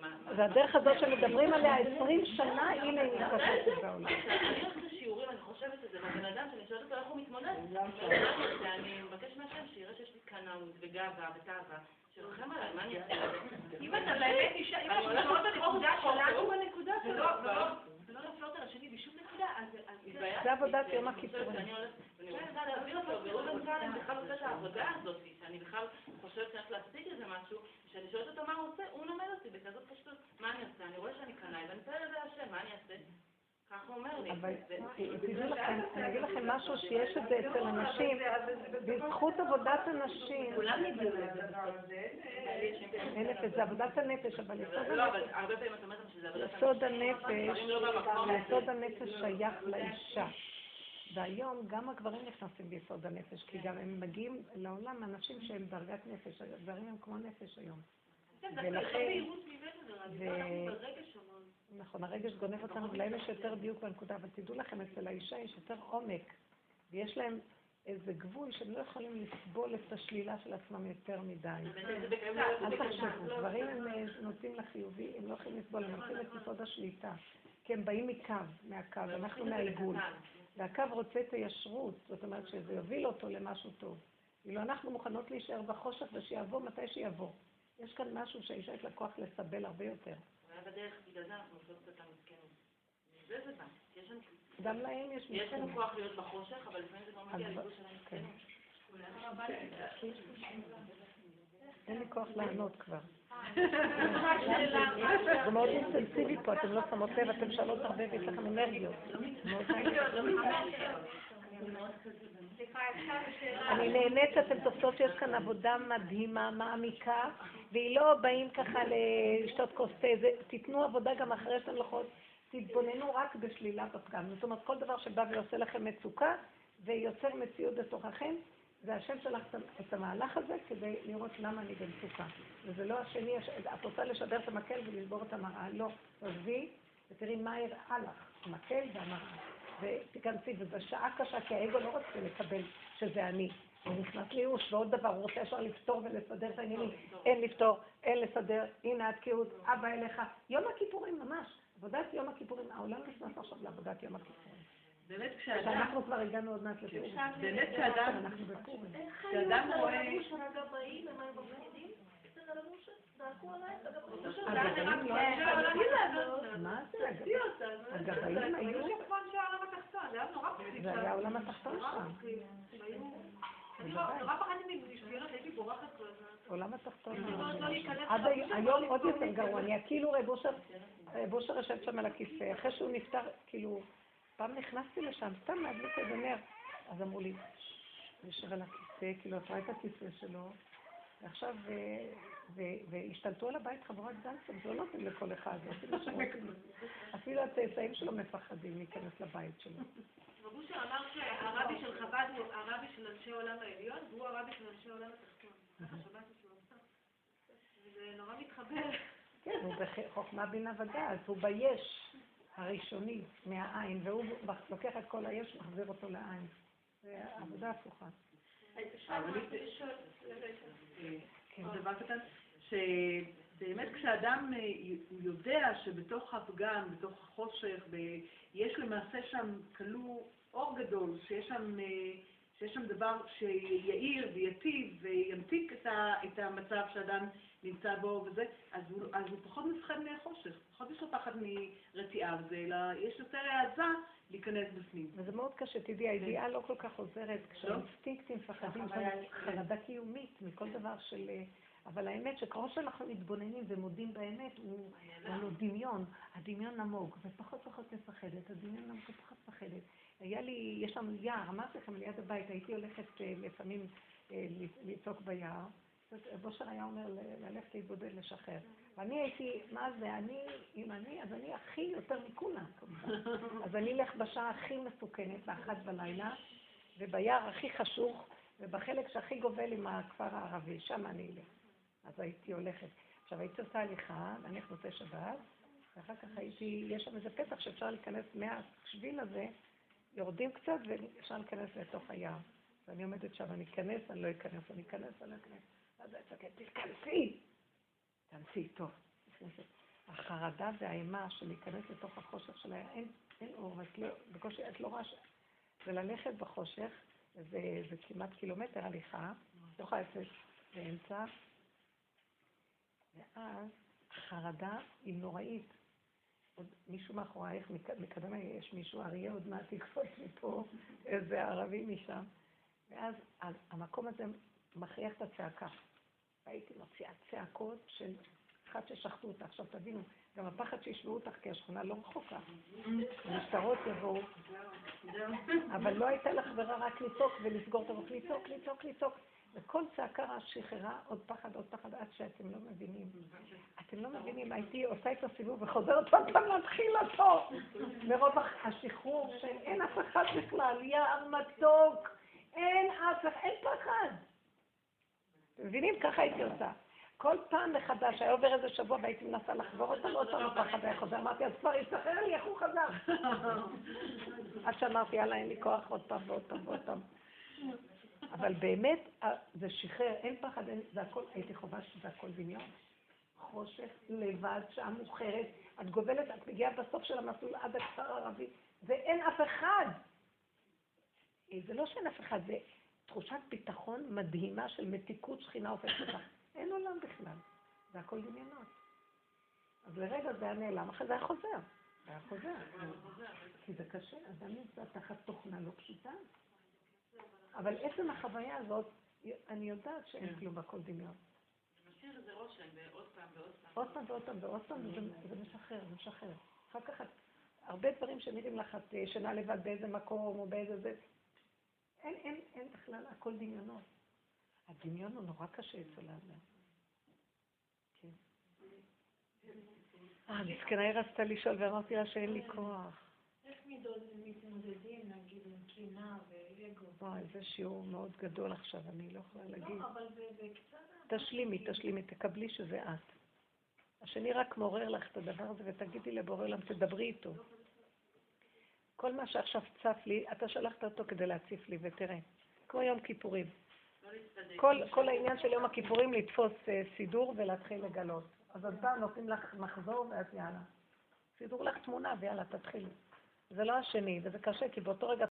"מה- מה- זה הדרך הזאת שמדברים עליה 20 שנה, הנה היא מתרחשת בעולם. אני הולכת לשיעורים, אני חושבת את זה, והבן אדם שאני שואלת אותו איך הוא מתמודד, אני מבקש מהשם שיראה שיש לי קנאות וגאווה ותאווה, שירחם עליי, מה אני אעשה? אם אתה באמת אישה, אם אני אנחנו נשארות בנקודה שלנו, בנקודה ולא- שלו. ולא- להפלות על השני בשום נקודה, אז כן. זה עבודת יום הכיפורים. אני הולכת, ואני רוצה להעביר אותו, וראובן קלן בכלל עושה את העבודה הזאת, שאני בכלל חושבת שאני הולכת להשיג איזה משהו, כשאני שואלת אותו מה הוא עושה, הוא מלמד אותי בכזאת פשטות, מה אני עושה? אני רואה שאני קנאי, ואני מתאר לזה השם, מה אני אעשה? אבל תדעו לכם, אני אגיד לכם משהו שיש את זה אצל אנשים, בזכות עבודת הנשים, כולם יגיעו לזה. זה עבודת הנפש, אבל יסוד לא, הנפש, יסוד הנפש. לא. יסוד הנפש שייך לאישה. והיום גם הגברים נכנסים ביסוד הנפש, כי גם הם מגיעים לעולם אנשים שהם דרגת נפש, הגברים הם כמו נפש היום. ולכן, ו- נכון, הרגש גונב אותנו, ולהם יש יותר דיוק בנקודה, אבל תדעו לכם, אצל האישה יש יותר עומק, ויש להם איזה גבול שהם לא יכולים לסבול את השלילה של עצמם יותר מדי. אל תחשבו, גברים הם אה, נוטים לחיובי, הם לא יכולים לסבול, הם רוצים את יסוד השליטה, כי הם באים מקו, מהקו, אנחנו מהעיגול. והקו רוצה את הישרות, זאת אומרת שזה יוביל אותו למשהו טוב. כאילו אנחנו מוכנות להישאר בחושך ושיבוא מתי שיבוא. יש כאן משהו שהאישה יש לה כוח לסבל הרבה יותר. בדרך, בגלל זה אנחנו עושות את המסכנות. זה זה בא. יש לנו- גם להם יש יש לנו. כוח להיות בחושך, אבל לפעמים זה לא מגיע לגבול שלנו. כן. אין לי כוח לענות כבר. זה מאוד אינטנסיבי פה, אתם לא שמות לב, אתם שאלות הרבה ויש לכם אנרגיות. אני נהנית שאתם תופסות שיש כאן עבודה מדהימה, מעמיקה, והיא לא באים ככה לשתות כוס תה, תיתנו עבודה גם אחרי שאתם הולכות, תתבוננו רק בשלילה בפגם. זאת אומרת, כל דבר שבא ועושה לכם מצוקה ויוצר מציאות בתוככם, זה השם שלך את- המהלך הזה כדי לראות למה אני במצוקה. וזה לא השני, הש- את רוצה לשבר את המקל ולשבור את המראה, לא. תעזבי ותראי מה הראה לך, המקל והמראה. ותיכנסי, וזו שעה קשה, כי האגו לא רוצה לקבל שזה אני. הוא נכנס לייאוש, ועוד דבר, הוא רוצה ישר לפתור ולסדר את העניינים. אין לפתור, אין לסדר, הנה התקיעות, אבא אליך. יום הכיפורים ממש, עבודת יום הכיפורים, העולם נכנס עכשיו לעבודת יום הכיפורים. באמת כשאדם, שאנחנו כבר הגענו עוד מעט לתיאור. באמת כשאדם. כשאדם רואה... על המושת, זרקו עליי, הגבאים. הגבאים לא היה מה זה? הגבאים היו... זה היה העולם התחתון שם. עולם התחתון. לא עד היום עוד יותר גרוע. אני כאילו רב אושר יושב שם על הכיסא. אחרי שהוא נפטר, כאילו, פעם נכנסתי לשם, סתם להדליק איזה נר. אז אמרו לי, "הוא יושב על הכיסא, כאילו, רואה את הכיסא שלו, ועכשיו, והשתלטו על הבית חבורת גנצים, זה לא נותנים לכל אחד, זה. אפילו הצאצאים שלו מפחדים להיכנס לבית שלו. רב אושר אמר שהרבי של חב"ד הוא הרבי של אנשי העולם העליון, והוא הרבי של אנשי העולם התחתון. עשה. וזה נורא מתחבר. כן, הוא בחוכמה בינה ודעת, הוא ביש הראשוני מהעין, והוא לוקח את כל היש ומחזיר אותו לעין. זה עבודה הפוכה. כן, דבר קטן, שבאמת כשאדם אה, יודע שבתוך הפגם, בתוך החושך, יש למעשה שם כלוא אור גדול, שיש שם, אה, שיש שם דבר שיעיר ויטיב וימתיק את, ה, את המצב שאדם נמצא בו וזה, אז הוא, אז הוא פחות מפחד מהחושך, פחות יש לו פחד מרתיעה וזה, אלא יש יותר העזה להיכנס בפנים. וזה מאוד קשה, תדעי, הידיעה לא כל כך עוזרת, כשהאינסטינקטים מפחדים, חרדה קיומית מכל דבר של... אה, אבל האמת שככל שאנחנו מתבוננים ומודים באמת, הוא הוא לנו דמיון, הדמיון נמוג, ופחות פחות מפחדת, הדמיון נמוג ופחות מפחדת. היה לי, יש לנו יער, אמרתי לכם, ליד הבית, הייתי הולכת אה, לפעמים אה, לצעוק ביער, בושר היה אומר ללכת להתבודד, לשחרר. ואני הייתי, מה זה, אני, אם אני, אז אני הכי יותר מכולם, כמובן. אז אני אלך בשעה הכי מסוכנת, באחת בלילה, וביער הכי חשוך, ובחלק שהכי גובל עם הכפר הערבי, שם אני אלך. אז הייתי הולכת. עכשיו, הייתי עושה הליכה, נניח מוצאי שבת, ואחר כך הייתי, יש שם איזה פתח שאפשר להיכנס מהשביל הזה, יורדים קצת ואפשר להיכנס לתוך היער. ואני עומדת שם, אני אכנס, אני לא אכנס, אני אכנס, אני לא אכנס. תיכנסי! תיכנסי, טוב. החרדה והאימה של להיכנס לתוך החושך של היה, אין, אין אור, לא, בקושי, את לא רואה ש... וללכת בחושך, זה, זה כמעט קילומטר הליכה, בתוך האפס באמצע, ואז החרדה היא נוראית. עוד מישהו מאחורייך, מק- מקדם יש מישהו, אריה עוד מעט יקפוץ מפה, איזה ערבי משם. ואז אז המקום הזה מכריח את הצעקה. והייתי מוציאה צעקות של אחת ששחטו אותה. עכשיו תבינו, גם הפחד שישמעו אותך, כי השכונה לא רחוקה. המשטרות יבואו. אבל לא הייתה לך ברירה רק לצעוק ולסגור את הראש, לצעוק, לצעוק, לצעוק. וכל צעקה שחררה עוד פחד, עוד פחד, עד שאתם לא מבינים. אתם לא מבינים, הייתי עושה את הסיבוב וחוזרת עוד פעם להתחיל אותו. מרוב השחרור שאין אף אחד בכלל, יער מתוק, אין אף אחד, אין פחד. מבינים? ככה הייתי עושה. כל פעם מחדש, היה עובר איזה שבוע והייתי מנסה לחבור אותם, עוד פעם הפחד היה חוזר, אמרתי, אז כבר ישתחרר לי, איך הוא חזר? עד שאמרתי, יאללה, אין לי כוח עוד פעם ועוד פעם ועוד פעם. אבל באמת, זה שחרר, אין פחד, זה הכל, הייתי חווה שזה הכל דמיון. חושך, לבד, שעה מאוחרת, את גובלת, את מגיעה בסוף של המסלול עד הכפר הערבי, ואין אף אחד. אה, זה לא שאין אף אחד, זה תחושת ביטחון מדהימה של מתיקות שכינה הופכת אותך. אין עולם בכלל, זה הכל דמיונות. אז לרגע זה היה נעלם, אחרי זה היה חוזר. היה חוזר. כי זה קשה, אדם נמצא תחת תוכנה לא פשוטה. אבל עצם החוויה הזאת, אני יודעת שאין כלום הכל דמיון. זה. עוד פעם ועוד פעם ועוד פעם, זה משחרר, זה משחרר. אחר כך הרבה דברים שנראים לך, את ישנה לבד באיזה מקום או באיזה זה, אין, אין, אין בכלל, הכל דמיונות. הדמיון הוא נורא קשה אצל האדם. כן. אה, מסכנה, היא רצתה לשאול ואמרתי לה שאין לי כוח. איך מתמודדים, נגיד, עם קנאה ואגו? וואי, זה שיעור מאוד גדול עכשיו, אני לא יכולה להגיד. לא, אבל זה זה קצת... תשלימי, תשלימי, תקבלי שזה את. השני רק מעורר לך את הדבר הזה, ותגידי לבורא עולם, תדברי איתו. כל מה שעכשיו צף לי, אתה שלחת אותו כדי להציף לי, ותראה, כמו יום כיפורים. לא. כל, כל העניין של יום הכיפורים לתפוס אה, סידור ולהתחיל לגלות. אז עוד פעם נותנים לך מחזור ואת יאללה. סידור לך תמונה ויאללה, תתחילי. זה לא השני, וזה קשה, כי באותו רגע